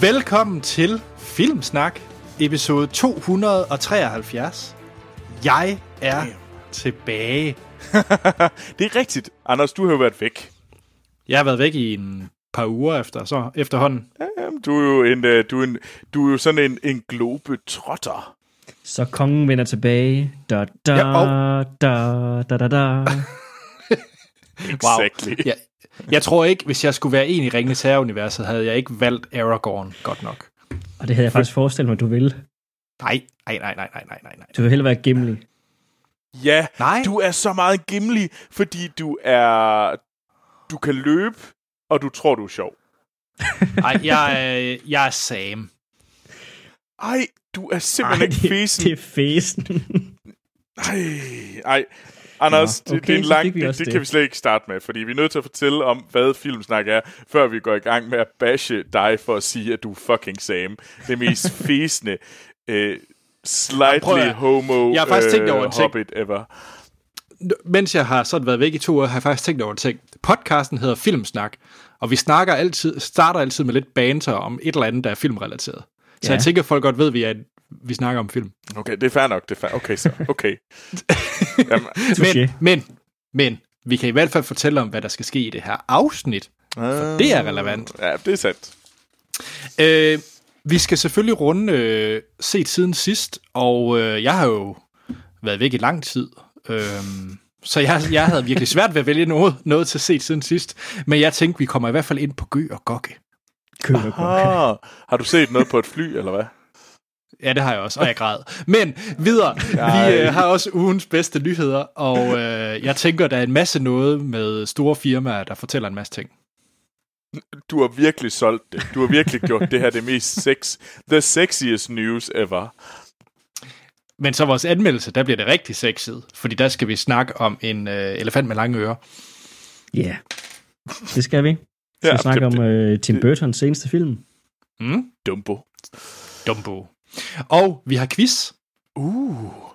Velkommen til Filmsnak, episode 273. Jeg er Damn. tilbage. det er rigtigt. Anders, du har jo været væk. Jeg har været væk i en par uger efter, så efterhånden. Jamen, du er jo, en, øh, du er en, du er jo sådan en, en globetrotter. Så kongen vender tilbage. Da, da, ja, oh. da, da, da, da. exactly. Wow. Ja, jeg tror ikke, hvis jeg skulle være en i Ringens Herre-universet, havde jeg ikke valgt Aragorn godt nok. Og det havde jeg faktisk forestillet mig, du ville. Nej, nej, nej, nej, nej, nej, nej. Du vil hellere være Gimli. Ja, Nej. du er så meget Gimli, fordi du er... Du kan løbe, og du tror, du er sjov. Nej, jeg, er, jeg er Sam. Ej, du er simpelthen Ej, ikke fesen. det er fesen. ej, ej. Anders, ja, okay, det, er en lang, det, det, det kan vi slet ikke starte med, fordi vi er nødt til at fortælle om, hvad filmsnak er, før vi går i gang med at bashe dig for at sige, at du er fucking Sam. Det mest fæsende, øh, slightly ja, homo jeg har faktisk tænkt over en ting. hobbit ever. Mens jeg har sådan været væk i to år, har jeg faktisk tænkt over en ting. Podcasten hedder Filmsnak, og vi snakker altid, starter altid med lidt banter om et eller andet, der er filmrelateret. Så ja. jeg tænker, at folk godt ved, at vi, er, vi snakker om film. Okay, det er fair nok. Det er fair. Okay, så. Okay. men, men, men, vi kan i hvert fald fortælle om, hvad der skal ske i det her afsnit. For det er relevant. Ja, det er sandt. Øh, vi skal selvfølgelig runde øh, set siden sidst, og øh, jeg har jo været væk i lang tid. Øh, så jeg, jeg havde virkelig svært ved at vælge noget, noget til set siden sidst. Men jeg tænkte, vi kommer i hvert fald ind på Gø og Gokke. Gø og Gokke. Har du set noget på et fly, eller hvad? Ja, det har jeg også, og jeg græd. Men videre, vi øh, har også ugens bedste nyheder, og øh, jeg tænker, der er en masse noget med store firmaer, der fortæller en masse ting. Du har virkelig solgt det. Du har virkelig gjort det her det mest sex, the sexiest news ever. Men så vores anmeldelse, der bliver det rigtig sexet, fordi der skal vi snakke om en øh, elefant med lange ører. Ja, yeah. det skal vi. Vi skal ja, snakke det, om øh, Tim Burtons seneste film. Mm? Dumbo. Dumbo. Og vi har quiz. Uh.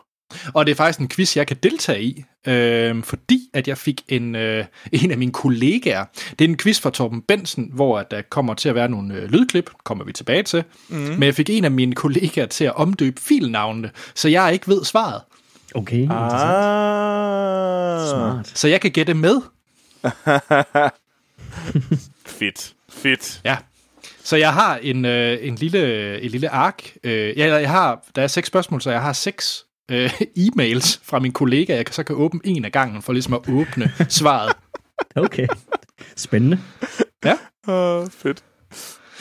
Og det er faktisk en quiz, jeg kan deltage i, øh, fordi at jeg fik en, øh, en af mine kollegaer. Det er en quiz fra Torben Bensen, hvor der kommer til at være nogle øh, lydklip, kommer vi tilbage til. Mm. Men jeg fik en af mine kollegaer til at omdøbe filnavnene, så jeg ikke ved svaret. Okay, ah. Smart. Så jeg kan gætte med. Fedt. Fedt. Ja. Så jeg har en, øh, en lille, en lille ark. Øh, jeg, jeg har, der er seks spørgsmål, så jeg har seks øh, e-mails fra min kollega, jeg så kan åbne en af gangen, for ligesom at åbne svaret. Okay. Spændende. Ja. Uh, fedt.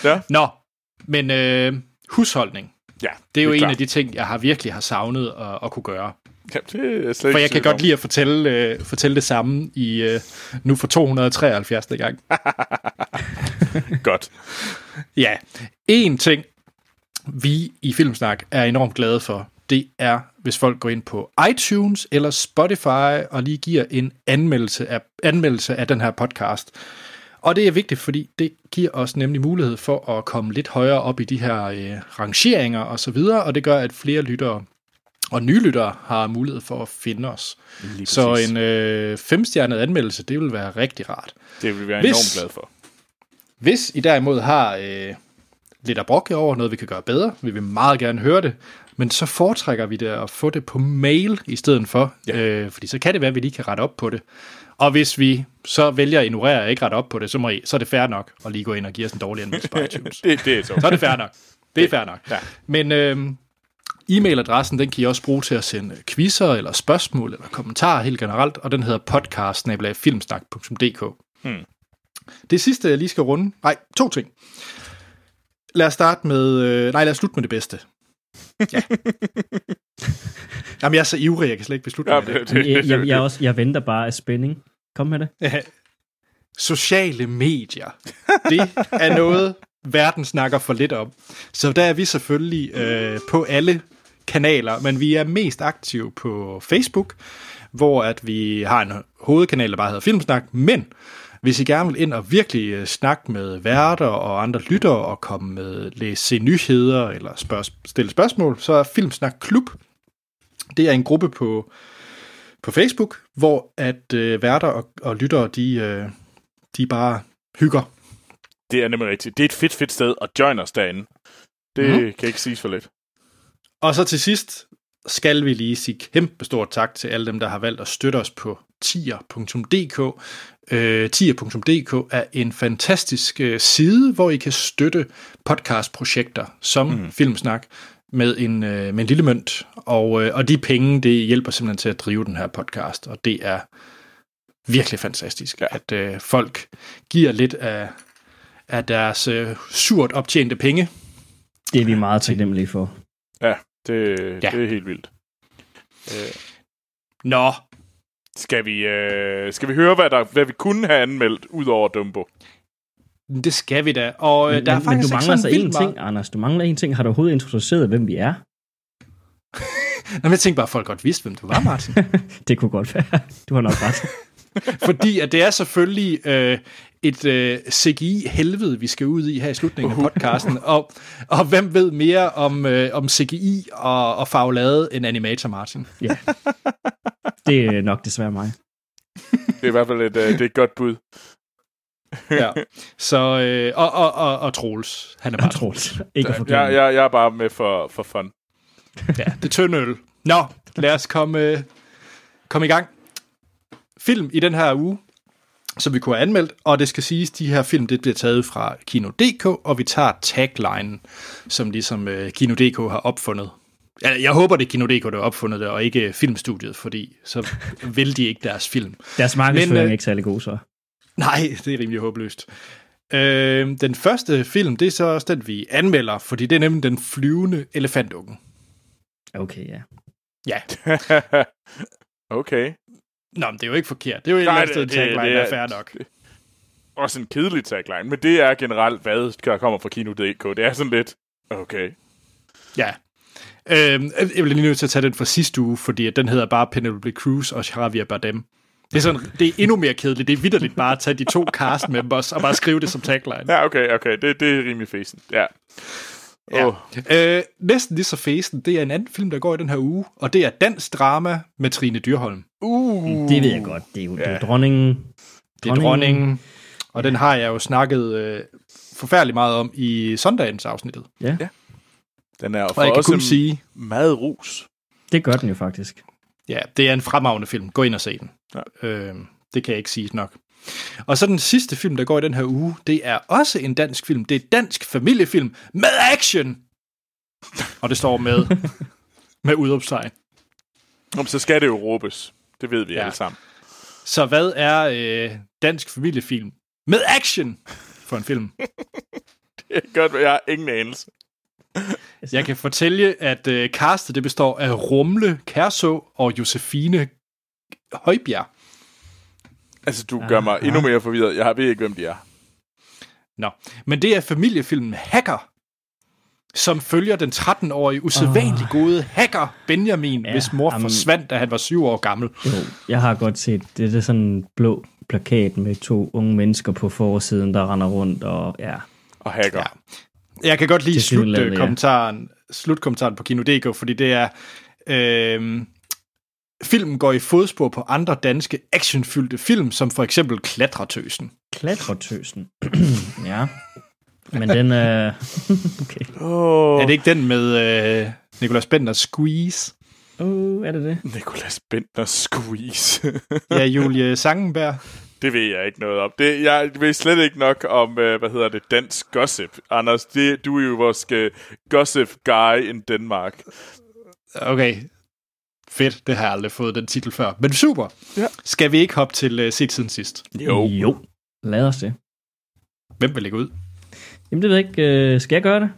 Ja. Nå, men øh, husholdning. Ja, det er jo det er en klar. af de ting, jeg har virkelig har savnet at, at kunne gøre. Ja, det er slet for jeg kan godt lide at fortælle, øh, fortælle det samme i øh, nu for 273. gang. godt. Ja, en ting, vi i Filmsnak er enormt glade for, det er, hvis folk går ind på iTunes eller Spotify og lige giver en anmeldelse af, anmeldelse af den her podcast. Og det er vigtigt, fordi det giver os nemlig mulighed for at komme lidt højere op i de her øh, rangeringer og så videre, og det gør, at flere lyttere og nye lyttere har mulighed for at finde os. Så en øh, femstjernet anmeldelse, det vil være rigtig rart. Det vil vi være hvis, enormt glad for. Hvis I derimod har øh, lidt at brokke over, noget vi kan gøre bedre, vil vi meget gerne høre det, men så foretrækker vi det at få det på mail i stedet for, ja. øh, fordi så kan det være, at vi lige kan rette op på det. Og hvis vi så vælger at ignorere og ikke rette op på det, så, må I, så er det fair nok at lige gå ind og give os en dårlig anmeldelse på iTunes. det, det er så. så er det fair nok. Det er fair nok. Ja. Men øh, e-mailadressen, den kan I også bruge til at sende quizzer eller spørgsmål eller kommentarer helt generelt, og den hedder podcast Hmm. Det sidste, jeg lige skal runde, nej, to ting. Lad os starte med, øh, nej, lad os slutte med det bedste. Ja. Jamen, jeg er så ivrig, jeg kan slet ikke beslutte ja, mig. Det, det, jeg, jeg, jeg, også, jeg venter bare af spænding. Kom med det. Ja. Sociale medier. Det er noget, verden snakker for lidt om. Så der er vi selvfølgelig øh, på alle kanaler, men vi er mest aktive på Facebook, hvor at vi har en hovedkanal, der bare hedder Filmsnak, men hvis I gerne vil ind og virkelig øh, snakke med værter og andre lyttere og komme med læse se nyheder eller spørg- stille spørgsmål, så er Filmsnak Klub. Det er en gruppe på, på Facebook, hvor at øh, værter og, og lyttere, de, øh, de bare hygger. det er nemlig rigtigt. Det er et fedt, fedt sted, at join os derinde. Det mm. kan ikke siges for lidt. Og så til sidst skal vi lige sige kæmpe stort tak til alle dem, der har valgt at støtte os på tier.dk. Øh, tier.dk er en fantastisk øh, side, hvor I kan støtte podcastprojekter som mm. Filmsnak med en, øh, med en lille mønt. Og, øh, og de penge, det hjælper simpelthen til at drive den her podcast, og det er virkelig fantastisk, ja. at øh, folk giver lidt af, af deres øh, surt optjente penge. Det er vi meget taknemmelige for. Ja, det, ja. det er helt vildt. Øh. Nå. Skal vi, øh, skal vi høre, hvad, der, hvad vi kunne have anmeldt, ud over Dumbo? Det skal vi da. Og øh, men, der er men, faktisk men du mangler så en ting, Anders. Du mangler en ting. Har du overhovedet introduceret, hvem vi er? Nå, men jeg tænkte bare, at folk godt vidste, hvem du var, Martin. det kunne godt være. Du har nok ret. Fordi at det er selvfølgelig øh, et øh, CGI-helvede, vi skal ud i her i slutningen af podcasten. og, og hvem ved mere om, øh, om CGI og, og farvelade end animator, Martin? Ja, det er nok desværre mig. Det er i hvert fald et, øh, det er et godt bud. ja. Så, øh, og, og, og, og Troels. Han er bare Troels. Ikke at jeg, jeg, jeg er bare med for, for fun. ja, det er tynd øl. Nå, lad os komme, øh, komme i gang. Film i den her uge, som vi kunne have anmeldt, og det skal siges, de her film, det bliver taget fra Kino.dk, og vi tager tagline, som ligesom uh, Kino.dk har opfundet. Jeg håber, det er Kino.dk, der har opfundet det, og ikke filmstudiet, fordi så vil de ikke deres film. Deres markedsføring er uh, ikke særlig god, så. Nej, det er rimelig håbløst. Øh, den første film, det er så også den, vi anmelder, fordi det er nemlig den flyvende elefantunge. Okay, ja. Ja. okay. Nå, men det er jo ikke forkert. Det er jo et eller andet tagline, det er, der er fair nok. Det, også en kedelig tagline, men det er generelt, hvad der kommer fra Kino.dk. Det er sådan lidt, okay. Ja. Øhm, jeg bliver lige nødt til at tage den fra sidste uge, fordi den hedder bare Penelope Cruz og Javier Bardem. Det er, sådan, det er endnu mere kedeligt. Det er vidderligt bare at tage de to cast members og bare skrive det som tagline. Ja, okay, okay. Det, det er rimelig fæsen. Ja. Ja. Oh. Øh, næsten lige så fæsen, det er en anden film, der går i den her uge, og det er Dansk Drama med Trine Dyrholm. Uh. Det ved jeg godt. Det er jo, ja. det er dronningen. Det er dronningen. Og den har jeg jo snakket øh, forfærdeligt meget om i søndagens afsnittet. Ja. ja. Den er for jeg kan kun sige meget rus. Det gør den jo faktisk. Ja, det er en fremragende film. Gå ind og se den. Ja. Øh, det kan jeg ikke sige nok. Og så den sidste film, der går i den her uge, det er også en dansk film. Det er dansk familiefilm med action! Og det står med, med udopstegn. Om så skal det jo råbes. Det ved vi ja. alle sammen. Så hvad er øh, dansk familiefilm med action for en film? det er godt, jeg har ingen anelse. Jeg kan fortælle, at øh, castet det består af Rumle Kærså og Josefine Højbjerg. Altså, du gør mig endnu mere forvirret. Jeg ved ikke, hvem de er. Nå, men det er familiefilmen Hacker, som følger den 13-årige usædvanligt oh. gode hacker Benjamin, ja, hvis mor um, forsvandt, da han var syv år gammel. Jo, jeg har godt set, det, det er sådan en blå plakat med to unge mennesker på forsiden, der render rundt og ja. Og hacker. Ja. Jeg kan godt lide slutkommentaren, ja. slutkommentaren på Kino.dk, fordi det er... Øh, filmen går i fodspor på andre danske actionfyldte film, som for eksempel Klatretøsen. Klatretøsen? ja. Men den er... okay. Oh. Er det ikke den med øh, Nicolas Bender Squeeze? Uh, er det det? Nicolas Bender Squeeze. ja, Julie Sangenberg. Det ved jeg ikke noget om. Det, jeg ved slet ikke nok om, øh, hvad hedder det, dansk gossip. Anders, det, du er jo vores uh, gossip guy in Denmark. Okay, Fedt, det har jeg aldrig fået den titel før. Men super. Ja. Skal vi ikke hoppe til uh, set siden sidst? Jo. Jo, lad os det. Hvem vil lægge ud? Jamen det ved jeg ikke. Uh, skal jeg gøre det?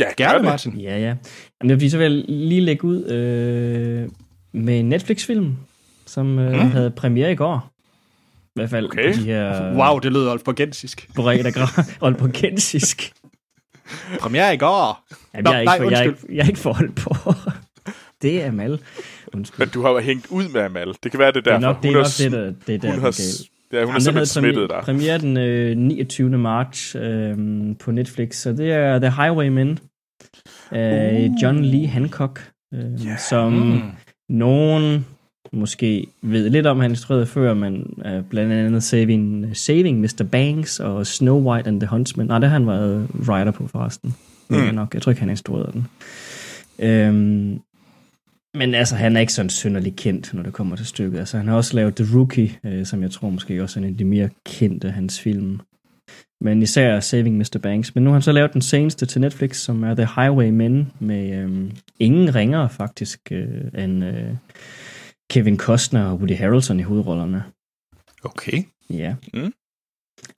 Ja, gerne det. Martin. Ja, ja. Jamen, det så vil jeg lige lægge ud uh, med en Netflix-film, som uh, mm. havde premiere i går. I hvert fald okay. de her... Wow, det lød olporgensisk. Olporgensisk. premiere i går. Jamen, Nå, jeg, er ikke nej, for, jeg, er ikke, jeg er ikke forhold på det er Amal. Undskyld. Men du har hængt ud med Amal. Det kan være, det derfor. Det er nok det, er nok det der, det er der, hun har, Ja, hun er simpelthen smittet der. Premiere den øh, 29. marts øh, på Netflix, så det er The Highwaymen. Øh, uh. John Lee Hancock, øh, yeah. som mm. nogen måske ved lidt om, han instruerede før, men uh, blandt andet Saving, Saving Mr. Banks og Snow White and the Huntsman. Nej, det har han været writer på forresten. Mm. Jeg, nok. jeg tror ikke, han instruerede den. Øhm, men altså, han er ikke sådan synderligt kendt, når det kommer til stykket. Altså, han har også lavet The Rookie, øh, som jeg tror måske også er en af de mere kendte af hans film. Men især Saving Mr. Banks. Men nu har han så lavet den seneste til Netflix, som er The Highwaymen, med øhm, ingen ringere faktisk, øh, end øh, Kevin Costner og Woody Harrelson i hovedrollerne. Okay. Ja. Mm.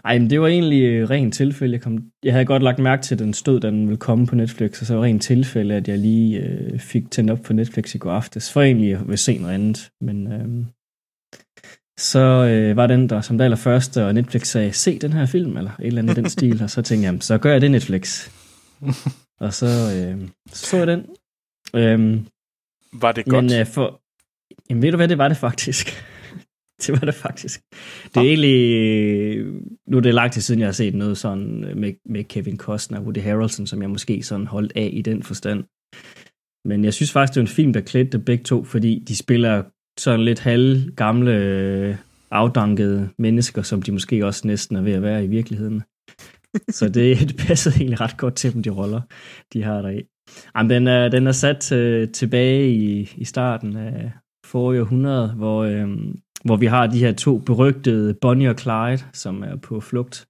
Ej, men det var egentlig øh, rent tilfælde. Jeg, kom, jeg havde godt lagt mærke til, at den stod, da den ville komme på Netflix, og så var rent tilfælde, at jeg lige øh, fik tændt op på Netflix i går aftes, for egentlig at se noget andet. Men øh, så øh, var den der som det allerførste, og Netflix sagde, se den her film, eller et eller andet i den stil, og så tænkte jeg, så gør jeg det Netflix. og så, øh, så så jeg den. Øh, var det godt? Men øh, for, jamen ved du hvad, det var det faktisk. det var det faktisk. Det er egentlig... Nu er det lang tid siden, jeg har set noget sådan med, med Kevin Costner og Woody Harrelson, som jeg måske sådan holdt af i den forstand. Men jeg synes faktisk, det er en film, der klædte begge to, fordi de spiller sådan lidt halv gamle, afdankede mennesker, som de måske også næsten er ved at være i virkeligheden. Så det, det passede egentlig ret godt til dem, de roller, de har der i. Jamen, den er, den er sat uh, tilbage i, i starten af forrige århundrede, hvor, øh, hvor vi har de her to berygtede Bonnie og Clyde, som er på flugt.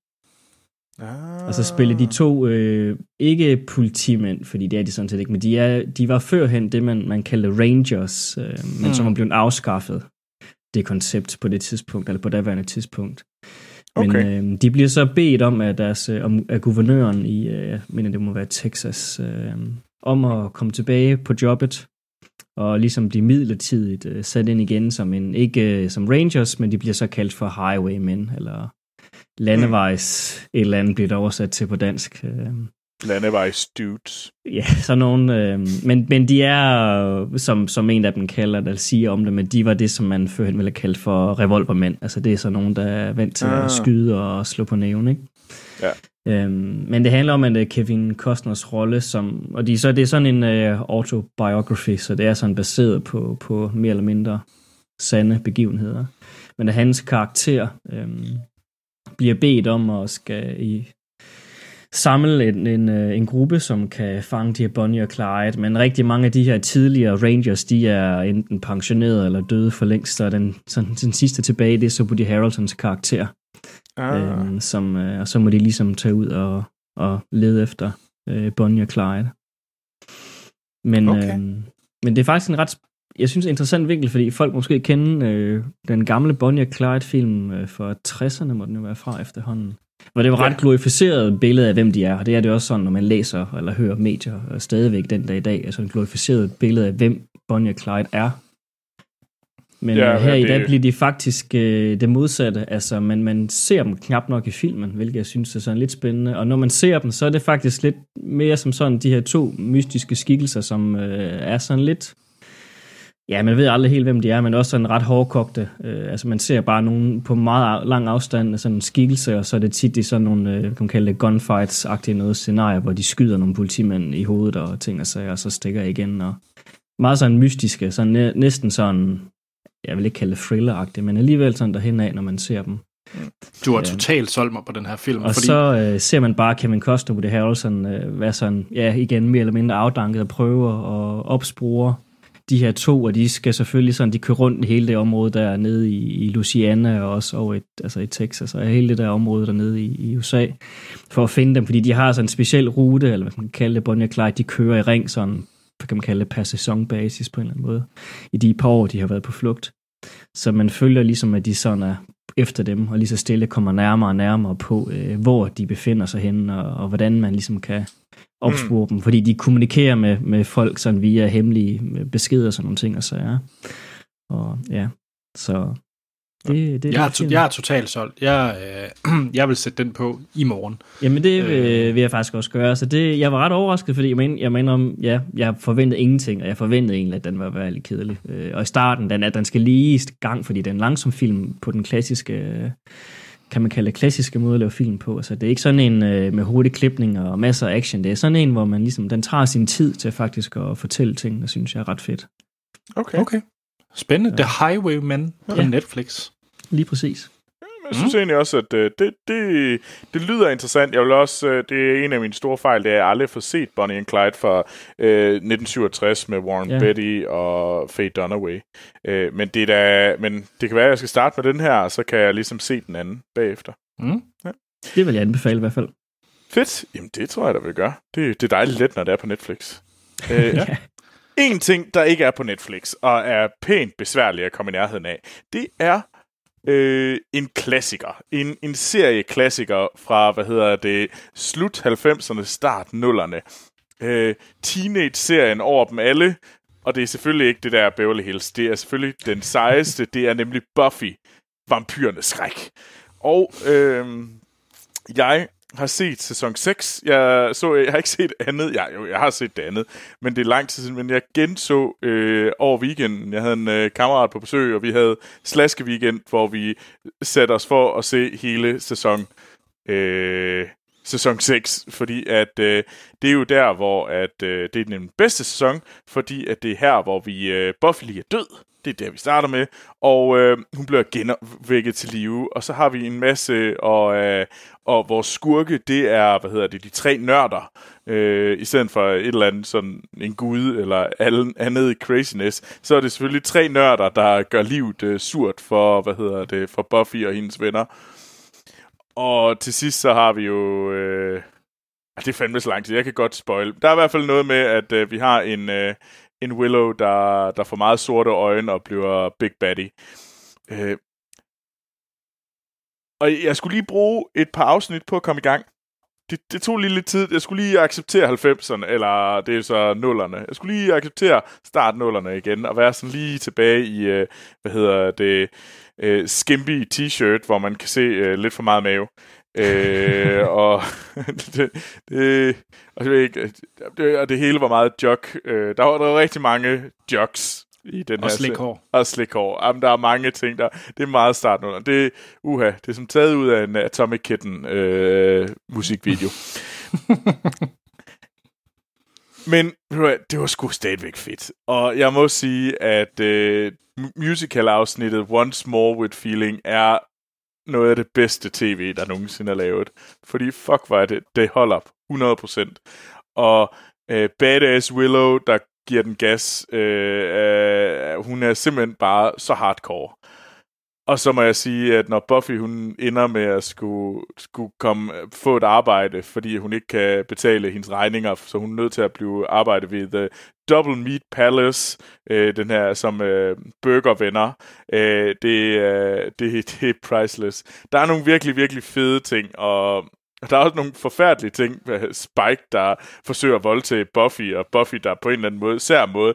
Ah. Og så spiller de to, øh, ikke politimænd, fordi det er de sådan set ikke, men de, er, de var førhen det, man, man kaldte Rangers, øh, men mm. som er blevet afskaffet, det koncept på det tidspunkt, eller på daværende tidspunkt. Men okay. øh, de bliver så bedt om af, deres, øh, om, af guvernøren i, øh, jeg mener det må være Texas, øh, om at komme tilbage på jobbet og ligesom de midlertidigt øh, sat ind igen som en, ikke øh, som Rangers, men de bliver så kaldt for Highwaymen, eller landevejs, mm. et eller andet bliver det oversat til på dansk. Øh. Landevejs dudes. Ja, sådan nogle, øh, men, men de er, som, som en af dem kalder det, siger om det, men de var det, som man førhen ville kalde for revolvermænd. Altså det er så nogen, der er vant til ah. at skyde og slå på næven, ikke? Ja. Øhm, men det handler om at øh, Kevin Costners rolle, som, og de, så det er sådan en uh, autobiography, så det er sådan baseret på, på mere eller mindre sande begivenheder. Men at hans karakter øhm, bliver bedt om at skal i samle en, en, øh, en gruppe, som kan fange de her Bonnie og Clyde, men rigtig mange af de her tidligere Rangers, de er enten pensioneret eller døde for længst, så den, sådan, den sidste tilbage, det er så Woody Harrelsons karakter, ah. øh, som, øh, og så må de ligesom tage ud og, og lede efter øh, Bonnie og Clyde. Men, okay. øh, men det er faktisk en ret, jeg synes, interessant vinkel, fordi folk måske kender øh, den gamle Bonnie og Clyde-film øh, fra 60'erne, må den jo være fra efterhånden. Hvor det var ret glorificeret billede af, hvem de er, og det er det også sådan, når man læser eller hører medier og stadigvæk den dag i dag, altså en glorificeret billede af, hvem Bonnie og Clyde er. Men ja, her ja, i dag bliver de faktisk øh, det modsatte. Altså, man, man ser dem knap nok i filmen, hvilket jeg synes er sådan lidt spændende. Og når man ser dem, så er det faktisk lidt mere som sådan de her to mystiske skikkelser, som øh, er sådan lidt... Ja, man ved aldrig helt, hvem de er, men også sådan ret hårdkogte. Øh, altså, man ser bare nogen på meget lang afstand af sådan en skikkelse, og så er det tit i sådan nogle, øh, kan man kalde det gunfights-agtige noget scenarier, hvor de skyder nogle politimænd i hovedet og ting og sager, og så stikker igen. Og meget sådan mystiske, sådan næsten sådan jeg vil ikke kalde det thriller men alligevel sådan derhen af, når man ser dem. Du har totalt solgt mig på den her film. Og fordi... så øh, ser man bare Kevin Costner, Woody Harrelson, øh, være sådan, ja, igen mere eller mindre afdanket og prøve at opspore de her to, og de skal selvfølgelig sådan, de kører rundt i hele det område der nede i, i Louisiana og også over i, altså i Texas og hele det der område dernede i, i USA, for at finde dem, fordi de har sådan en speciel rute, eller hvad man kan kalde det, Bonnie og Clyde, de kører i ring sådan kan man kalde det, per sæsonbasis på en eller anden måde, i de par år, de har været på flugt. Så man følger ligesom, at de sådan er efter dem, og lige så stille kommer nærmere og nærmere på, øh, hvor de befinder sig henne, og, og hvordan man ligesom kan opspore mm. dem, fordi de kommunikerer med, med folk sådan via hemmelige beskeder og sådan nogle ting, og så ja. Og ja, så det, det, jeg, er to, jeg er totalt solgt. Jeg, øh, jeg vil sætte den på i morgen. Jamen det vil, øh. vil jeg faktisk også gøre. Så det, jeg var ret overrasket, fordi jeg mener, jeg mener om, ja, jeg forventede ingenting, og jeg forventede egentlig, at den var være lidt kedelig. Øh, og i starten, den, at den skal lige i gang, fordi det er en langsom film på den klassiske, kan man kalde det klassiske måde at lave film på. Altså det er ikke sådan en øh, med hurtig klipning og masser af action. Det er sådan en, hvor man ligesom, den tager sin tid til faktisk at fortælle ting, der synes jeg er ret fedt. Okay. okay. Spændende. Ja. The Highwayman på ja. Netflix. Lige præcis. Jeg synes mm. egentlig også, at øh, det, det, det lyder interessant. Jeg vil også, øh, det er en af mine store fejl, det er, at jeg aldrig har set Bonnie and Clyde fra øh, 1967 med Warren yeah. Betty og Faye Dunaway. Øh, men, det da, men det kan være, at jeg skal starte med den her, og så kan jeg ligesom se den anden bagefter. Mm. Ja. Det vil jeg anbefale i hvert fald. Fedt. Jamen, det tror jeg, der vil gøre. Det, det er dejligt let, når det er på Netflix. øh, ja. En ting, der ikke er på Netflix, og er pænt besværligt at komme i nærheden af, det er øh, en klassiker. En, en serie klassiker fra, hvad hedder det, slut 90'erne, start 0'erne. Øh, Teenage-serien over dem alle, og det er selvfølgelig ikke det der Beverly Hills. Det er selvfølgelig den sejeste. Det er nemlig Buffy, vampyrernes skræk. Og øh, jeg har set sæson 6. Jeg, så, jeg har ikke set andet. Ja, jo, jeg har set det andet. Men det er lang tid siden. Men jeg genså øh, over weekenden. Jeg havde en øh, kammerat på besøg, og vi havde slaske weekend, hvor vi satte os for at se hele sæson øh, sæson 6, fordi at øh, det er jo der, hvor at øh, det er den bedste sæson, fordi at det er her, hvor vi øh, Buffy lige er død. Det er der, vi starter med. Og øh, hun bliver genvækket til live. Og så har vi en masse, og, øh, og vores skurke, det er, hvad hedder det, de tre nørder. Øh, I stedet for et eller andet sådan en gud, eller andet craziness. Så er det selvfølgelig tre nørder, der gør livet øh, surt for, hvad hedder det, for Buffy og hendes venner. Og til sidst så har vi jo... Øh, ah, det er fandme så lang tid, jeg kan godt spoil. Der er i hvert fald noget med, at øh, vi har en, øh, en Willow, der, der får meget sorte øjne og bliver Big Baddy. Øh, og jeg skulle lige bruge et par afsnit på at komme i gang. Det, det tog lige lidt tid. Jeg skulle lige acceptere 90'erne, eller det er så nullerne. Jeg skulle lige acceptere start nullerne igen, og være sådan lige tilbage i, øh, hvad hedder det, øh, skimpy t-shirt, hvor man kan se øh, lidt for meget mave. øh, og det, det, og det, det, og det hele var meget jog. Øh, der, var, der var rigtig mange jogs i den og her slikhår. Og slikhår. Jamen, der er mange ting der. Det er meget starten under. Det, uha, det er som taget ud af en Atomic Kitten øh, musikvideo. Men det var sgu stadigvæk fedt. Og jeg må sige, at øh, musical-afsnittet Once More With Feeling er noget af det bedste tv, der nogensinde er lavet. Fordi fuck, var det, det holder op 100%. Og øh, Badass Willow, der giver den gas, øh, øh, hun er simpelthen bare så hardcore. Og så må jeg sige, at når Buffy hun ender med at skulle, skulle komme, få et arbejde, fordi hun ikke kan betale hendes regninger, så hun er nødt til at blive arbejde ved The Double Meat Palace, øh, den her som øh, burgervenner. Øh, det, øh, det, det er priceless. Der er nogle virkelig, virkelig fede ting, og der er også nogle forfærdelige ting. Spike, der forsøger at voldtage Buffy, og Buffy, der på en eller anden måde, sær måde,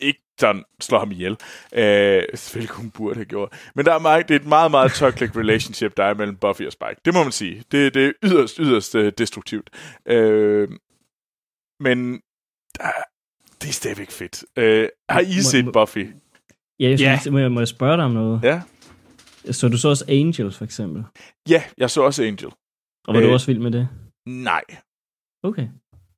ikke sådan slår ham ihjel. Øh, selvfølgelig hun burde have gjort. Men der er meget, det er et meget, meget toxic relationship, der er mellem Buffy og Spike. Det må man sige. Det, det er yderst, yderst uh, destruktivt. Øh, men der, det er stadigvæk fedt. Øh, har I set må, Buffy? Ja, jeg synes, yeah. må, jeg, må jeg spørge dig om noget? Ja. Så du så også Angel, for eksempel? Ja, jeg så også Angel. Og var øh, du også vild med det? Nej. Okay.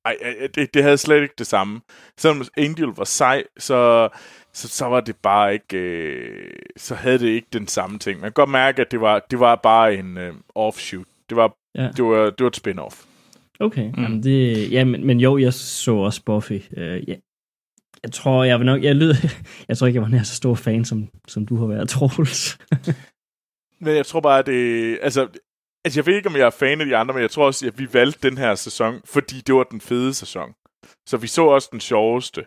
Nej, det, det havde slet ikke det samme. Selvom Angel var sej, så, så, så var det bare ikke... Øh, så havde det ikke den samme ting. Man kan godt mærke, at det var, det var bare en øh, offshoot. Det var, ja. det, var, det var et spin-off. Okay, mm. Jamen det, ja, men, men jo, jeg så også Buffy. Uh, ja. Jeg tror, jeg vil nok, jeg, lyd, jeg tror ikke, jeg var nær så stor fan, som, som du har været, Troels. men jeg tror bare, at det, altså, Altså, jeg ved ikke, om jeg er fan af de andre, men jeg tror også, at vi valgte den her sæson, fordi det var den fede sæson. Så vi så også den sjoveste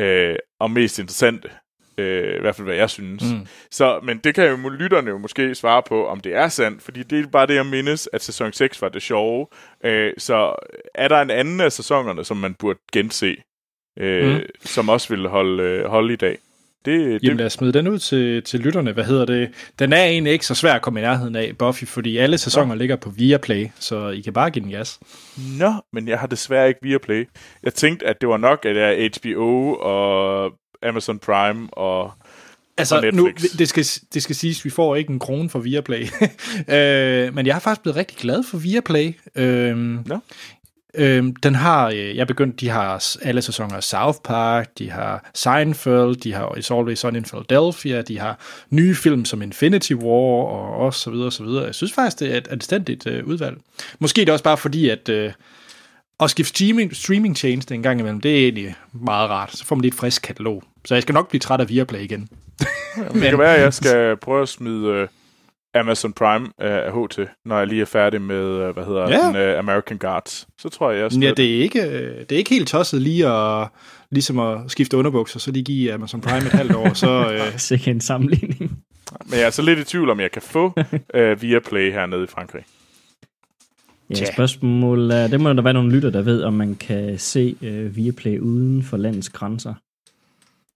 øh, og mest interessante. Øh, I hvert fald, hvad jeg synes. Mm. Så, men det kan jo lytterne jo måske svare på, om det er sandt, fordi det er bare det, jeg mindes, at sæson 6 var det sjove. Øh, så er der en anden af sæsonerne, som man burde gense, øh, mm. som også vil holde, øh, holde i dag? Det, Jamen lad os smide den ud til, til lytterne. Hvad hedder det? Den er egentlig ikke så svær at komme i nærheden af, Buffy, fordi alle sæsoner Nå. ligger på Viaplay, så I kan bare give den gas. Nå, men jeg har desværre ikke Viaplay. Jeg tænkte, at det var nok, at det er HBO og Amazon Prime og Altså, nu, det, skal, det skal siges, at vi får ikke en krone for Viaplay. øh, men jeg har faktisk blevet rigtig glad for Viaplay. Øh, Nå. Øhm, den har, øh, jeg begyndt, de har alle sæsoner af South Park, de har Seinfeld, de har It's Always Sunny in Philadelphia, de har nye film som Infinity War og og så videre, og så videre. Jeg synes faktisk, det er et anstændigt øh, udvalg. Måske er det også bare fordi, at øh, at skifte streaming, streaming tjeneste en gang imellem, det er egentlig meget rart. Så får man lidt frisk katalog. Så jeg skal nok blive træt af Viaplay igen. Men, det kan være, at jeg skal prøve at smide uh, Amazon Prime af uh, HT, når jeg lige er færdig med, uh, hvad hedder ja. den, uh, American Guards. Så tror jeg, jeg Ja, det er, ikke, det er ikke helt tosset lige at, ligesom at skifte underbukser, så lige give Amazon Prime et halvt år. Så, uh... Sikke en sammenligning. Men jeg er så lidt i tvivl om, jeg kan få uh, Viaplay hernede i Frankrig. Ja, spørgsmål er, det må der være nogle lytter, der ved, om man kan se uh, Viaplay uden for landets grænser.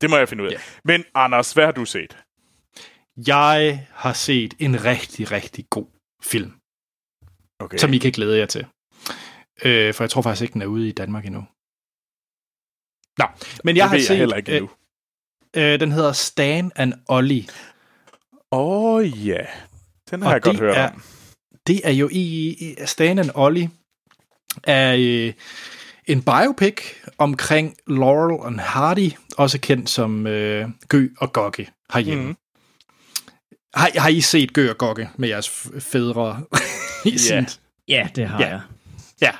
Det må jeg finde ud af. Ja. Men Anders, hvad har du set? Jeg har set en rigtig, rigtig god film. Okay. Som I kan glæde jer til. Øh, for jeg tror faktisk ikke, den er ude i Danmark endnu. Nå, men jeg det har set... Jeg heller ikke endnu. Øh, øh, den hedder Stan and Ollie. Åh oh, ja, yeah. den har og jeg godt hørt er, om. Det er jo i, i Stan and Ollie er øh, en biopic omkring Laurel and Hardy, også kendt som øh, Gø og Gokke herhjemme. Mm. Har, har I set Gø og Gokke med jeres fædre? ja. yeah. ja, det har ja. jeg. Ja,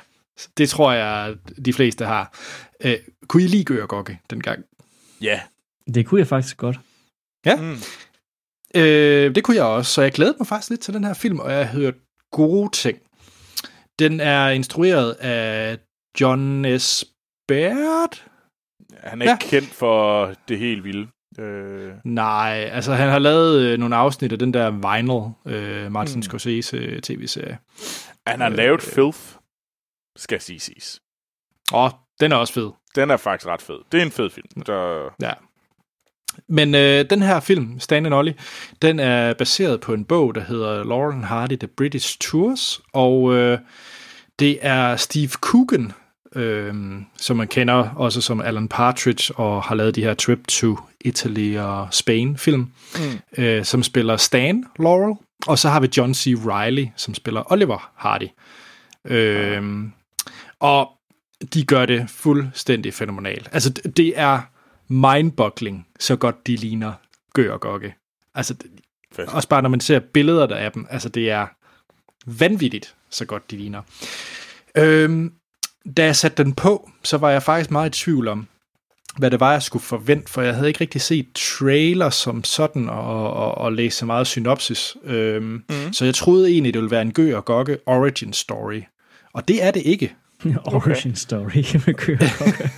det tror jeg, de fleste har. Øh, kunne I lide Gø og Gokke dengang? Ja. Det kunne jeg faktisk godt. Ja. Mm. Øh, det kunne jeg også, så jeg glædede mig faktisk lidt til den her film, og jeg har hørt gode ting. Den er instrueret af John S. Baird. Han er ja. ikke kendt for det helt vilde. Øh... Nej, altså han har lavet øh, nogle afsnit af den der Vinyl, øh, Martin mm. Scorsese tv-serie. Han har øh, lavet Filth, skal sige siges. Åh, den er også fed. Den er faktisk ret fed. Det er en fed film. Der... Ja. Men øh, den her film, Stan and Ollie, den er baseret på en bog, der hedder Lauren Hardy, The British Tours, og øh, det er Steve Coogan, øh, som man kender også som Alan Partridge, og har lavet de her Trip to Italy og Spain film, mm. øh, som spiller Stan Laurel, og så har vi John C. Reilly, som spiller Oliver Hardy. Øh, og de gør det fuldstændig fænomenalt. Altså, det er mindboggling, så godt de ligner Gør og Gokke. Altså, Fedt. også bare når man ser billeder der af dem, altså det er vanvittigt, så godt de ligner. Øhm, da jeg satte den på, så var jeg faktisk meget i tvivl om, hvad det var, jeg skulle forvente, for jeg havde ikke rigtig set trailer som sådan, og, og, og læse så meget synopsis. Øhm, mm. Så jeg troede egentlig, det ville være en Gø og Gokke origin story. Og det er det ikke. origin story med Gø og Gokke.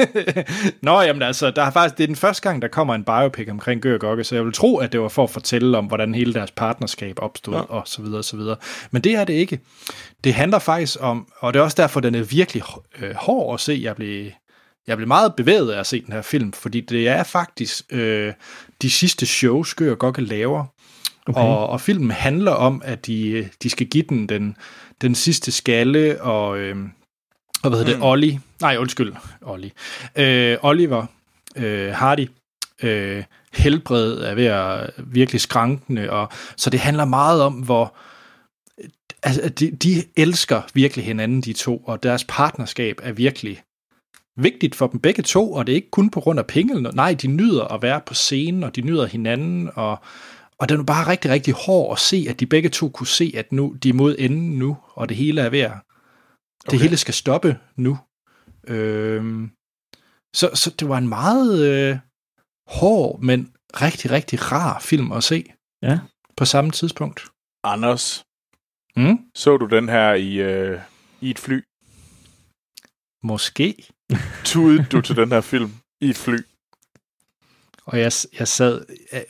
Nå, jamen altså, der har faktisk, det er den første gang, der kommer en biopic omkring Gør Gokke, så jeg vil tro, at det var for at fortælle om, hvordan hele deres partnerskab opstod, ja. og så videre, og så videre. Men det er det ikke. Det handler faktisk om, og det er også derfor, den er virkelig øh, hård at se. Jeg blev, jeg blev meget bevæget af at se den her film, fordi det er faktisk øh, de sidste shows, Gør Gokke laver. Okay. Og, og filmen handler om, at de, de skal give den den, den sidste skalle, og... Øh, og hvad hedder mm. det, Olli, nej undskyld, Olli, øh, Oliver øh, Hardy, øh, helbred er ved at virkelig skrankende, og så det handler meget om, hvor altså, de, de elsker virkelig hinanden, de to, og deres partnerskab er virkelig vigtigt for dem begge to, og det er ikke kun på grund af penge. Nej, de nyder at være på scenen, og de nyder hinanden, og, og det er bare rigtig, rigtig hårdt at se, at de begge to kunne se, at nu de er mod enden nu, og det hele er ved at det hele skal stoppe nu. Øh, så, så det var en meget øh, hård, men rigtig, rigtig rar film at se. Ja. På samme tidspunkt. Anders, mm? så du den her i, øh, i et fly? Måske. Tudede du til den her film i et fly? Og jeg, jeg, sad,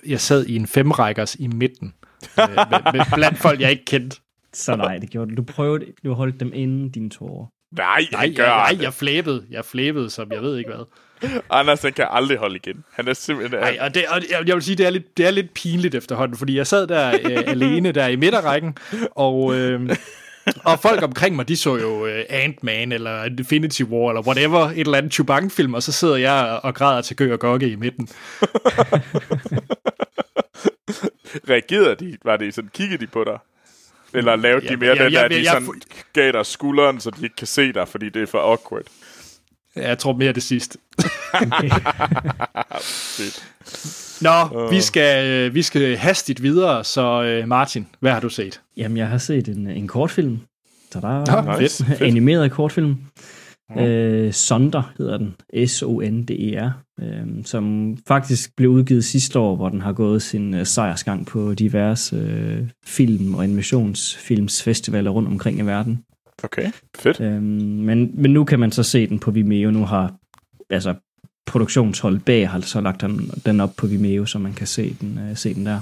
jeg sad i en femrækkers i midten. med, med, med blandt folk, jeg ikke kendte. Så nej, det gjorde du. Du prøvede, du holdt dem inden dine tårer. Nej, nej, gør nej, jeg flæbede. Jeg flæbede, som jeg ved ikke hvad. Anders, den kan aldrig holde igen. Han er simpelthen... Nej, og, det, og jeg vil sige, det er lidt, det er lidt pinligt efterhånden, fordi jeg sad der øh, alene der i midterrækken, og... Øh, og folk omkring mig, de så jo uh, Ant-Man eller Infinity War eller whatever, et eller andet Chewbacca-film, og så sidder jeg og græder til Gø og Gokke i midten. Reagerede de? Var det sådan, kiggede de på dig? Eller lavede ja, de mere ja, den der, de sådan gav dig skulderen, så de ikke kan se dig, fordi det er for awkward? Ja, jeg tror mere det sidste. Nå, uh. vi, skal, øh, vi skal hastigt videre, så øh, Martin, hvad har du set? Jamen, jeg har set en, en kortfilm. Tada! Ja, nice. fedt. Animeret kortfilm. Øh, Sonder hedder den, S-O-N-D-E-R, øh, som faktisk blev udgivet sidste år, hvor den har gået sin øh, sejrsgang på diverse øh, film- og animationsfilmsfestivaler rundt omkring i verden. Okay, fedt. Øh, men, men nu kan man så se den på Vimeo. Nu har altså produktionshold bag har så lagt den, den op på Vimeo, så man kan se den, øh, se den der.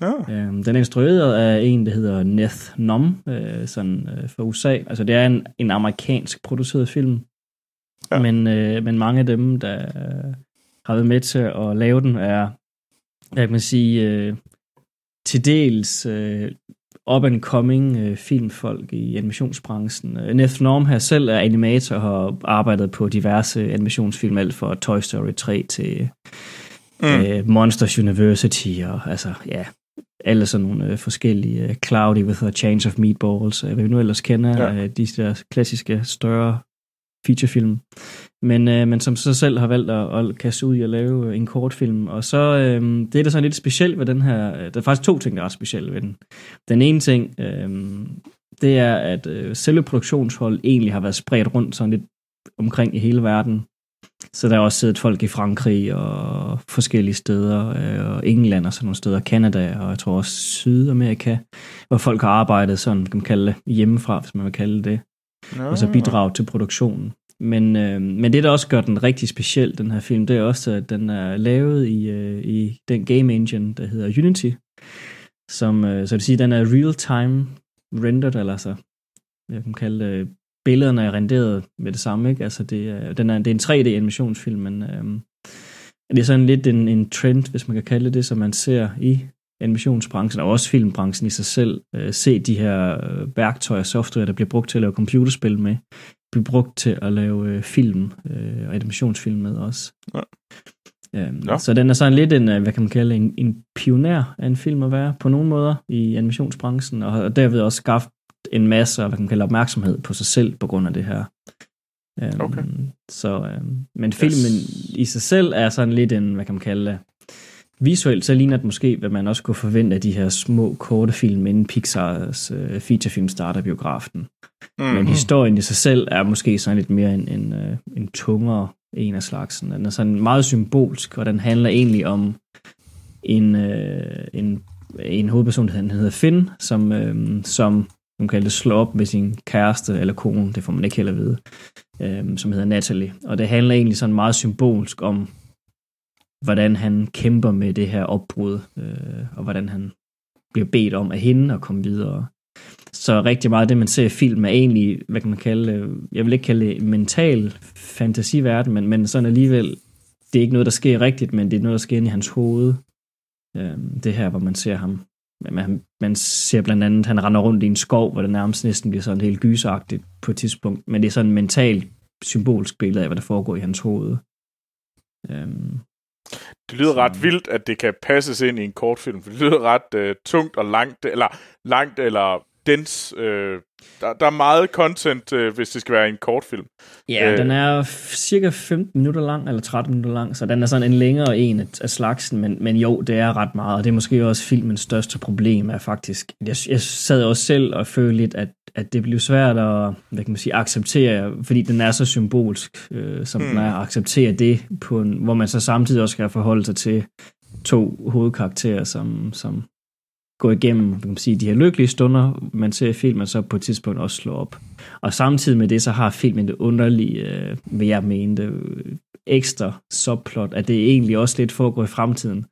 Ja. Øhm, den er instrueret af en, der hedder Neth Nom, øh, sådan, øh, fra USA. Altså, det er en, en amerikansk produceret film. Ja. Men, øh, men mange af dem, der øh, har været med til at lave den, er, jeg kan sige, øh, til dels øh, up-and-coming øh, filmfolk i animationsbranchen. Øh, Neth Norm her selv er animator og har arbejdet på diverse animationsfilm, alt fra Toy Story 3 til mm. øh, Monsters University, og altså, ja, alle sådan nogle øh, forskellige uh, Cloudy with a Change of Meatballs, øh, hvad vi nu ellers kender, ja. øh, de der klassiske større featurefilm. Men, øh, men som så selv har valgt at, at kaste ud i at lave en kortfilm. Og så, øh, det er der sådan lidt specielt ved den her, der er faktisk to ting, der er specielle ved den. Den ene ting, øh, det er, at øh, selve produktionsholdet egentlig har været spredt rundt sådan lidt omkring i hele verden. Så der er også siddet folk i Frankrig og forskellige steder, øh, og England og sådan nogle steder, Kanada og jeg tror også Sydamerika, hvor folk har arbejdet sådan, kan man kalde det, hjemmefra, hvis man vil kalde det, og så bidrage til produktionen. Men, øh, men det, der også gør den rigtig speciel, den her film, det er også, at den er lavet i, øh, i den game engine, der hedder Unity, som, øh, så det vil sige, den er real-time rendered, eller så, jeg kan kalde det billederne er renderet med det samme, ikke? Altså det, er, den er, det er en 3D-animationsfilm, men øhm, det er sådan lidt en, en trend, hvis man kan kalde det, som man ser i animationsbranchen, og også filmbranchen i sig selv, øh, se de her øh, værktøjer og software, der bliver brugt til at lave computerspil med, bliver brugt til at lave øh, film øh, og animationsfilm med også. Ja. Øhm, ja. Så den er sådan lidt en, øh, hvad kan man kalde, en, en pioner af en film at være på nogle måder i animationsbranchen, og derved også skabt en masse, hvad kan man kalde, opmærksomhed på sig selv på grund af det her. Øhm, okay. Så, øhm, men filmen yes. i sig selv er sådan lidt en, hvad kan man kalde visuelt, så ligner det måske, hvad man også kunne forvente af de her små, korte film, inden Pixars øh, featurefilm starter biografen. Mm-hmm. Men historien i sig selv er måske sådan lidt mere en, en, øh, en tungere en af slagsen. Den er sådan meget symbolsk, og den handler egentlig om en, øh, en, en hovedperson, der hedder Finn, som, øh, som hun kan det slå op med sin kæreste eller kone, det får man ikke heller vide, øh, som hedder Natalie. Og det handler egentlig sådan meget symbolsk om, hvordan han kæmper med det her opbrud, øh, og hvordan han bliver bedt om af hende at komme videre. Så rigtig meget af det, man ser i film, er egentlig, hvad kan man kalde jeg vil ikke kalde det mental fantasiverden, men, men sådan alligevel, det er ikke noget, der sker rigtigt, men det er noget, der sker inde i hans hoved. Øh, det her, hvor man ser ham man, man ser blandt andet, at han render rundt i en skov, hvor det nærmest næsten bliver sådan helt gysagtigt på et tidspunkt. Men det er sådan en mental symbolsk billede af, hvad der foregår i hans hoved. Øhm, det lyder ret vildt, at det kan passes ind i en kortfilm. Det lyder ret øh, tungt og langt, eller langt eller dens. Øh, der, der er meget content, øh, hvis det skal være en kortfilm. Ja, øh, den er cirka 15 minutter lang, eller 13 minutter lang, så den er sådan en længere en af slagsen, men, men jo, det er ret meget, og det er måske også filmens største problem, er faktisk, jeg, jeg sad også selv og følte lidt, at, at det blev svært at, hvad kan man sige, acceptere, fordi den er så symbolsk, øh, som hmm. den er, at acceptere det, på en, hvor man så samtidig også skal forholde sig til to hovedkarakterer, som, som gå igennem kan man sige, de her lykkelige stunder, man ser filmen, så på et tidspunkt også slå op. Og samtidig med det, så har filmen det underlige, øh, vil jeg mene, det ekstra subplot, at det egentlig også lidt foregår i fremtiden.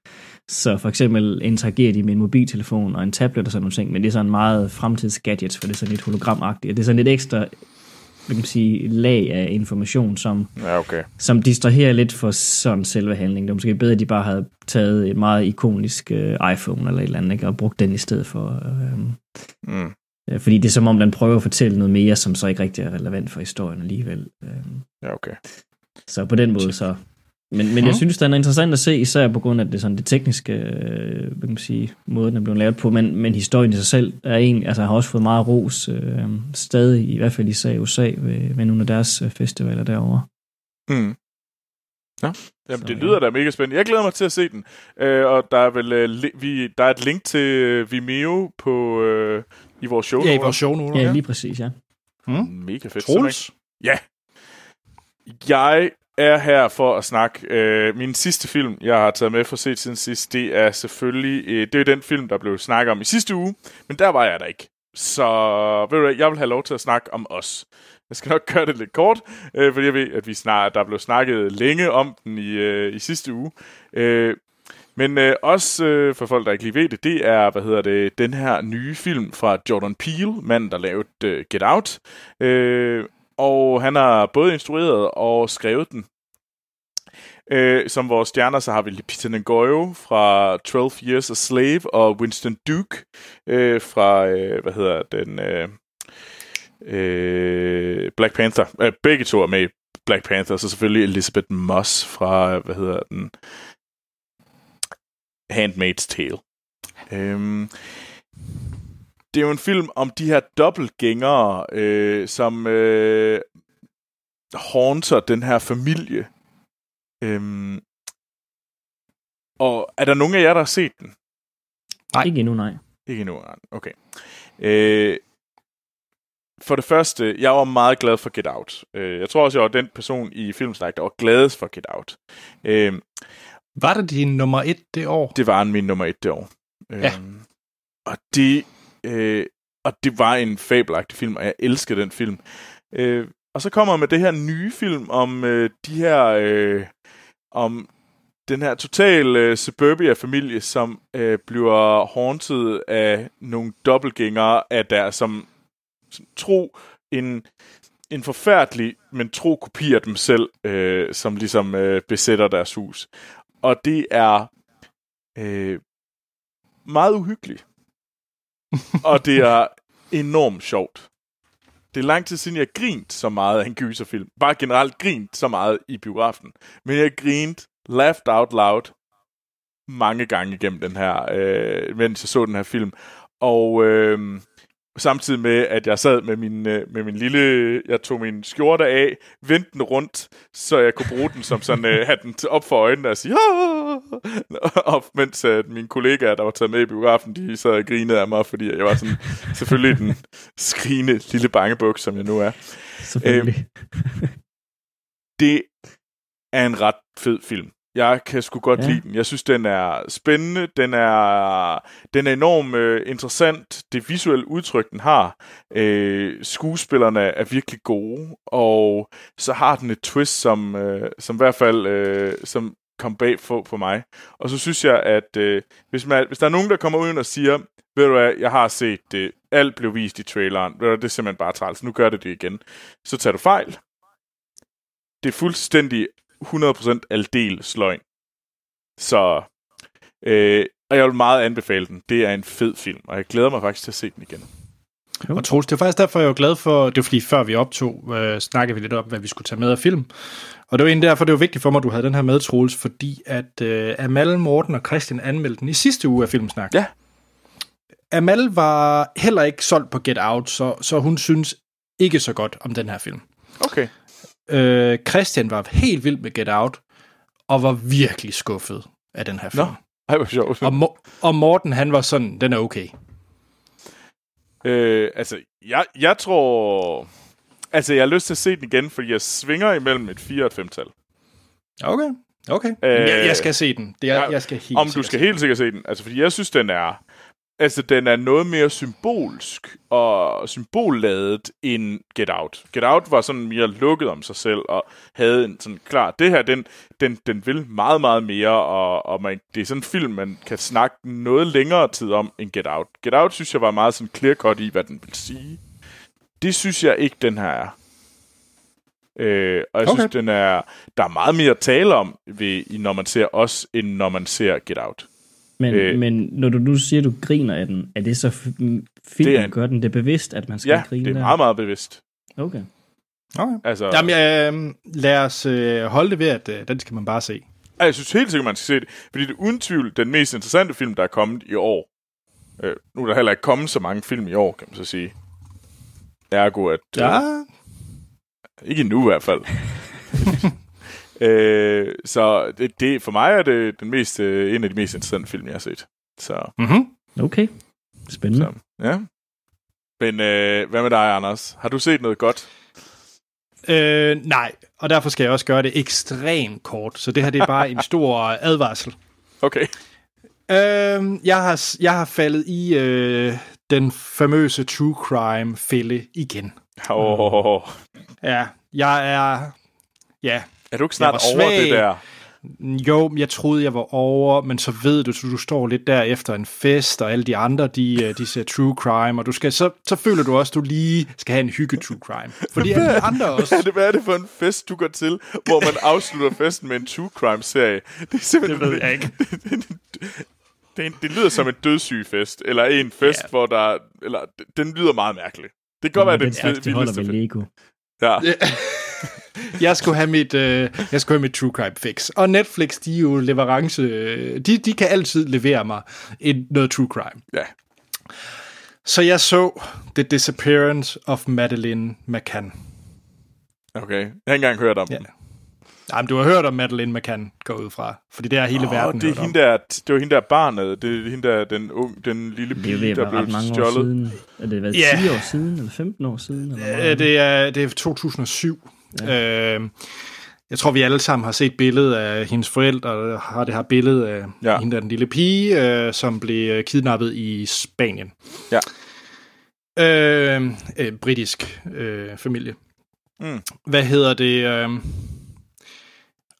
Så for eksempel interagerer de med en mobiltelefon og en tablet og sådan nogle ting, men det er sådan meget fremtidsgadgets, for det er sådan lidt hologramagtigt. Det er sådan lidt ekstra hvad kan man sige, lag af information, som, ja, okay. som distraherer lidt for sådan selve handlingen. Det er måske bedre, at de bare havde taget et meget ikonisk uh, iPhone eller et eller andet, ikke, og brugt den i stedet for. Uh, mm. uh, fordi det er som om, den prøver at fortælle noget mere, som så ikke rigtig er relevant for historien alligevel. Uh, ja, okay. Så på den måde, så Men, men jeg synes, det er interessant at se, især på grund af det, sådan, det tekniske, øh, hvad kan man sige, måde, den er blevet lavet på, men, men historien i sig selv er en, altså har også fået meget ros øh, stadig, i hvert fald i USA, ved, ved nogle af deres øh, festivaler derovre. Mm. Ja, Jamen, så, det lyder ja. da mega spændende. Jeg glæder mig til at se den. Øh, og der er vel øh, vi, der er et link til øh, Vimeo på, øh, i vores show Ja, i vores show nu. Ja, lige præcis, ja. Hmm? Mega fedt. Troels? Ja. Jeg er her for at snakke. Øh, min sidste film, jeg har taget med for set siden sidst, det er selvfølgelig øh, det er den film, der blev snakket om i sidste uge, men der var jeg der ikke. Så ved du hvad, jeg vil have lov til at snakke om os. Jeg skal nok gøre det lidt kort, øh, fordi jeg ved, at vi snart, der blev snakket længe om den i, øh, i sidste uge. Øh, men øh, også øh, for folk, der ikke lige ved det, det er, hvad hedder det, den her nye film fra Jordan Peele, manden, der lavede øh, Get Out. Øh, og han har både instrueret og skrevet den. Øh, som vores stjerner, så har vi Lupita Nyong'o fra 12 Years a Slave, og Winston Duke øh, fra, øh, hvad hedder den, øh, øh, Black Panther. Øh, begge to er med i Black Panther, så selvfølgelig Elizabeth Moss fra, hvad hedder den, Handmaid's Tale. Øhm, det er jo en film om de her dobbeltgængere, øh, som øh, haunter den her familie. Øhm, og er der nogen af jer, der har set den? Nej. Ikke endnu, nej. Ikke endnu, nej. Okay. Øh, for det første, jeg var meget glad for Get Out. Øh, jeg tror også, jeg var den person i filmsnak, der var gladest for Get Out. Øh, var det din nummer et det år? Det var min nummer et det år. Ja. Øh, og det, øh, og det var en fabelagtig film, og jeg elskede den film. Øh, og så kommer med det her nye film om øh, de her... Øh, om den her total øh, suburbia-familie, som øh, bliver haunted af nogle dobbeltgængere af der, som tro en, en forfærdelig, men tro kopi af dem selv, øh, som ligesom øh, besætter deres hus. Og det er øh, meget uhyggeligt og det er enormt sjovt. Det er lang tid siden, jeg grint så meget af en gyserfilm. Bare generelt grint så meget i biografen. Men jeg grint, laughed out loud, mange gange igennem den her, øh, mens jeg så den her film. Og øh, samtidig med, at jeg sad med min, øh, med min lille... Jeg tog min skjorte af, vendte den rundt, så jeg kunne bruge den som sådan... uh, have den op for øjnene og sige... Og mens uh, mine kollegaer, der var taget med i biografen, de sad og grinede af mig, fordi jeg var sådan selvfølgelig den skrigende lille bangebuk, som jeg nu er. Selvfølgelig. Uh, det er en ret fed film. Jeg kan sgu godt ja. lide den. Jeg synes, den er spændende. Den er, den er enormt øh, interessant. Det visuelle udtryk, den har. Øh, skuespillerne er virkelig gode. Og så har den et twist, som, øh, som i hvert fald øh, som kom bag for, for mig. Og så synes jeg, at øh, hvis, man, hvis der er nogen, der kommer ud og siger, ved du hvad, jeg har set det. Alt blev vist i traileren. Ved du, det er simpelthen bare træls. Nu gør det det igen. Så tager du fejl. Det er fuldstændig 100% aldel sløgn. Så, øh, og jeg vil meget anbefale den. Det er en fed film, og jeg glæder mig faktisk til at se den igen. Jo. Og Troels, det er faktisk derfor, jeg er glad for, det var fordi før vi optog, øh, snakkede vi lidt om, hvad vi skulle tage med af film. Og det var egentlig derfor, det var vigtigt for mig, at du havde den her med, Troels, fordi at øh, Amal, Morten og Christian anmeldte den i sidste uge af Filmsnak. Ja. Amal var heller ikke solgt på Get Out, så, så hun synes ikke så godt om den her film. Okay. Øh, Christian var helt vild med Get Out, og var virkelig skuffet af den her film. Nå, ej, hvor sjovt. Og, Mo- og Morten, han var sådan, den er okay. Øh, altså, jeg, jeg tror... Altså, jeg har lyst til at se den igen, fordi jeg svinger imellem et 4 og et 5-tal. Okay, okay. Øh, jeg, jeg skal se den. Det er, jeg, jeg skal helt Om du skal helt sikkert se den. Altså, fordi jeg synes, den er... Altså, den er noget mere symbolsk og symbolladet end Get Out. Get Out var sådan mere lukket om sig selv og havde en sådan klar, det her, den, den, den vil meget, meget mere, og, og man, det er sådan en film, man kan snakke noget længere tid om end Get Out. Get Out synes jeg var meget sådan clear cut i, hvad den vil sige. Det synes jeg ikke, den her er. Øh, og jeg okay. synes, den er, der er meget mere at tale om, ved, når man ser os, end når man ser Get Out. Men, øh, men når du nu siger, at du griner af den, er det så filmen, det er, gør den det bevidst, at man skal ja, grine det er meget, meget bevidst. Okay. Okay. Altså, Jamen, øh, lad os øh, holde det ved, at øh, den skal man bare se. Jeg synes helt sikkert, man skal se det, fordi det er uden tvivl den mest interessante film, der er kommet i år. Øh, nu er der heller ikke kommet så mange film i år, kan man så sige. Ergo, at... Øh, ja. Ikke nu i hvert fald. øh, så det, det, for mig er det den mest, øh, en af de mest interessante film, jeg har set. Så. Mm-hmm. Okay. Spændende. Så, ja. Men øh, hvad med dig, Anders? Har du set noget godt? Øh, nej, og derfor skal jeg også gøre det ekstremt kort. Så det her det er bare en stor advarsel. Okay. Øh, jeg, har, jeg har faldet i øh, den famøse true crime-fælde igen. Oh. Ja, jeg er... Ja. Er du ikke snart over svag. det der? Jo, jeg troede, jeg var over, men så ved du, du står lidt der efter en fest, og alle de andre, de, øh, de ser true crime, og du skal, så, så føler du også, du lige skal have en hygge true crime. Fordi alle de andre også... Hvad er, det, hvad er det for en fest, du går til, hvor man afslutter festen med en true crime-serie? Det er simpelthen... Det ved jeg ikke. det, det, det lyder som en dødssyg fest, eller en fest, yeah. hvor der... Eller, den lyder meget mærkelig. Det kan godt være, det er den vildeste fest. Lego. Ja. Jeg skulle have mit, øh, jeg skulle have mit True Crime fix. Og Netflix, de er jo leverance, de, de kan altid levere mig et, noget True Crime. Ja. Så jeg så The Disappearance of Madeleine McCann. Okay, jeg har ikke engang hørt om ja. den. Jamen, du har hørt om Madeleine McCann gå ud fra, fordi det er hele oh, verden det er hende der, det var hende der barnet, det er hende der, den, ung, den lille pige, der blev mange stjålet. År siden. Er det været yeah. 10 år siden, eller 15 år siden? Eller det, er, det er 2007. Ja. Øh, jeg tror, vi alle sammen har set billedet af hendes forældre, og har det her billede af ja. hende der, den lille pige, øh, som blev kidnappet i Spanien. Ja. Øh, øh, britisk øh, familie. Mm. Hvad hedder det? Øh,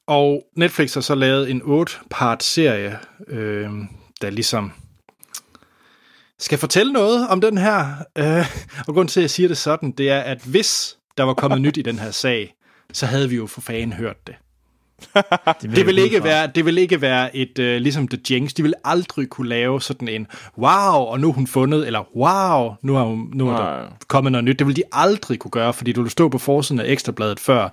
og Netflix har så lavet en 8-part serie, øh, der ligesom skal fortælle noget om den her. Øh, og grund til, at jeg siger det sådan, det er, at hvis der var kommet nyt i den her sag, så havde vi jo for fanden hørt det. det, vil det, vil ikke være, det vil ikke være et, uh, ligesom The Jinx, de vil aldrig kunne lave sådan en, wow, og nu er hun fundet, eller wow, nu er, hun, nu er der kommet noget nyt. Det vil de aldrig kunne gøre, fordi du vil stå på forsiden af Ekstrabladet, før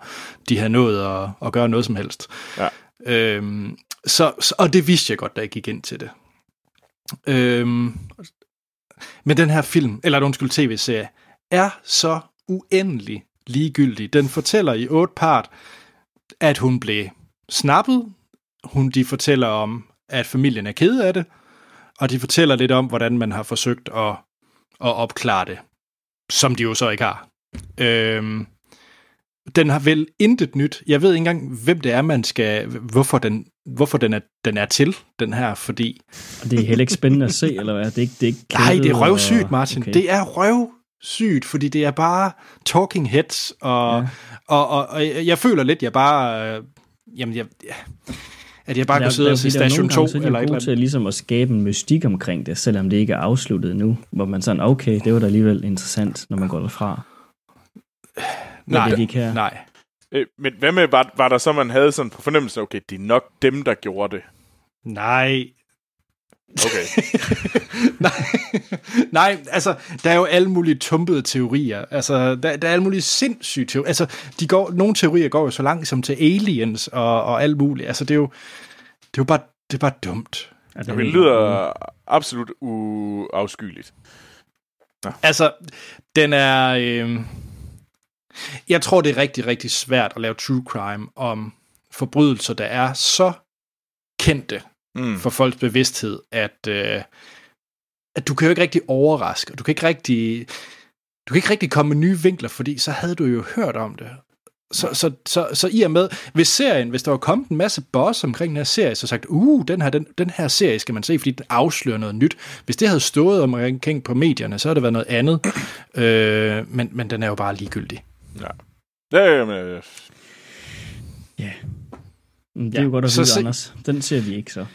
de har nået at, at gøre noget som helst. Ja. Øhm, så, og det vidste jeg godt, da jeg gik ind til det. Øhm, men den her film, eller undskyld tv-serie, er så uendelig ligegyldig. Den fortæller i otte part, at hun blev snappet. Hun, de fortæller om, at familien er ked af det, og de fortæller lidt om, hvordan man har forsøgt at, at opklare det, som de jo så ikke har. Øhm, den har vel intet nyt. Jeg ved ikke engang, hvem det er, man skal... Hvorfor den, hvorfor den, er, den er til, den her, fordi... Og det er heller ikke spændende at se, eller hvad? Det er ikke, det er ikke Nej, det er røvsygt, Martin. Okay. Det er røvsygt, fordi det er bare talking heads, og, ja. og, og, og jeg føler lidt, jeg bare... Øh, jamen, jeg, at jeg bare kan sidde og se Station 2 gange, eller et eller til ligesom at skabe en mystik omkring det, selvom det ikke er afsluttet nu, hvor man sådan, okay, det var da alligevel interessant, når man går derfra. Nej, det, de kan. nej. Øh, men hvad med, var, var der så, man havde sådan på fornemmelsen, okay, det er nok dem, der gjorde det? Nej. Okay. nej, nej, altså, der er jo alle mulige tumpede teorier. Altså, der, der er alle mulige sindssyge teorier. Altså, de går, nogle teorier går jo så langt som til aliens og, og alt muligt. Altså, det er jo, det er jo bare, det er bare dumt. Ja, det, det lyder absolut uafskyeligt. Ja. Altså, den er... Øh, jeg tror, det er rigtig, rigtig svært at lave true crime om forbrydelser, der er så kendte mm. for folks bevidsthed, at, øh, at du kan jo ikke rigtig overraske, og du kan ikke rigtig, du kan ikke rigtig komme med nye vinkler, fordi så havde du jo hørt om det. Så, så, så, så i og med, hvis serien, hvis der var kommet en masse boss omkring den her serie, så sagt, uh, den her, den, den her serie skal man se, fordi den afslører noget nyt. Hvis det havde stået omkring på medierne, så havde det været noget andet. Øh, men, men den er jo bare ligegyldig. Ja. Ja, men... Øh. Ja. Det er ja. jo godt at vide, se... Anders. Den ser vi ikke så.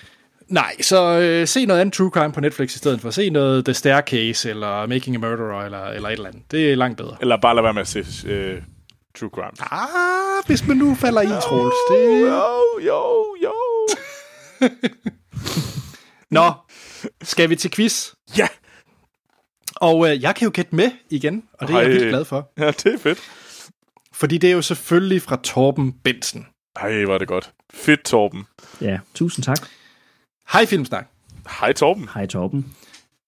Nej, så øh, se noget andet True Crime på Netflix i stedet for. Se noget The Staircase, eller Making a Murderer, eller, eller et eller andet. Det er langt bedre. Eller bare lade være med at se øh, True Crime. Ah, hvis man nu falder i, Troels. Det... Jo, jo, jo. Nå, skal vi til quiz? Ja. Og øh, jeg kan jo gætte med igen, og det er Ej. jeg vildt glad for. Ja, det er fedt. fordi det er jo selvfølgelig fra Torben Bensen. Hej, var det godt. Fedt, Torben. Ja, tusind tak. Hej Filmsnak. Hej Torben. Hej Torben.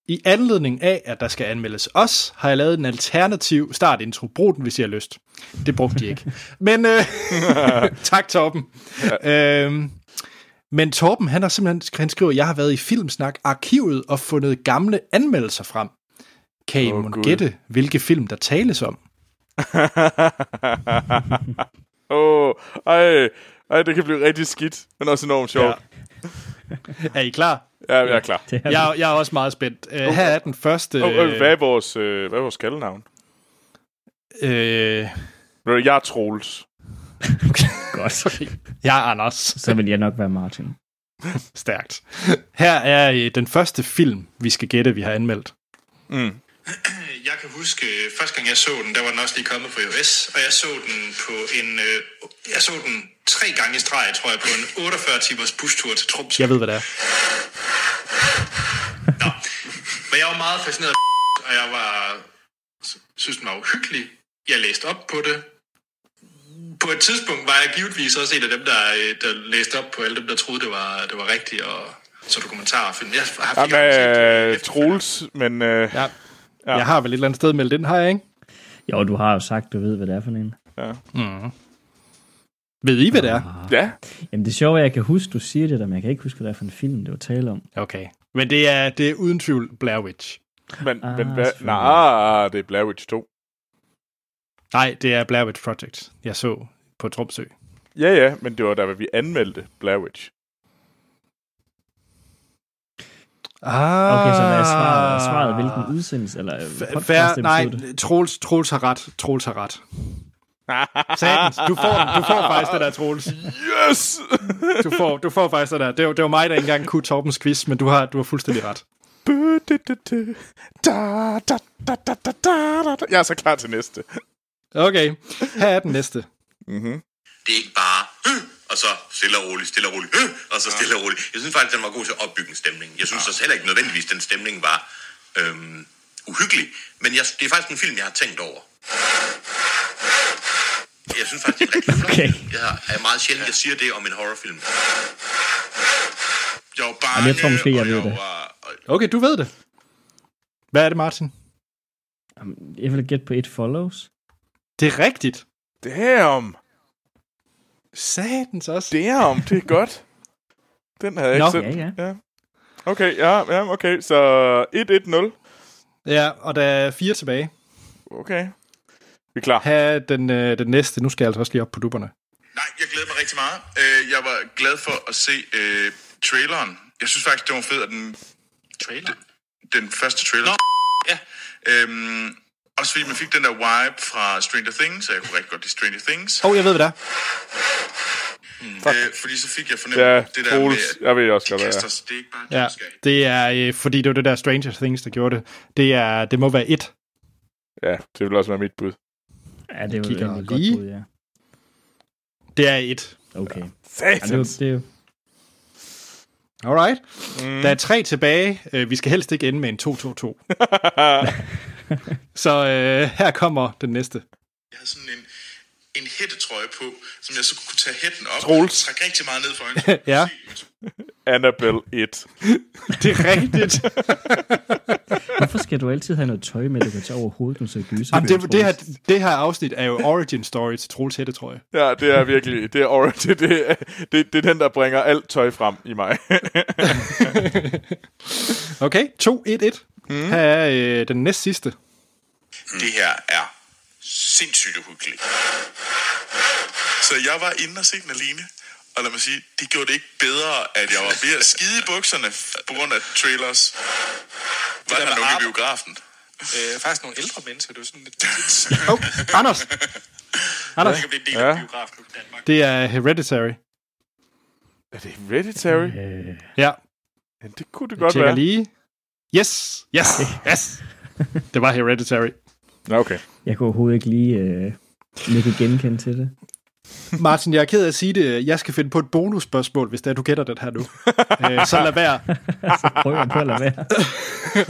I anledning af, at der skal anmeldes os, har jeg lavet en alternativ startintro. Brug den, hvis I har lyst. Det brugte de ikke. Men øh, tak, Torben. Ja. Øhm, men Torben, han har simpelthen han skriver, at jeg har været i Filmsnak arkivet og fundet gamle anmeldelser frem. Kan I oh, gætte, hvilke film der tales om? Åh, oh, ej, ej, det kan blive rigtig skidt, men også enormt sjovt. Ja. er I klar? Ja, jeg er klar. Er jeg, jeg er også meget spændt. Uh, her er den første... Oh, hvad, er vores, uh, hvad er vores kaldenavn? Uh, jeg er Troels. Godt. Okay. Jeg er Anders. Så vil jeg nok være Martin. Stærkt. Her er den første film, vi skal gætte, vi har anmeldt. Mm. Jeg kan huske, første gang jeg så den, der var den også lige kommet på iOS, og jeg så den på en, øh, jeg så den tre gange i streg, tror jeg, på en 48 timers bustur til Trumps. Jeg ved, hvad det er. Nå, men jeg var meget fascineret af og jeg var, synes, den var uhyggelig. Jeg læste op på det. På et tidspunkt var jeg givetvis også en af dem, der, øh, der læste op på alle dem, der troede, det var, det var rigtigt, og så dokumentarfilm. Jeg har Jamen, øh, Troels, men... Øh, ja. Ja. Jeg har vel et eller andet sted meldt den, har jeg ikke? Jo, du har jo sagt, du ved, hvad det er for en. Ja. Mm. Ved I, hvad det er? Ja. Jamen det er, at jeg kan huske, du siger det der, men jeg kan ikke huske, hvad det er for en film, det var tale om. Okay. Men det er, det er uden tvivl Blair Witch. Men, ah, men hvad? Nej, det er Blair Witch 2. Nej, det er Blair Witch Project, jeg så på Tromsø. Ja, ja, men det var der, vi anmeldte Blair Witch. Ah. Okay, så hvad er svaret? Svaret hvilken udsendelse? Eller Fær, nej, Troels, Troels har ret. Troels har ret. Satans, du får, du får faktisk det der, Troels. Yes! du, får, du får faktisk det der. Det var, det var mig, der ikke engang kunne Torbens quiz, men du har, du har fuldstændig ret. Jeg er så klar til næste. Okay, her er den næste. Mm-hmm. Det er ikke bare og så stille og roligt, stille og roligt, og så stille og roligt. Jeg synes faktisk, den var god til at opbygge en stemning. Jeg synes ja. også heller ikke nødvendigvis, den stemning var øhm, uhyggelig. Men jeg, det er faktisk en film, jeg har tænkt over. Jeg synes faktisk, det er rigtig flot. Okay. Jeg er meget sjældent, jeg siger det om en horrorfilm. Jeg var bange, jeg tror måske, jeg ved det. Okay, du ved det. Hvad er det, Martin? Jeg vil gætte på It Follows. Det er rigtigt. Damn. Satans også. Damn, det er godt. Den havde jeg Nå. ikke set. Ja, ja. ja. Okay, ja, ja, okay. Så 1-1-0. Ja, og der er fire tilbage. Okay. Vi er klar. Her den, øh, den næste. Nu skal jeg altså også lige op på dupperne. Nej, jeg glæder mig rigtig meget. Øh, jeg var glad for at se øh, traileren. Jeg synes faktisk, det var fedt, at den... Trailer? Den, den første trailer. Nå, ja. Øhm, også fordi man fik den der vibe fra Stranger Things, og jeg kunne rigtig godt lide Stranger Things. Åh, oh, jeg ved, hvad det er. Mm. Øh, fordi så fik jeg fornemmet ja, det der Troels, med, jeg ved også godt, hvad det er. Det er ikke bare ja, det er, øh, fordi det var det der Stranger Things, der gjorde det. Det, er, det må være et. Ja, det vil også være mit bud. Ja, det er jo et godt bud, ja. Det er et. Okay. Ja, det, det er jo... Alright. Mm. Der er tre tilbage. Øh, Vi skal helst ikke ende med en 2-2-2. Så øh, her kommer den næste. Jeg havde sådan en, en hættetrøje på, som jeg så kunne tage hætten op Troels. og trække rigtig meget ned for øjnene. Ja. Annabelle 1. Det er rigtigt. Hvorfor skal du altid have noget tøj med, du kan tage over hovedet, når du ser gyser? Jamen, det, det, her, det her afsnit er jo origin story til Troels hætte, tror jeg. Ja, det er virkelig, det er, or- det, det, er, det, det er den, der bringer alt tøj frem i mig. Okay, 2-1-1. Mm. Her er øh, den næst sidste. Det her er sindssygt uhyggeligt. Så jeg var inde og se den alene. Og lad mig sige, det gjorde det ikke bedre, at jeg var ved at skide i bukserne på grund af trailers. Var der nogen i biografen? Øh, faktisk nogle ældre mennesker, det er sådan lidt... Oh, Anders. Anders, Jeg kan blive en del Ja. af biografen i Danmark. det er Hereditary. er det Hereditary? Øh, Ja, Ja, det kunne det jeg godt tjekker være. lige. Yes, yes, yes. Det var Hereditary. Nå, okay. jeg kunne overhovedet ikke lige øh, ikke genkende til det. Martin, jeg er ked af at sige det. Jeg skal finde på et bonusspørgsmål, hvis det er, du gætter det her nu. øh, så lad være. Så prøver jeg på at lade være.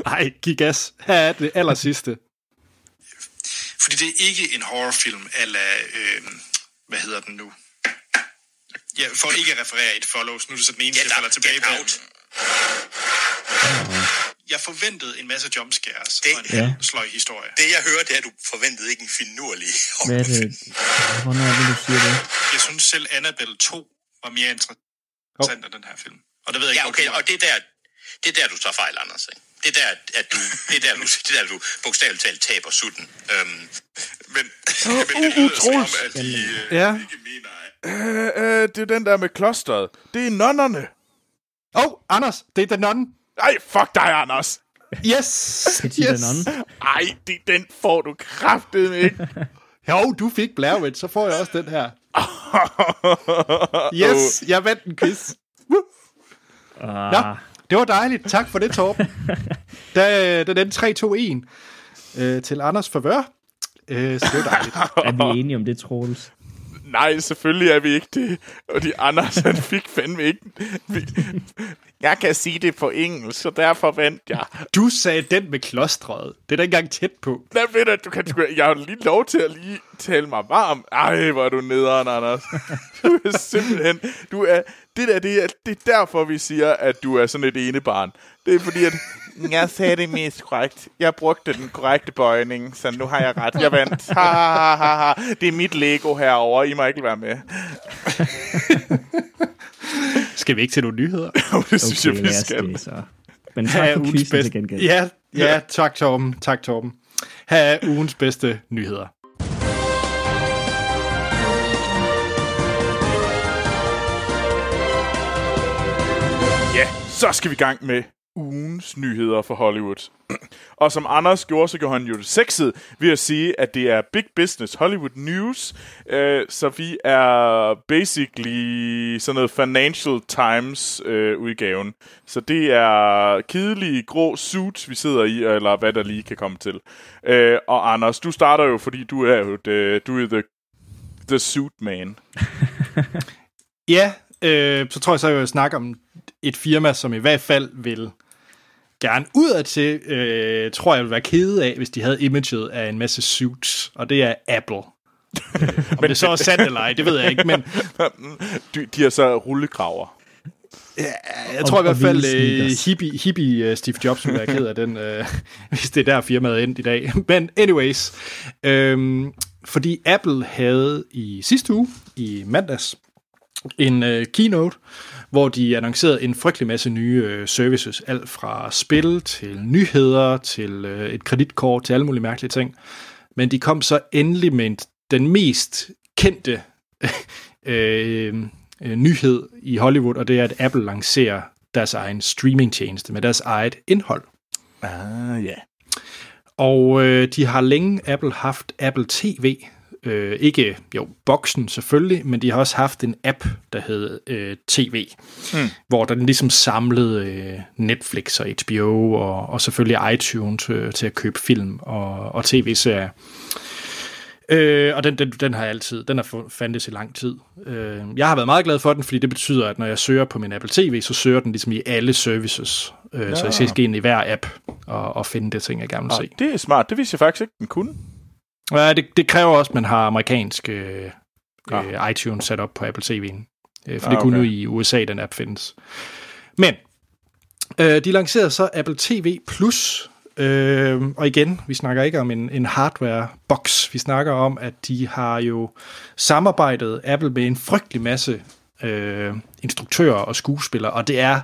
Ej, giv gas. Her er det aller sidste. Fordi det er ikke en horrorfilm, eller øh, hvad hedder den nu? Ja, for ikke at referere et follows, nu er det så den eneste, Ja, jeg der- falder tilbage Get på. Out. Jeg forventede en masse jumpscares Det- og en Ja. sløj historie. Det jeg hører, det er, at du forventede ikke en finurlig Hvad er det? Hvornår er det, du siger det? Jeg synes selv Annabelle 2 var mere interessant oh. end den her film. Og det ved jeg Ja, ikke, okay, og det er der, det er der du tager fejl, Anders. Ikke? Det er der, at du, det er der, du, det er der, du bogstaveligt talt taber sutten. Øhm, Men, men det lyder som om, Troels. at de øh, Ja. ikke mener, Øh, øh, det er den der med klosteret. Det er nonnerne. Åh, oh, Anders, det er The Nun. Ej, fuck dig, Anders. Yes, yes. Ej, det, den får du kraftet ikke. Jo, du fik Blair Witch, så får jeg også den her. Yes, jeg vandt en quiz. Nå, Ah, det var dejligt. Tak for det, Torben. Da, den endte 3-2-1 øh, til Anders favør. Øh, så det var dejligt. er vi enige om det, Troels? Nej, selvfølgelig er vi ikke det. Og de Anders, han fik fandme ikke... Jeg kan sige det på engelsk, så derfor vandt jeg. Du sagde den med klostret. Det er da ikke engang tæt på. Lad ved du kan... Du, jeg har lige lov til at lige tale mig varm. Ej, hvor er du nederen, Anders. Du er simpelthen... Du er, det der, det er, det er derfor, vi siger, at du er sådan et ene barn. Det er fordi, at jeg sagde det mest korrekt. Jeg brugte den korrekte bøjning, så nu har jeg ret. Jeg vandt. Ha, ha, ha, ha. Det er mit Lego herover. I må ikke være med. Skal vi ikke til nogle nyheder? det synes jeg, vi skal. det, så. Men tak for ugens quizzen til bedste. gengæld. Ja, ja, tak Torben. Tak Torben. Her er ugens bedste nyheder. Ja, så skal vi i gang med ugens nyheder for Hollywood. Og som Anders gjorde, så gjorde han jo det sexet ved at sige, at det er Big Business Hollywood News. Øh, så vi er basically sådan noget Financial Times øh, udgaven. Så det er kedelige grå suits, vi sidder i, eller hvad der lige kan komme til. Øh, og Anders, du starter jo, fordi du er jo det, øh, du er the, the suit man. Ja, øh, så tror jeg så, jeg vil snakke om et firma, som i hvert fald vil gerne udadtil, øh, tror jeg vil være kede af, hvis de havde imaget af en masse suits, og det er Apple. Øh, om det så er sandt eller ej, det ved jeg ikke, men De, de er så rullekraver. jeg tror i og hvert fald, øh, sneakers. hippie, hippie uh, Steve Jobs vil være ked af den, øh, hvis det er der firmaet er endt i dag. Men anyways, øh, fordi Apple havde i sidste uge, i mandags, en øh, keynote, hvor de annoncerede en frygtelig masse nye øh, services, alt fra spil til nyheder til øh, et kreditkort til alle mulige mærkelige ting. Men de kom så endelig med en, den mest kendte øh, øh, nyhed i Hollywood, og det er, at Apple lancerer deres egen streamingtjeneste med deres eget indhold. Ah, ja. Og øh, de har længe Apple haft Apple TV. Øh, ikke, jo, boksen selvfølgelig, men de har også haft en app, der hed øh, TV, mm. hvor den ligesom samlede øh, Netflix og HBO og, og selvfølgelig iTunes øh, til at købe film og, og tv-serier. Øh, og den, den, den har jeg altid, den har fandtes i lang tid. Øh, jeg har været meget glad for den, fordi det betyder, at når jeg søger på min Apple TV, så søger den ligesom i alle services. Øh, Så jeg skal ind i hver app og, og finde det ting, jeg gerne vil se. Det er smart. Det vidste jeg faktisk ikke, den kunne. Ja, det, det kræver også, at man har amerikansk øh, Ah. øh, iTunes sat op på Apple TV'en. Øh, for Ah, det kunne okay. nu i USA, den app findes. Men, øh, de lancerede så Apple TV Plus, øh, og igen, vi snakker ikke om en, en hardware-box. Vi snakker om, at de har jo samarbejdet Apple med en frygtelig masse øh, instruktører og skuespillere, og det er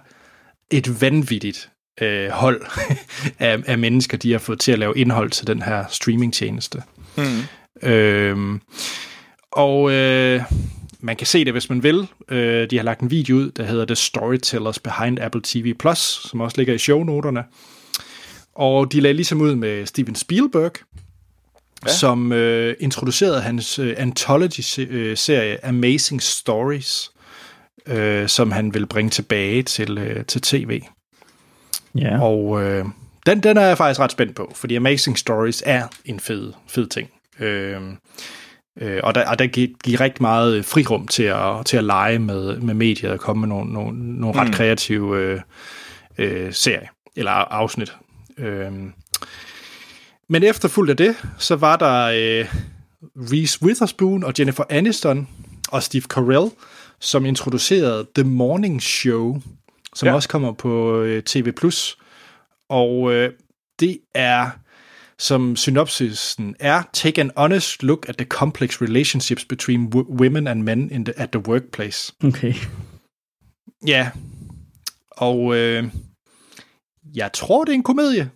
et vanvittigt øh, hold af, af mennesker, de har fået til at lave indhold til den her streamingtjeneste. Mm. Øhm, og øh, man kan se det, hvis man vil. Øh, de har lagt en video ud, der hedder The Storytellers Behind Apple TV+, Plus, som også ligger i shownoterne. Og de lagde ligesom ud med Steven Spielberg, ja. som øh, introducerede hans øh, anthology-serie Amazing Stories, øh, som han vil bringe tilbage til, øh, til tv. Ja. Og øh, den, den er jeg faktisk ret spændt på, fordi Amazing Stories er en fed, fed ting. Øh, øh, og der, og der giver, giver rigtig meget frirum til at, til at lege med, med mediet og komme med nogle, nogle, nogle ret Mm. kreative øh, øh, serier eller afsnit. Øh, men efterfulgt af det, så var der øh, Reese Witherspoon og Jennifer Aniston og Steve Carell, som introducerede The Morning Show, som ja. også kommer på øh, TV+. Og øh, det er, som synopsisen er, take an honest look at the complex relationships between women and men in the, at the workplace. Okay. Ja, og øh, jeg tror, det er en komedie.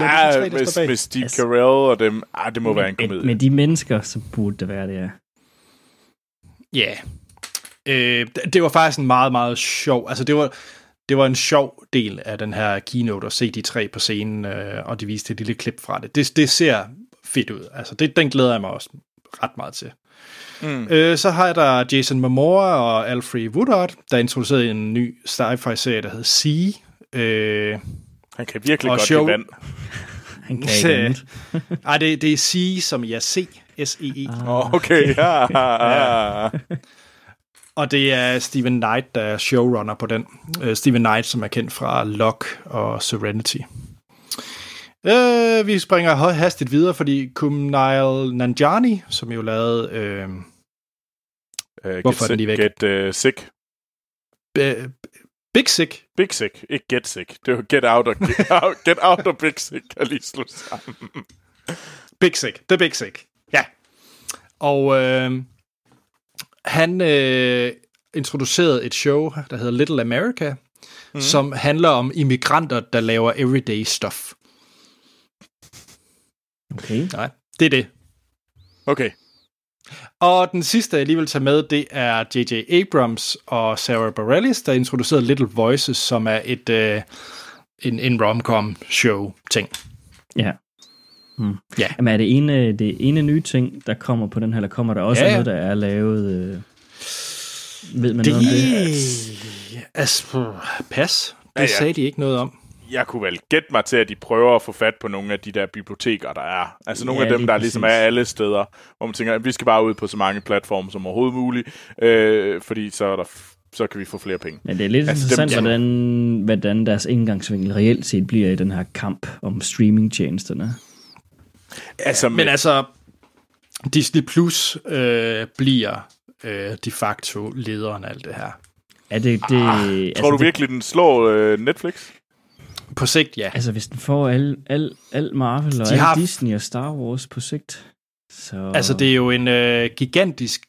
Ja, ah, med, med Steve altså, Carell og dem, ah, det må med, være en komedie. Med de mennesker, så burde det være det, ja. Ja. Yeah. Øh, det var faktisk en meget, meget sjov, altså det var, det var en sjov del af den her keynote at se de tre på scenen, øh, og de viste et lille klip fra det. Det, det ser fedt ud. Altså, det, den glæder jeg mig også ret meget til. Mm. Øh, så har jeg der Jason Momoa og Alfred Woodard, der introducerede en ny sci-fi-serie, der hedder Sea. Øh, Han kan virkelig godt show... lide vand. Han kan ikke Ej, det, det er Sea, som jeg C. S-E-E. Ah. Oh, okay, ja. ja. Og det er Steven Knight, der er showrunner på den. Uh, Steven Knight, som er kendt fra Lock og Serenity. Uh, vi springer hastigt videre, fordi Kumail Nanjiani, som jo lavede... Uh, uh, hvorfor er den lige væk? Get uh, Sick. B- Big Sick. Big Sick, ikke Get Sick. Det var Get Out og Get Out, get out og Big Sick, kan lige slå sammen. Big Sick, The Big Sick. Ja. Og øh, han øh, introducerede et show, der hedder Little America, mm. som handler om immigranter, der laver everyday stuff. Okay. Nej, det er det. Okay. Og den sidste, jeg lige vil tage med, det er J.J. Abrams og Sarah Bareilles, der introducerede Little Voices, som er et øh, en, en rom-com show ting. Ja. Hmm. Ja. Jamen er det ene, det ene nye ting, der kommer på den her, eller kommer der også ja, ja. noget, der er lavet... Øh, ved man det... noget om det? Altså, pas. Det ja, ja. sagde de ikke noget om. Jeg kunne vel gætte mig til, at de prøver at få fat på nogle af de der biblioteker, der er. Altså nogle ja, af dem, der præcis. ligesom er alle steder, hvor man tænker, at vi skal bare ud på så mange platforme som overhovedet muligt, øh, fordi så er der så kan vi få flere penge. Men det er lidt altså, interessant, dem, hvordan, hvordan deres indgangsvinkel reelt set bliver i den her kamp om streamingtjenesterne. Altså, men, men altså, Disney Plus øh, bliver øh, de facto lederen af alt det her. Er det, det, ah, altså, tror du virkelig, det, den slår øh, Netflix? På sigt, ja. Altså, hvis den får al, al, al Marvel og de al har... Disney og Star Wars på sigt, så... Altså, det er jo en øh, gigantisk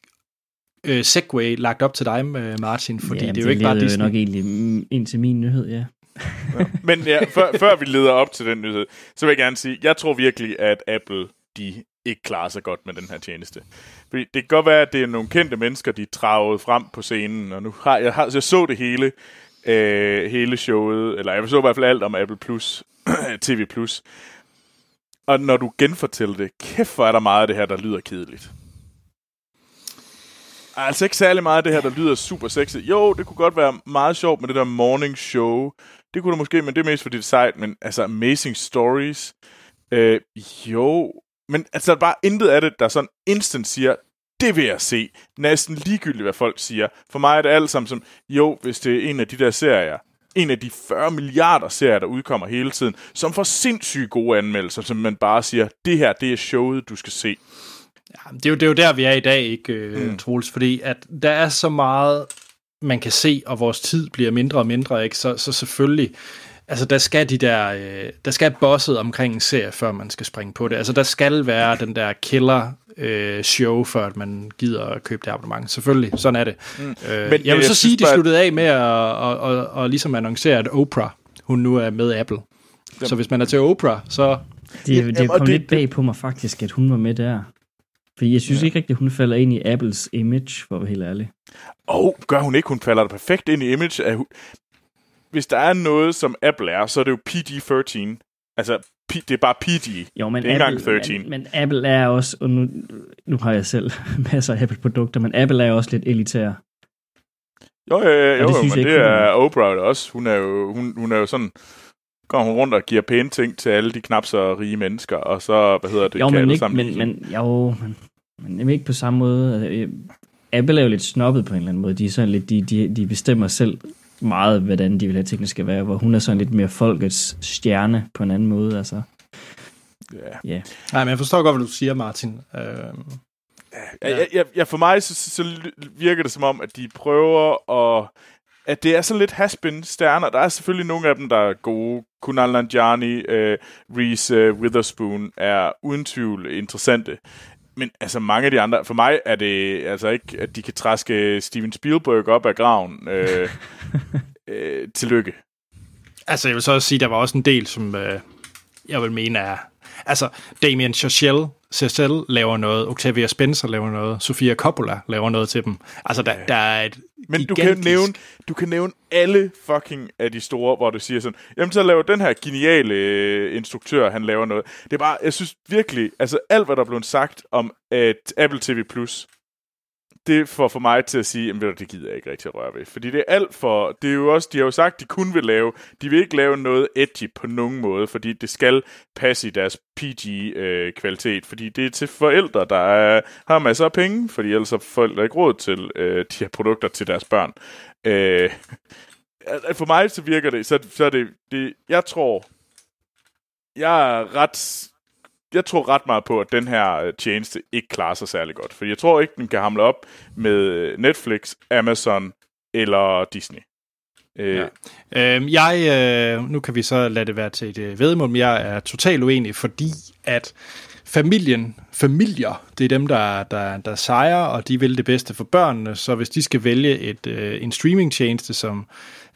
øh, segway lagt op til dig, øh, Martin, fordi ja, det er jo ikke bare Disney. det nok egentlig ind til min nyhed, ja. Ja. Men ja, før, før vi leder op til den nyhed, så vil jeg gerne sige, jeg tror virkelig, at Apple, de ikke klarer sig godt med den her tjeneste. Fordi det kan godt være, at det er nogle kendte mennesker, de travede frem på scenen, og nu har jeg, har, jeg så det hele, øh, hele showet, eller jeg så i hvert fald alt om Apple Plus, TV Plus. Og når du genfortæller det, kæft hvor er der meget af det her, der lyder kedeligt. Altså ikke særlig meget af det her, der lyder super sexet. Jo, det kunne godt være meget sjovt med det der morning show. Det kunne det måske, men det er mest for dit site. Men altså, Amazing Stories. Øh, jo, men altså bare intet af det, der sådan instant siger, det vil jeg se. Næsten ligegyldigt, hvad folk siger. For mig er det alt sammen som, jo, hvis det er en af de der serier, en af de 40 milliarder serier, der udkommer hele tiden, som får sindssygt gode anmeldelser, som man bare siger, det her, det er showet, du skal se. Ja, det, er jo, det er jo der, vi er i dag, ikke, øh, mm. Troels? Fordi at der er så meget, man kan se, og vores tid bliver mindre og mindre, ikke? Så, så selvfølgelig, altså der skal de der, øh, der skal bosset omkring en serie, før man skal springe på det. Altså der skal være den der killer øh, show, før at man gider at købe det abonnement. Selvfølgelig, sådan er det. Mm. Øh, Men, jeg vil jeg så sige, at de sluttede af med at, at, at, at ligesom annoncere, at Oprah, hun nu er med Apple. Jamen. Så hvis man er til Oprah, så... Det, det kom det, lidt bag på mig faktisk, at hun var med der. Fordi jeg synes ja. ikke rigtigt, at hun falder ind i Apples image, for at være helt ærlig. Åh, oh, gør hun ikke. Hun falder da perfekt ind i image. Af, hvis der er noget, som Apple er, så er det jo PG-13. Altså, det er bare PG. Jo, men det er Apple, 13. Men, men Apple er også, og nu, nu har jeg selv masser af Apple-produkter, men Apple er også lidt elitær. Jo, jo, jo, jo det men det er Oprah også. Hun er jo, hun, hun er jo sådan, går hun rundt og giver pæne ting til alle de knap så rige mennesker, og så, hvad hedder det, jo, men, ikke, men, men, jo, men, men ikke på samme måde. Altså, Apple er jo lidt snobbet på en eller anden måde. De, er sådan lidt, de, de, de bestemmer selv meget, hvordan de vil have tingene skal være, hvor hun er sådan lidt mere folkets stjerne på en anden måde. Altså. Ja. Yeah. Nej, men jeg forstår godt, hvad du siger, Martin. Øh, ja. Ja, ja, ja, for mig så, så virker det som om, at de prøver at at det er sådan lidt haspin stjerner. Der er selvfølgelig nogle af dem, der er gode. Kunal Nanjiani, uh, Reese uh, Witherspoon er uden tvivl interessante. Men altså mange af de andre, for mig er det altså ikke, at de kan træske Steven Spielberg op af graven. Øh, øh, tillykke. Altså jeg vil så også sige, at der var også en del, som øh, jeg vil mene er... Altså Damien Chazelle Cecil laver noget, Octavia Spencer laver noget, Sofia Coppola laver noget til dem. Altså, der, der er et Men gigantisk... du kan, nævne, du kan nævne alle fucking af de store, hvor du siger sådan, jamen så laver den her geniale øh, instruktør, han laver noget. Det er bare, jeg synes virkelig, altså alt, hvad der er blevet sagt om at Apple TV+, Plus det får for mig til at sige, at det gider jeg ikke rigtig at røre ved. Fordi det er alt for... Det er jo også, de har jo sagt, de kun vil lave... De vil ikke lave noget edgy på nogen måde, fordi det skal passe i deres PG-kvalitet. Øh, fordi det er til forældre, der er, har masser af penge, fordi ellers har forældre ikke råd til øh, de her produkter til deres børn. Øh, for mig så virker det... Så, så er det, det... Jeg tror... Jeg er ret jeg tror ret meget på, at den her øh, tjeneste ikke klarer sig særlig godt. For jeg tror ikke, den kan hamle op med øh, Netflix, Amazon eller Disney. Øh. Ja. Øh, jeg, øh, nu kan vi så lade det være til et øh, vedmål, men jeg er totalt uenig, fordi at familien, familier, det er dem, der, der, der sejrer, og de vil det bedste for børnene, så hvis de skal vælge et, øh, en streamingtjeneste, som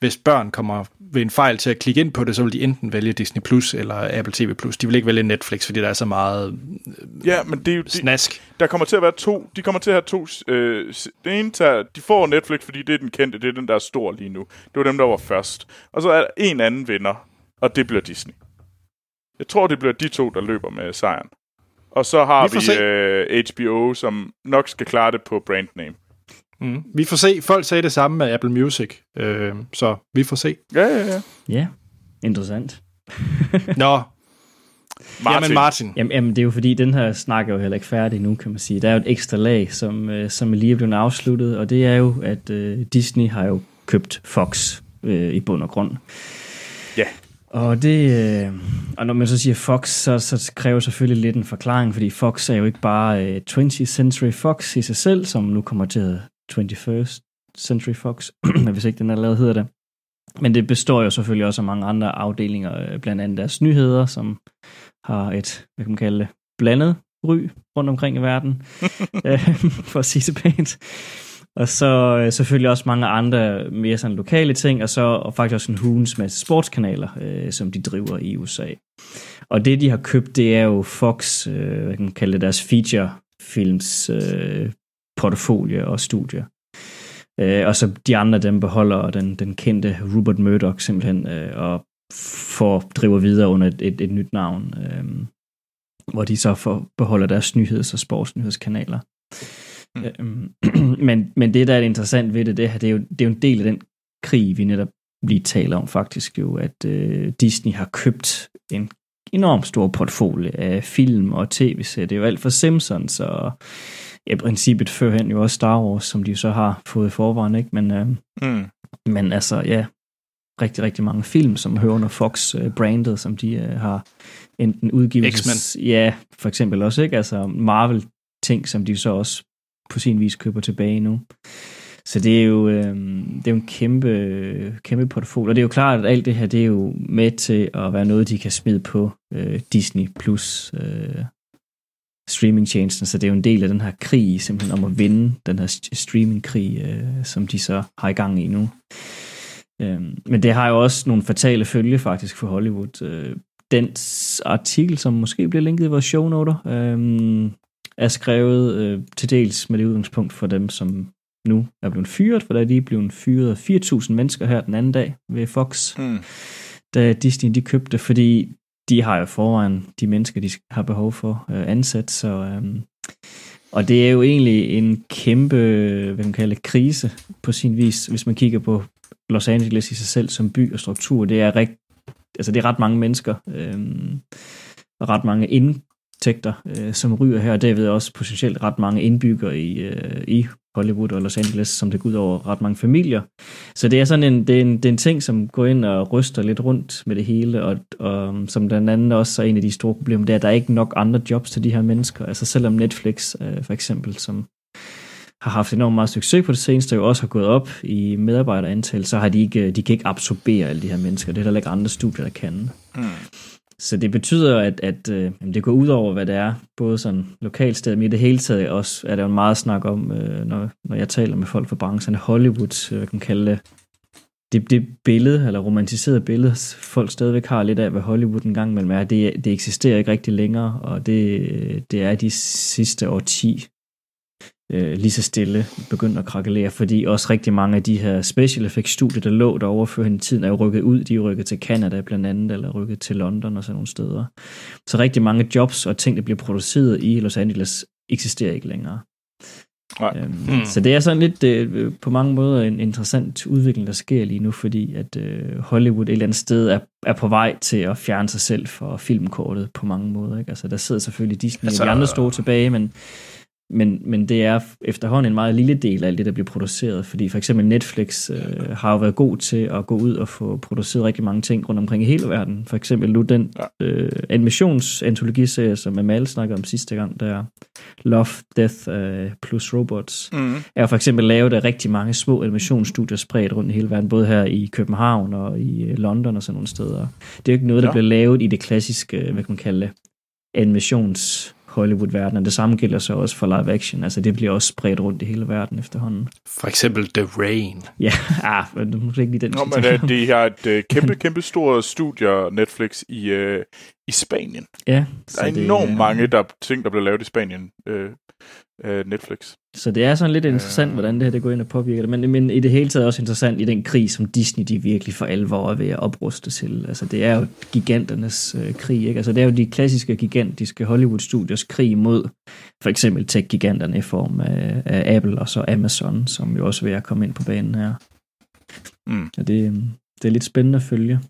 hvis børn kommer ved en fejl til at klikke ind på det, så vil de enten vælge Disney Plus eller Apple TV Plus. De vil ikke vælge Netflix, fordi der er så meget øh, ja, men det jo, snask. De, der kommer til at være to. De kommer til at have to. Øh, det ene tager, de får Netflix, fordi det er den kendte. Det er den, der er stor lige nu. Det var dem, der var først. Og så er der en anden vinder, og det bliver Disney. Jeg tror, det bliver de to, der løber med sejren. Og så har vi, vi øh, HBO, som nok skal klare det på brand name. Mm. Vi får se. Folk sagde det samme med Apple Music, øh, så vi får se. Ja, ja, ja. Ja, interessant. Nå, Martin. Jamen Martin. Jamen, jamen, det er jo fordi, den her snak er jo heller ikke færdig nu, kan man sige. Der er jo et ekstra lag, som, øh, som lige er blevet afsluttet, og det er jo, at øh, Disney har jo købt Fox øh, i bund og grund. Ja. Og det, øh, og når man så siger Fox, så, så kræver selvfølgelig lidt en forklaring, fordi Fox er jo ikke bare øh, 20th Century Fox i sig selv, som nu kommer til at 21st Century Fox, hvis ikke den allerede hedder det. Men det består jo selvfølgelig også af mange andre afdelinger, øh, blandt andet deres nyheder, som har et, hvad kan man kalde det, blandet ry rundt omkring i verden, øh, for at sige det pænt. Og så øh, selvfølgelig også mange andre mere sådan lokale ting, og så og faktisk også en hulens masse sportskanaler, øh, som de driver i USA. Og det, de har købt, det er jo Fox, øh, hvad kan man kalde det, deres feature films øh, portfolio og studier. Øh, og så de andre, dem beholder den, den kendte Rupert Murdoch simpelthen, øh, og får driver videre under et, et, et nyt navn, øh, hvor de så får, beholder deres nyheds- og sportsnyhedskanaler. Mm. Øh, men, men det, der er interessant ved det, det, her, det, er jo, det er jo en del af den krig, vi netop lige taler om faktisk jo, at øh, Disney har købt en enormt stor portfolio af film og tv-serier. Det er jo alt fra Simpsons og i princippet førhen jo også Star Wars, som de så har fået i forvejen, ikke? Men, øh, mm. men altså, ja, rigtig, rigtig mange film, som hører under Fox-brandet, øh, som de øh, har enten udgivet... X-Men. Ja, for eksempel også, ikke? Altså Marvel-ting, som de så også på sin vis køber tilbage nu. Så det er jo, øh, det er jo en kæmpe, kæmpe portfolio. Og det er jo klart, at alt det her, det er jo med til at være noget, de kan smide på øh, Disney Plus øh, streamingtjenesten, så det er jo en del af den her krig, simpelthen om at vinde den her streamingkrig, øh, som de så har i gang i nu. Øh, men det har jo også nogle fatale følge faktisk for Hollywood. Øh, den artikel, som måske bliver linket i vores shownoter, øh, er skrevet øh, til dels med det udgangspunkt for dem, som nu er blevet fyret, for der er lige blevet fyret 4.000 mennesker her den anden dag ved Fox, hmm. da Disney de købte, fordi de har jo foran de mennesker, de har behov for øh, ansat, så... Øh, og det er jo egentlig en kæmpe, øh, hvad man kalder krise på sin vis, hvis man kigger på Los Angeles i sig selv som by og struktur. Det er, rigt, altså det er ret mange mennesker, øh, og ret mange ind, arkitekter, øh, som ryger her, og derved også potentielt ret mange indbyggere i, øh, i Hollywood og Los Angeles, som det går ud over ret mange familier. Så det er sådan en, det er en, det er en ting, som går ind og ryster lidt rundt med det hele, og, og som den anden også er en af de store problemer, det er, at der er ikke nok andre jobs til de her mennesker. Altså selvom Netflix øh, for eksempel, som har haft enormt meget succes på det seneste, og også har gået op i medarbejderantal, så har de ikke, øh, de kan ikke absorbere alle de her mennesker. Det er der ikke andre studier, der kan. Mm. Så det betyder, at, at øh, det går ud over, hvad det er, både sådan lokalsted, men i det hele taget også er der jo meget snak om, øh, når, når jeg taler med folk fra branchen, Hollywood, øh, hvad kan man kalde det, det, det billede, eller romantiserede billede, folk stadigvæk har lidt af, hvad Hollywood engang mellem er, det, det eksisterer ikke rigtig længere, og det, øh, det er de sidste 10 øh, lige så stille begyndt at krakelere, fordi også rigtig mange af de her special effects studier, der lå derovre før hen i tiden, er jo rykket ud. De er rykket til Canada blandt andet, eller rykket til London og sådan nogle steder. Så rigtig mange jobs og ting, der bliver produceret i Los Angeles, eksisterer ikke længere. Nej. Øhm, hmm. Så det er sådan lidt øh, på mange måder en interessant udvikling, der sker lige nu, fordi at øh, Hollywood et eller andet sted er, er på vej til at fjerne sig selv fra filmkortet på mange måder. Ikke? Altså, der sidder selvfølgelig Disney altså, og de andre store tilbage, men men, men det er efterhånden en meget lille del af alt det, der bliver produceret, fordi for eksempel Netflix øh, har jo været god til at gå ud og få produceret rigtig mange ting rundt omkring i hele verden. For eksempel nu den øh, animationsantologiserie, som Amal snakkede om sidste gang, der Love, Death øh, plus Robots, mm. er for eksempel lavet af rigtig mange små animationsstudier spredt rundt i hele verden, både her i København og i øh, London og sådan nogle steder. Det er jo ikke noget, der ja. bliver lavet i det klassiske, hvad kan man kalde det, animations Hollywood-verdenen. Det samme gælder så også for live action. Altså det bliver også spredt rundt i hele verden efterhånden. For eksempel The Rain. Ja, ah, men du måske ikke lige den. Nå, men uh, de har et uh, kæmpe, kæmpe stort studie Netflix i, uh, i Spanien. Ja. Der er enormt det, mange der, ting, der bliver lavet i Spanien. Uh, uh, Netflix. Så det er sådan lidt interessant, hvordan det her det går ind og påvirker det. Men, men i det hele taget også interessant i den krig, som Disney de virkelig for alvor er ved at opruste til. Altså det er jo giganternes øh, krig. Ikke? Altså det er jo de klassiske gigantiske Hollywood-studios krig mod for eksempel tech-giganterne i form af, af Apple og så Amazon, som jo også er ved at komme ind på banen her. Mm. Og det, det er lidt spændende at følge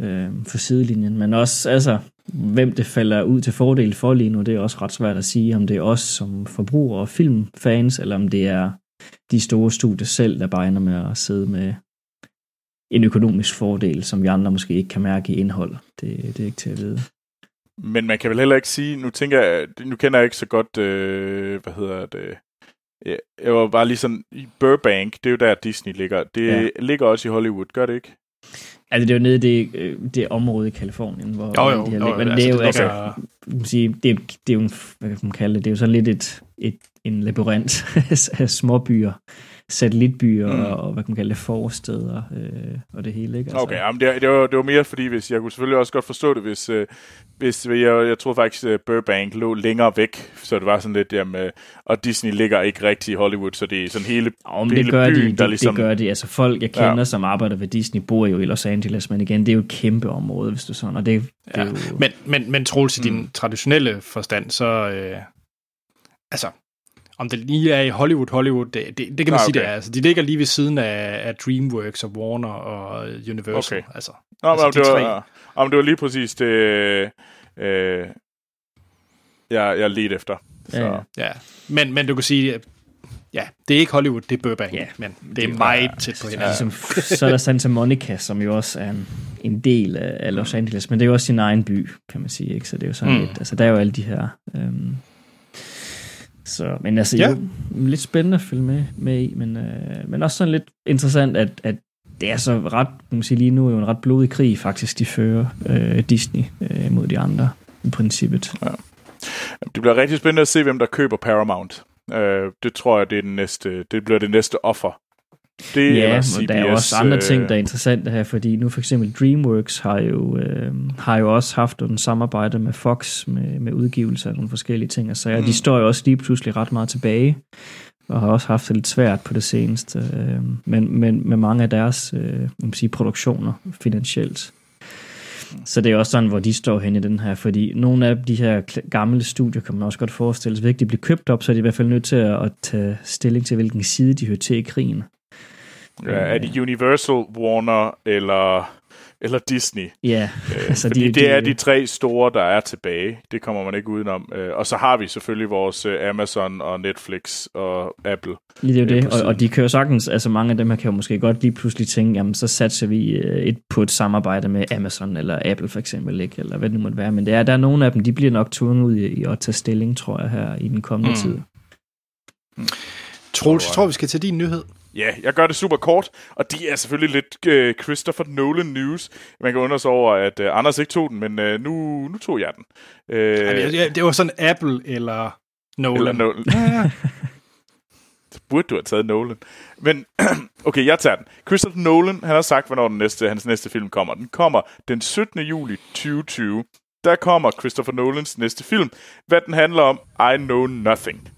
øh, for sidelinjen. Men også, altså, hvem det falder ud til fordel for lige nu, det er også ret svært at sige, om det er os som forbrugere og filmfans, eller om det er de store studier selv, der bare ender med at sidde med en økonomisk fordel, som vi andre måske ikke kan mærke i indhold. Det, det er ikke til at vide. Men man kan vel heller ikke sige, nu tænker jeg, nu kender jeg ikke så godt, øh, hvad hedder det, jeg var bare lige sådan, Burbank, det er jo der Disney ligger, det ja. ligger også i Hollywood, gør det ikke? Altså, det er jo nede i det, øh, det område i Kalifornien, hvor jo, jo, de her jo, Men altså, det er jo, altså, man sige, det, er, det er jo, hvad kan man kalde det, det er jo sådan lidt et, et, en labyrint af småbyer, satellitbyer mm. og, og, hvad kan man kalde det, forsteder øh, og det hele, ikke? Altså. Okay, jamen det, det, var, det var mere fordi, hvis jeg kunne selvfølgelig også godt forstå det, hvis, øh, hvis jeg, jeg troede faktisk, at Burbank lå længere væk, så det var sådan lidt, jamen, og Disney ligger ikke rigtig i Hollywood, så det er sådan hele, Om hele det gør byen, de, der det, ligesom... det gør de, altså folk, jeg kender, ja. som arbejder ved Disney, bor jo i Los Angeles, men igen, det er jo et kæmpe område, hvis du sådan, og det, det ja. er jo... Men, men, men Troels, i din mm. traditionelle forstand, så, øh, altså, om det lige er i Hollywood, Hollywood, det, det, det kan man ah, sige, okay. det er. Altså, de ligger lige ved siden af, af DreamWorks og Warner og Universal. Okay. Altså, Nå, altså men, de det var, om det var lige præcis det, øh, jeg, jeg ledte efter. Så. Ja, ja. Men, men du kan sige, ja, det er ikke Hollywood, det er Burbank, ja, men det er meget tæt på hinanden. Ligesom, så er der Santa Monica, som jo også er en, en del af Los Angeles, men det er jo også sin egen by, kan man sige. Ikke? Så det er jo sådan mm. lidt, altså der er jo alle de her... Øhm, så, men altså, ja. jo, lidt spændende at følge med, med i, men, øh, men også sådan lidt interessant, at, at det er så ret, man kan sige lige nu, er jo en ret blodig krig faktisk, de fører øh, Disney øh, mod de andre i princippet. Ja. Det bliver rigtig spændende at se, hvem der køber Paramount. Øh, det tror jeg, det, er den næste, det bliver det næste offer det ja, CBS, og der er også andre ting, der er øh, interessante her, fordi nu for eksempel DreamWorks har jo, øh, har jo også haft en samarbejde med Fox med, med udgivelse af nogle forskellige ting, så ja, mm. de står jo også lige pludselig ret meget tilbage, og har også haft det lidt svært på det seneste, øh, men, men med mange af deres øh, man sige, produktioner finansielt. Så det er også sådan, hvor de står hen i den her, fordi nogle af de her gamle studier, kan man også godt forestille sig, hvis de bliver købt op, så er de i hvert fald nødt til at tage stilling til, hvilken side de hører til i krigen. Ja, er det Universal, Warner eller eller Disney. Ja, øh, altså fordi de, det de, er de tre store, der er tilbage. Det kommer man ikke udenom. Øh, og så har vi selvfølgelig vores øh, Amazon og Netflix og Apple. Det er jo det, og, og de kan jo sagtens, altså mange af dem her kan jo måske godt lige pludselig tænke, jamen så satser vi et på et samarbejde med Amazon eller Apple for eksempel, ikke? eller hvad det måtte være. Men det er, der er nogle af dem, de bliver nok tvunget ud i, i at tage stilling, tror jeg, her i den kommende mm. tid. Mm. Troels, jeg tror, vi skal til din nyhed. Ja, jeg gør det super kort, og de er selvfølgelig lidt uh, Christopher Nolan news. Man kan undre sig over, at uh, Anders ikke tog den, men uh, nu, nu tog jeg den. Uh, ja, det var sådan Apple eller Nolan. Eller Nolan. Så burde du have taget Nolan. Men, okay, jeg tager den. Christopher Nolan, han har sagt, hvornår den næste, hans næste film kommer. Den kommer den 17. juli 2020. Der kommer Christopher Nolans næste film. Hvad den handler om, I know nothing.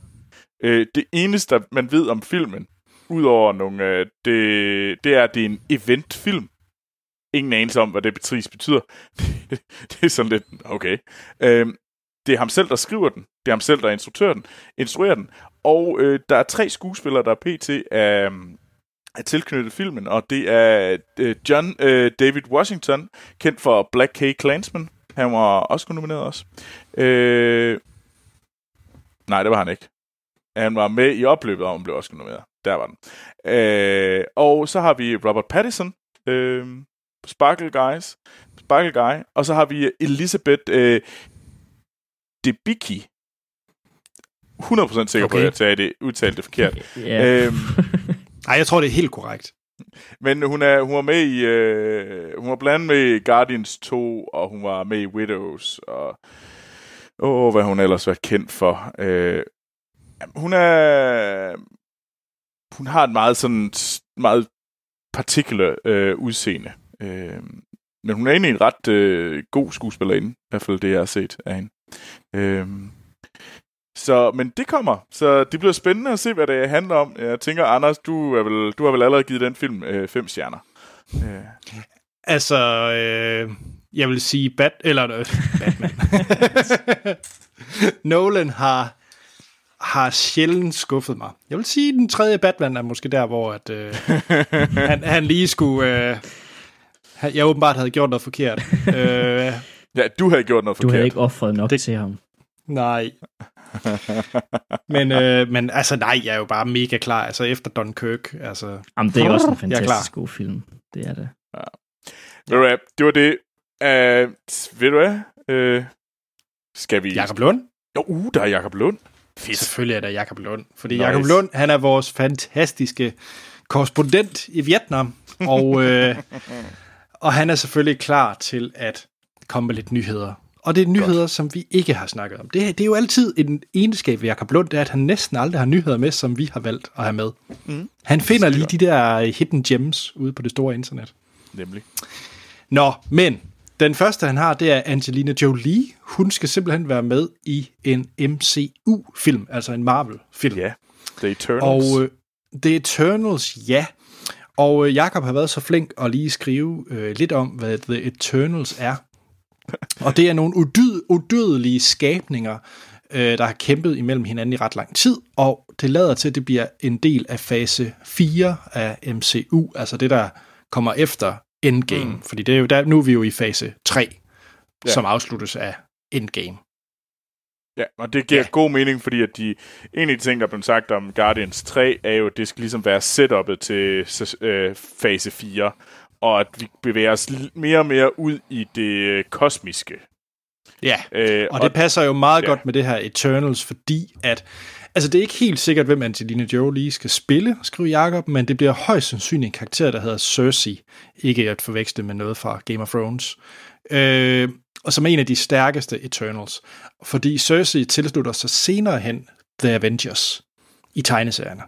Øh, det eneste, man ved om filmen, udover nogle, øh, det, det er, at det er en eventfilm. Ingen anelse om, hvad det betris betyder. det er sådan lidt, okay. Øh, det er ham selv, der skriver den. Det er ham selv, der instruerer den. Instruerer den. Og øh, der er tre skuespillere, der er pt. af, øhm, er tilknyttet filmen, og det er øh, John øh, David Washington, kendt for Black K. Klansman. Han var også nomineret også. Øh, nej, det var han ikke. Han var med i opløbet, og han blev også nomineret. Der var den. Øh, og så har vi Robert Pattinson, øh, Sparkle Guys, Sparkle Guy, og så har vi Elizabeth øh, Debicki. 100% sikker okay. på, at jeg tager det, udtalte det forkert. yeah. øhm, Nej, jeg tror, det er helt korrekt. Men hun er hun var med i øh, hun var blandt med i Guardians 2 og hun var med i Widows og åh, hvad hun ellers var kendt for. Øh, hun er hun har et meget sådan meget particular øh, udseende. Øh, men hun er egentlig en ret øh, god skuespillerinde, i hvert fald det, jeg har set af hende. Øh, så, men det kommer. Så det bliver spændende at se, hvad det handler om. Jeg tænker, Anders, du, er vel, du har vel allerede givet den film øh, fem stjerner. Øh. Altså, øh, jeg vil sige Bat eller øh, Batman. Nolan har har sjældent skuffet mig. Jeg vil sige, at den tredje Batman er måske der, hvor at, øh, han, han lige skulle... Øh, jeg åbenbart havde gjort noget forkert. øh, ja, du havde gjort noget forkert. Du havde ikke offret nok det, til ham. Nej. men, øh, men altså nej, jeg er jo bare mega klar. Altså efter Dunkirk. Altså, Jamen, det er også en fantastisk god film. Det er det. Ja. Ved du hvad, det var det. Uh, ved du hvad? Uh, skal vi... Jakob Lund? Jo, uh, der er Jakob Lund. Fedt. Selvfølgelig er der Jakob Lund. Fordi nice. Jakob Lund, han er vores fantastiske korrespondent i Vietnam. Og, øh, og han er selvfølgelig klar til at komme med lidt nyheder og det er nyheder, Godt. som vi ikke har snakket om. Det, det er jo altid en egenskab ved Jacob Lund, det er, at han næsten aldrig har nyheder med, som vi har valgt at have med. Mm. Han finder lige de der hidden gems ude på det store internet. Nemlig. Nå, men den første, han har, det er Angelina Jolie. Hun skal simpelthen være med i en MCU-film, altså en Marvel-film. Ja, The Eternals. Og uh, The Eternals, ja. Og uh, Jakob har været så flink at lige skrive uh, lidt om, hvad The Eternals er. Og det er nogle udød, udødelige skabninger, øh, der har kæmpet imellem hinanden i ret lang tid, og det lader til, at det bliver en del af fase 4 af MCU, altså det, der kommer efter Endgame. Mm. Fordi det er jo der, nu er vi jo i fase 3, ja. som afsluttes af Endgame. Ja, og det giver ja. god mening, fordi at de, en af de ting, der er blevet sagt om Guardians 3, er jo, at det skal ligesom være setup'et til øh, fase 4 og at vi bevæger os mere og mere ud i det øh, kosmiske. Ja, øh, og, og det passer jo meget ja. godt med det her Eternals, fordi at Altså, det er ikke helt sikkert, hvem Angelina Jolie skal spille, skriver Jacob, men det bliver højst sandsynligt en karakter, der hedder Cersei. Ikke at forveksle med noget fra Game of Thrones. Øh, og som er en af de stærkeste Eternals. Fordi Cersei tilslutter sig senere hen The Avengers i tegneserierne.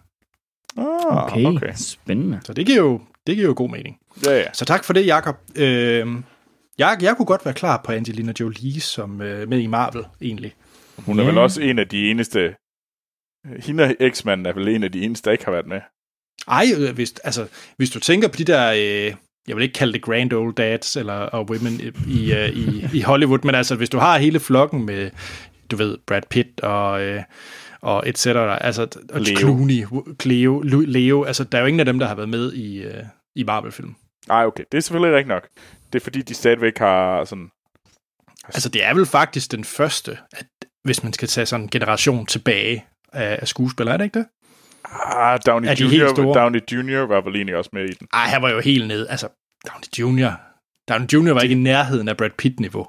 Ah, okay. okay, spændende. Så det giver jo, det giver jo god mening. Ja, ja. Så tak for det, Jacob. Øh, jeg, jeg kunne godt være klar på Angelina Jolie som øh, med i Marvel, egentlig. Hun er ja. vel også en af de eneste... Hende X-manden er vel en af de eneste, der ikke har været med. Ej, øh, hvis, altså, hvis du tænker på de der... Øh, jeg vil ikke kalde det grand old dads eller og women i, øh, i, i Hollywood, men altså, hvis du har hele flokken med, du ved, Brad Pitt og... Øh, og et cetera, altså og Leo. Clooney, Cleo, Leo, altså der er jo ingen af dem, der har været med i, uh, i Marvel-film. Nej, okay. Det er selvfølgelig ikke nok. Det er fordi, de stadigvæk har sådan... Altså, det er vel faktisk den første, at hvis man skal tage sådan en generation tilbage af, af skuespillere, er det ikke det? Ah, Downey, er Jr., Downey Jr. var vel egentlig også med i den. Ej, han var jo helt ned. Altså, Downey Jr. Downey Jr. var ikke i nærheden af Brad Pitt-niveau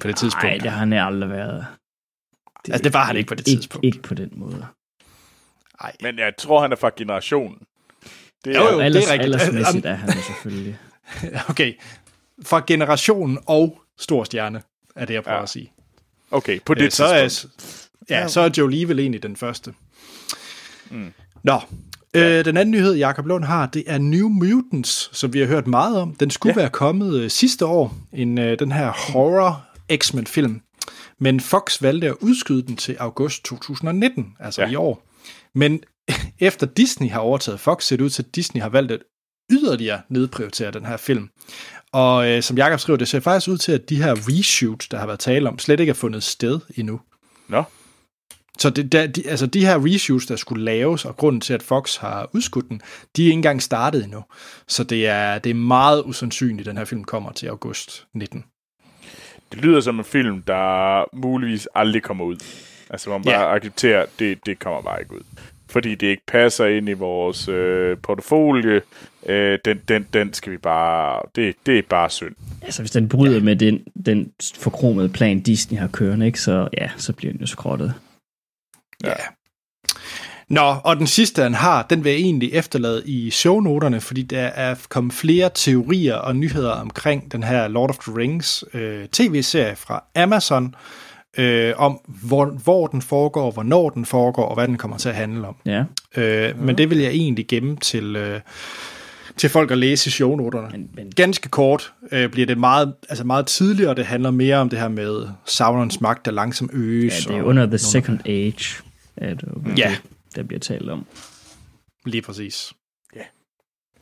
på det tidspunkt. Nej, det har han aldrig været. Det, altså, det var han ikke på det ikke, tidspunkt. Ikke på den måde. Ej. Men jeg tror, han er fra generationen. Det er, jo, jo, det er rigtigt. Aldersmæssigt er han selvfølgelig. okay. Fra generationen og stor stjerne, er det, jeg prøver ja. at sige. Okay, på det øh, så er, Ja, så er Jolie vel egentlig den første. Mm. Nå, ja. øh, den anden nyhed, Jakob Lund har, det er New Mutants, som vi har hørt meget om. Den skulle ja. være kommet øh, sidste år, en, øh, den her horror X-Men-film. Men Fox valgte at udskyde den til august 2019, altså ja. i år. Men efter Disney har overtaget Fox, ser det ud til, at Disney har valgt at yderligere nedprioritere den her film. Og øh, som Jakob skriver, det ser faktisk ud til, at de her reshoots, der har været tale om, slet ikke er fundet sted endnu. Nå. Så det, der, de, altså de her reshoots, der skulle laves, og grunden til, at Fox har udskudt den, de er ikke engang startet endnu. Så det er, det er meget usandsynligt, at den her film kommer til august 19. Det lyder som en film, der muligvis aldrig kommer ud. Altså, man bare ja. accepterer, det, det kommer bare ikke ud. Fordi det ikke passer ind i vores øh, portefølje. Øh, den, den, den skal vi bare... Det, det er bare synd. Altså, hvis den bryder ja. med den, den forkromede plan, Disney har kørende, ikke, så, ja, så bliver den jo skrottet. Ja. ja. Nå, og den sidste, han har, den vil jeg egentlig efterlade i shownoterne, fordi der er kommet flere teorier og nyheder omkring den her Lord of the Rings øh, tv-serie fra Amazon, øh, om hvor, hvor den foregår, hvornår den foregår, og hvad den kommer til at handle om. Ja. Øh, men det vil jeg egentlig gemme til... Øh, til folk at læse shownoterne. Men, men... Ganske kort øh, bliver det meget, altså meget tidligere, det handler mere om det her med Saurons magt, der langsomt øges. Ja, det er under The Second Age, at, øh, ja. det, der bliver talt om. Lige præcis. Ja.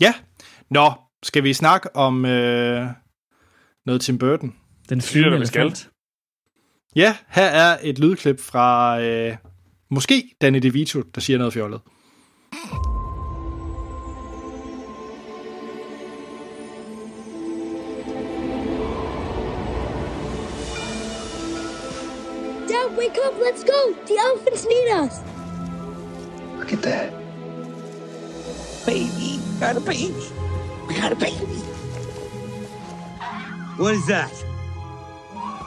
Ja. Nå, skal vi snakke om øh, noget Tim Burton? Den flyvende elefant. Ja, her er et lydklip fra øh, måske Danny DeVito, der siger noget fjollet. Dad, wake up, let's go! The elephants need us! Look at that. Baby, got a baby. We got a baby. What is that?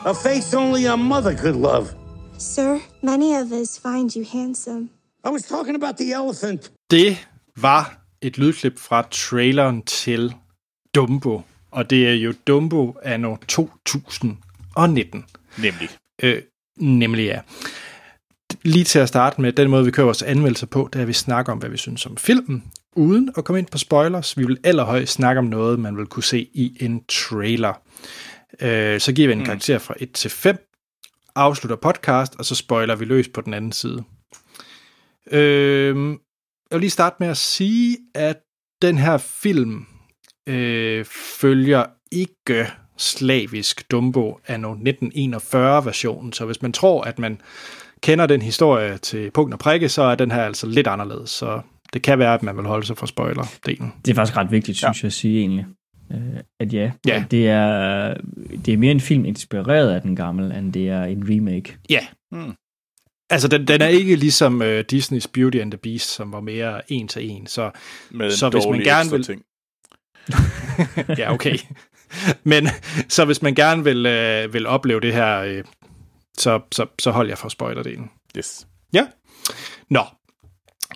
A face only a mother could love. Sir, many of us find you handsome. I was talking about the elephant. Det var et lydklip fra traileren til Dumbo. Og det er jo Dumbo anno 2019. Nemlig. Øh, nemlig, ja. Lige til at starte med, den måde, vi kører vores anmeldelser på, det er, at vi snakker om, hvad vi synes om filmen, uden at komme ind på spoilers. Vi vil allerhøjst snakke om noget, man vil kunne se i en trailer. Øh, så giver vi en mm. karakter fra 1 til 5, afslutter podcast, og så spoiler vi løs på den anden side. Øh, jeg vil lige starte med at sige, at den her film øh, følger ikke slavisk Dumbo af 1941-versionen, så hvis man tror, at man kender den historie til punkt og prikke, så er den her altså lidt anderledes, så det kan være, at man vil holde sig fra spoiler-delen. Det er faktisk ret vigtigt, synes ja. jeg at sige egentlig øh, at ja, ja. At det, er, det er mere en film inspireret af den gamle, end det er en remake. Ja. Mm. Altså, den, den er ikke ligesom uh, Disney's Beauty and the Beast, som var mere en til en. Så, Med så hvis man gerne vil... Ting. ja, okay. Men så hvis man gerne vil, uh, vil opleve det her, uh, så, så, så hold jeg for spoilerdelen. Yes. Ja. Nå.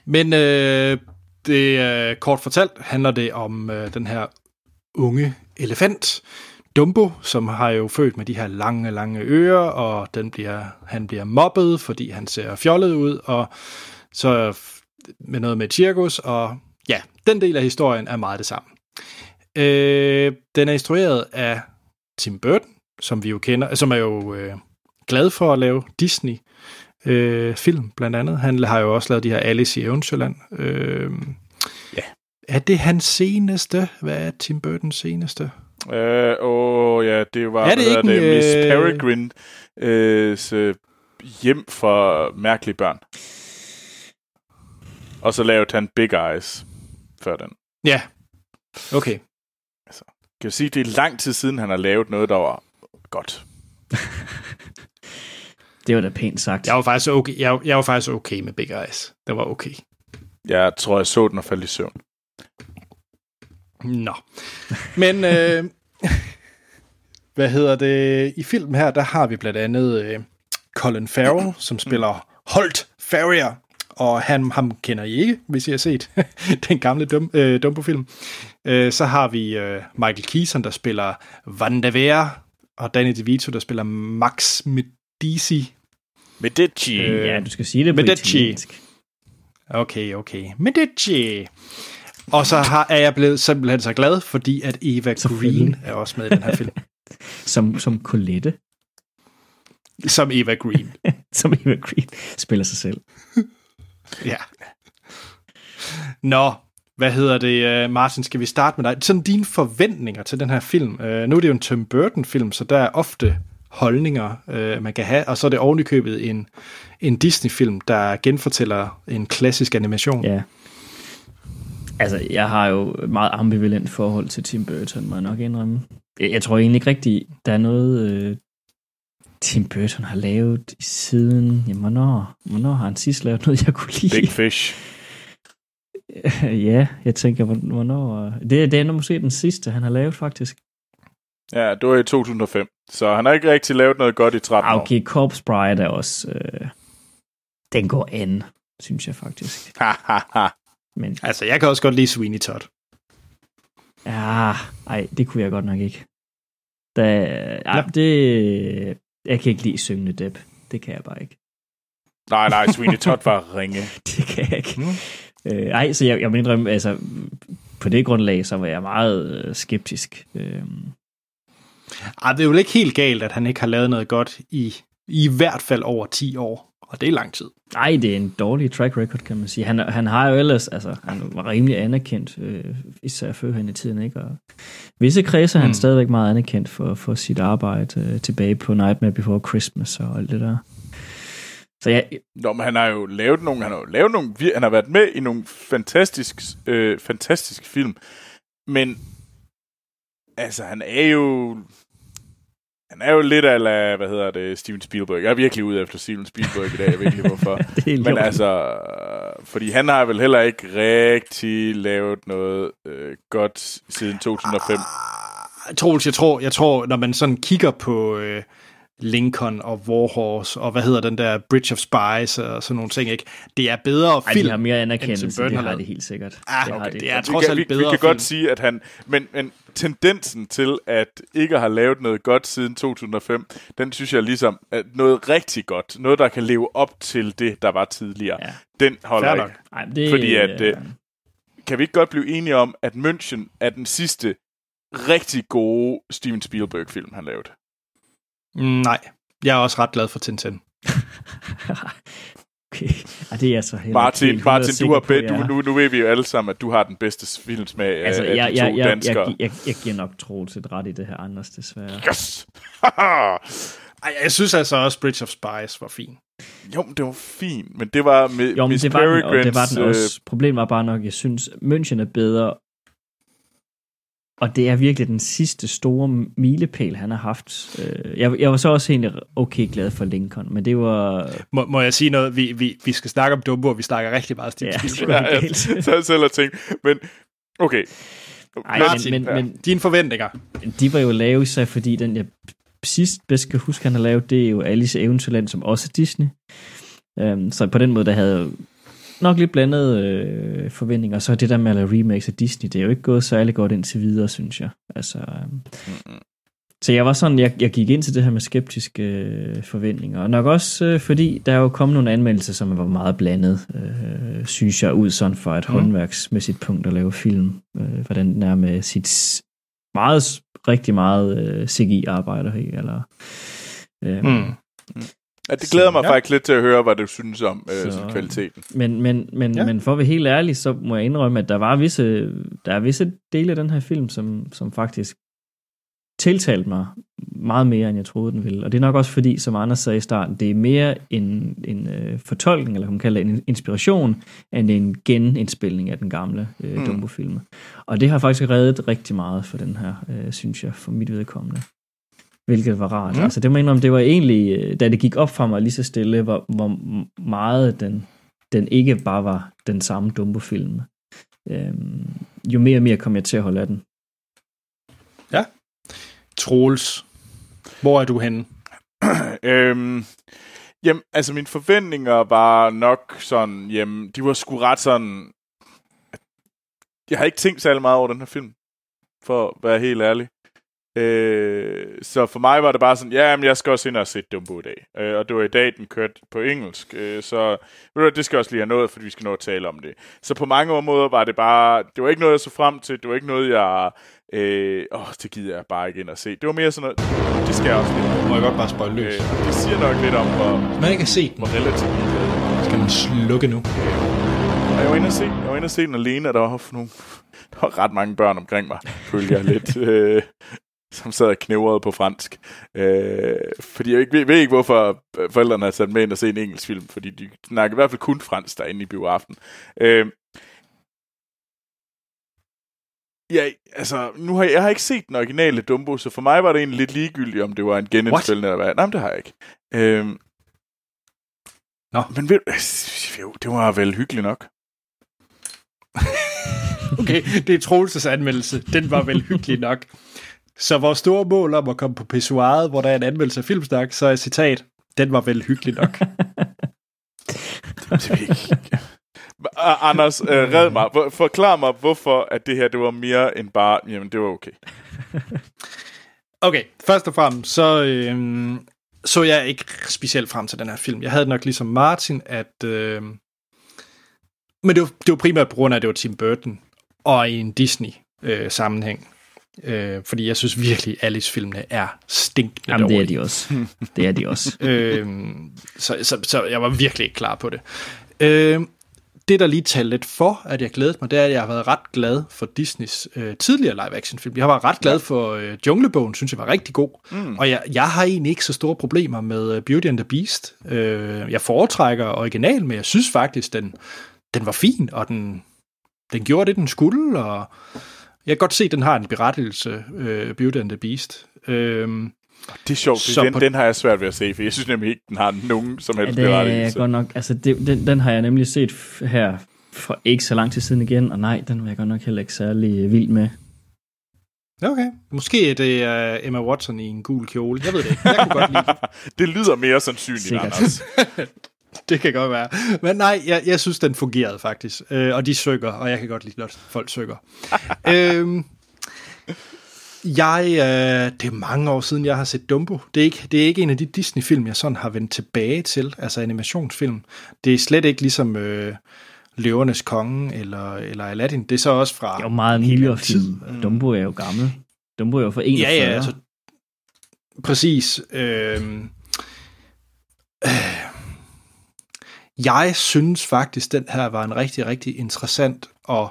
Men uh, det uh, kort fortalt handler det om uh, den her unge elefant, Dumbo, som har jo født med de her lange, lange ører, og den bliver, han bliver mobbet, fordi han ser fjollet ud, og så med noget med cirkus, og ja, den del af historien er meget det samme. Øh, den er instrueret af Tim Burton, som vi jo kender, som er jo øh, glad for at lave Disney øh, film, blandt andet. Han har jo også lavet de her Alice i Eventyrland. Øh, ja. Er det hans seneste? Hvad er Tim Burtons seneste? Øh, åh, ja, det var er det ikke det, Miss øh... Peregrine øh, hjem for mærkelige børn. Og så lavede han Big Eyes før den. Ja, okay. Kan sige, det er lang tid siden, han har lavet noget, der var godt. det var da pænt sagt. Jeg var faktisk okay, jeg, jeg var faktisk okay med Big Eyes. Det var okay. Jeg tror, jeg så den og faldt i søvn. Nå. Men, øh, hvad hedder det? I filmen her, der har vi blandt andet øh, Colin Farrell, som spiller Holt Farrier. Og han, ham kender I ikke, hvis I har set den gamle dum, øh, Dumbo-film. Øh, så har vi øh, Michael Keaton, der spiller Vandavere, og Danny DeVito, der spiller Max Medici. Medici. Øh, ja, du skal sige det på Medici. italiensk. Okay, okay. Medici. Og så har, er jeg blevet simpelthen så glad, fordi at Eva Green er også med i den her film. som, som Colette. Som Eva Green. som Eva Green spiller sig selv ja. Nå, hvad hedder det, øh, Martin, skal vi starte med dig? Sådan dine forventninger til den her film. Øh, nu er det jo en Tim Burton-film, så der er ofte holdninger, øh, man kan have, og så er det ovenikøbet en, en Disney-film, der genfortæller en klassisk animation. Ja. Altså, jeg har jo et meget ambivalent forhold til Tim Burton, må jeg nok indrømme. Jeg, jeg tror egentlig ikke rigtigt, der er noget, øh, Tim Burton har lavet siden... Jamen, hvornår, hvornår har han sidst lavet noget, jeg kunne lide? Big Fish. ja, jeg tænker, hvornår... Det, det er måske den sidste, han har lavet, faktisk. Ja, det var i 2005. Så han har ikke rigtig lavet noget godt i 13 år. Okay, Corpse Bride er også... Øh, den går an, synes jeg faktisk. Men, altså, jeg kan også godt lide Sweeney Todd. Ja, ej, det kunne jeg godt nok ikke. Da, ej, ja. det, jeg kan ikke lide syngende Depp. Det kan jeg bare ikke. Nej, nej, Sweeney Todd var ringe. det kan jeg ikke. Mm. Øh, ej, så jeg, jeg mener, altså, på det grundlag, så var jeg meget øh, skeptisk. Øh. Ej, det er jo ikke helt galt, at han ikke har lavet noget godt i, i hvert fald over 10 år og det er lang tid. Nej, det er en dårlig track record, kan man sige. Han, han har jo ellers, altså, han var rimelig anerkendt, øh, især før han i tiden, ikke? Og visse kredse er han mm. stadigvæk meget anerkendt for, for sit arbejde øh, tilbage på Nightmare Before Christmas og alt det der. Så jeg... Nå, men han har jo lavet nogle, han har jo lavet nogle, han har været med i nogle fantastiske, øh, fantastiske film, men altså, han er jo han er jo lidt af, hvad hedder det, Steven Spielberg. Jeg er virkelig ude efter Steven Spielberg i dag, jeg ved ikke hvorfor. Men altså, fordi han har vel heller ikke rigtig lavet noget øh, godt siden 2005. Ah, Troels, jeg tror, jeg tror, når man sådan kigger på øh, Lincoln og Warhorse, og hvad hedder den der Bridge of Spies og sådan nogle ting, ikke? Det er bedre film, Ej, de har mere anerkendelse, det har det helt sikkert. Ah, det, okay, det. det er trods alt bedre Vi, vi kan film. godt sige, at han... Men, men tendensen til, at ikke har lavet noget godt siden 2005, den synes jeg ligesom, at noget rigtig godt, noget der kan leve op til det, der var tidligere, ja. den holder ikke. Ej, det, Fordi at, øh, kan vi ikke godt blive enige om, at München er den sidste rigtig gode Steven Spielberg-film, han lavede? Nej, jeg er også ret glad for Tintin. Okay, ah, det er så heller Martin, Martin du har på, ja. du, nu, nu ved vi jo alle sammen, at du har den bedste filmsmag altså, af jeg, de to jeg, danskere. Jeg, jeg, jeg, giver nok Troels et ret i det her, Anders, desværre. Yes! Ej, jeg synes altså også Bridge of Spies var fin. Jo, men det var fint, men det var med jo, Miss det var den, og det var den også. Øh... Problemet var bare nok, jeg synes, München er bedre, og det er virkelig den sidste store milepæl, han har haft. Øh, jeg, jeg var så også egentlig okay glad for Lincoln, men det var... Må, må jeg sige noget? Vi, vi, vi skal snakke om Dumbo, og vi snakker rigtig meget Steve ja, Spielberg. Ja, jeg, så selv og tænkt. Men, okay. Ej, Martin, men, men, men, dine forventninger? De var jo lave sig, fordi den, jeg sidst bedst kan huske, han har lavet, det er jo Alice Eventyrland, som også er Disney. Um, så på den måde, der havde nok lidt blandede øh, forventninger. Så det der med at remakes af Disney, det er jo ikke gået særlig godt indtil videre, synes jeg. Altså, øh. Så jeg var sådan, jeg, jeg gik ind til det her med skeptiske øh, forventninger. Og nok også øh, fordi, der er jo kommet nogle anmeldelser, som var meget blandet, øh, synes jeg, ud sådan for et mm. håndværksmæssigt punkt at lave film. Øh, hvordan den er med sit meget, rigtig meget øh, CGI-arbejder i, eller... Øh, mm. Ja, det glæder så, mig ja. faktisk lidt til at høre, hvad du synes om øh, så, kvaliteten. Men, men, men, ja. men for at være helt ærlig, så må jeg indrømme, at der var visse, der er visse dele af den her film, som, som faktisk tiltalt mig meget mere, end jeg troede, den ville. Og det er nok også fordi, som Anders sagde i starten, det er mere en, en øh, fortolkning, eller man kalder det en inspiration, end en genindspilning af den gamle øh, mm. Dumbo-film. Og det har faktisk reddet rigtig meget for den her, øh, synes jeg, for mit vedkommende. Hvilket var rart. Mm. Altså det mener om, det var egentlig, øh, da det gik op for mig lige så stille, hvor, hvor meget den, den ikke bare var den samme Dumbo-film. Øhm, jo mere og mere kom jeg til at holde af den. Ja. Troels, hvor er du henne? øhm, jamen, altså mine forventninger var nok sådan, jamen, de var sgu ret sådan... Jeg har ikke tænkt særlig meget over den her film, for at være helt ærlig. Øh, så for mig var det bare sådan, ja, men jeg skal også ind og se Dumbo i dag. Øh, og det var i dag, den kørte på engelsk. Øh, så det skal også lige have noget, fordi vi skal nå at tale om det. Så på mange måder var det bare, det var ikke noget, jeg så frem til. Det var ikke noget, jeg... Øh, åh, det gider jeg bare ikke ind og se. Det var mere sådan noget, det skal jeg også lidt. Må jeg godt bare spøjle løs? Øh, det siger nok lidt om, hvor... Man ikke har set den. Hvor relativt Skal man slukke nu? Øh, jeg var inde og se, jeg var inde og se den alene, og der var, nogle, der var ret mange børn omkring mig, følger jeg lidt. Øh, som sad og knævrede på fransk. Øh, fordi jeg ikke, ved, ved ikke, hvorfor forældrene har sat med ind og se en engelsk film, fordi de snakker i hvert fald kun fransk derinde i bioaften. Øh, Ja, altså, nu har jeg, jeg har ikke set den originale Dumbo, så for mig var det egentlig lidt ligegyldigt, om det var en genindspilning eller hvad. Nej, men det har jeg ikke. Øhm, Nå. Men ved, jo, det var vel hyggeligt nok. okay, det er Troelses anmeldelse. Den var vel hyggelig nok. Så vores store mål om at komme på pissoiret, hvor der er en anmeldelse af filmsnak, så er citat, den var vel hyggelig nok. Anders, uh, red mig. Forklar mig, hvorfor at det her det var mere end bare, jamen det var okay. okay, først og fremmest, så, øhm, så jeg ikke specielt frem til den her film. Jeg havde nok ligesom Martin, at... Øh, men det var, det var primært på grund af, at det var Tim Burton, og i en Disney-sammenhæng. Øh, Øh, fordi jeg synes virkelig, at Alice-filmene er stinkende Jamen, det er de også. Det er de også. øh, så, så, så jeg var virkelig ikke klar på det. Øh, det, der lige talte lidt for, at jeg glædede mig, det er, at jeg har været ret glad for Disneys øh, tidligere live-action-film. Jeg har været ret glad for øh, Junglebogen, synes jeg var rigtig god. Mm. Og jeg, jeg har egentlig ikke så store problemer med uh, Beauty and the Beast. Øh, jeg foretrækker original, men jeg synes faktisk, den, den var fin, og den, den gjorde det, den skulle, og jeg kan godt se, at den har en berettigelse, uh, Beauty and the Beast. Uh, det er sjovt, så den, på... den har jeg svært ved at se, for jeg synes nemlig ikke, den har nogen som helst ja, det berettigelse. Er godt nok, altså det, den, den har jeg nemlig set her for ikke så lang tid siden igen, og nej, den var jeg godt nok heller ikke særlig vild med. Okay. Måske er det uh, Emma Watson i en gul kjole. Jeg ved det ikke. Jeg kunne godt lide det. lyder mere sandsynligt, Sikkert. Anders. det kan godt være. Men nej, jeg, jeg synes, den fungerede faktisk. Øh, og de søger, og jeg kan godt lide, at folk søger. øhm, jeg, øh, det er mange år siden, jeg har set Dumbo. Det er, ikke, det er ikke en af de Disney-film, jeg sådan har vendt tilbage til, altså animationsfilm. Det er slet ikke ligesom øh, Løvernes Konge eller, eller Aladdin. Det er så også fra... Det er jo meget nyere film. Mm. Dumbo er jo gammel. Dumbo er jo for 41. Ja, ja, altså, præcis. Øh, øh, jeg synes faktisk, den her var en rigtig, rigtig interessant og,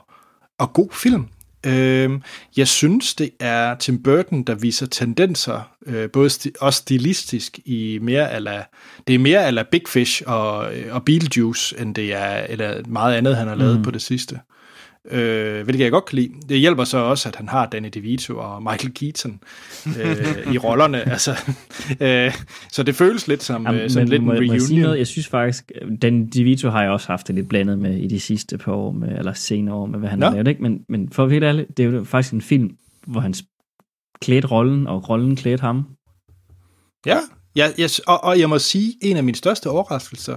og god film. Øh, jeg synes, det er Tim Burton, der viser tendenser, øh, både sti- også stilistisk, i mere eller det er mere eller Big Fish og, og Beetlejuice, end det er eller meget andet, han har lavet mm. på det sidste øh, hvilket jeg godt kan lide. Det hjælper så også, at han har Danny DeVito og Michael Keaton øh, i rollerne. Altså, øh, så det føles lidt som Jamen, sådan men, lidt en reunion. Jeg, sige noget? jeg synes faktisk, Danny DeVito har jeg også haft det lidt blandet med i de sidste par år, med, eller senere år, med hvad han Nå. har lavet. Ikke? Men, men for at være ærlig, det er jo faktisk en film, hvor han klædte rollen, og rollen klædte ham. Ja, ja yes, og, og jeg må sige, en af mine største overraskelser,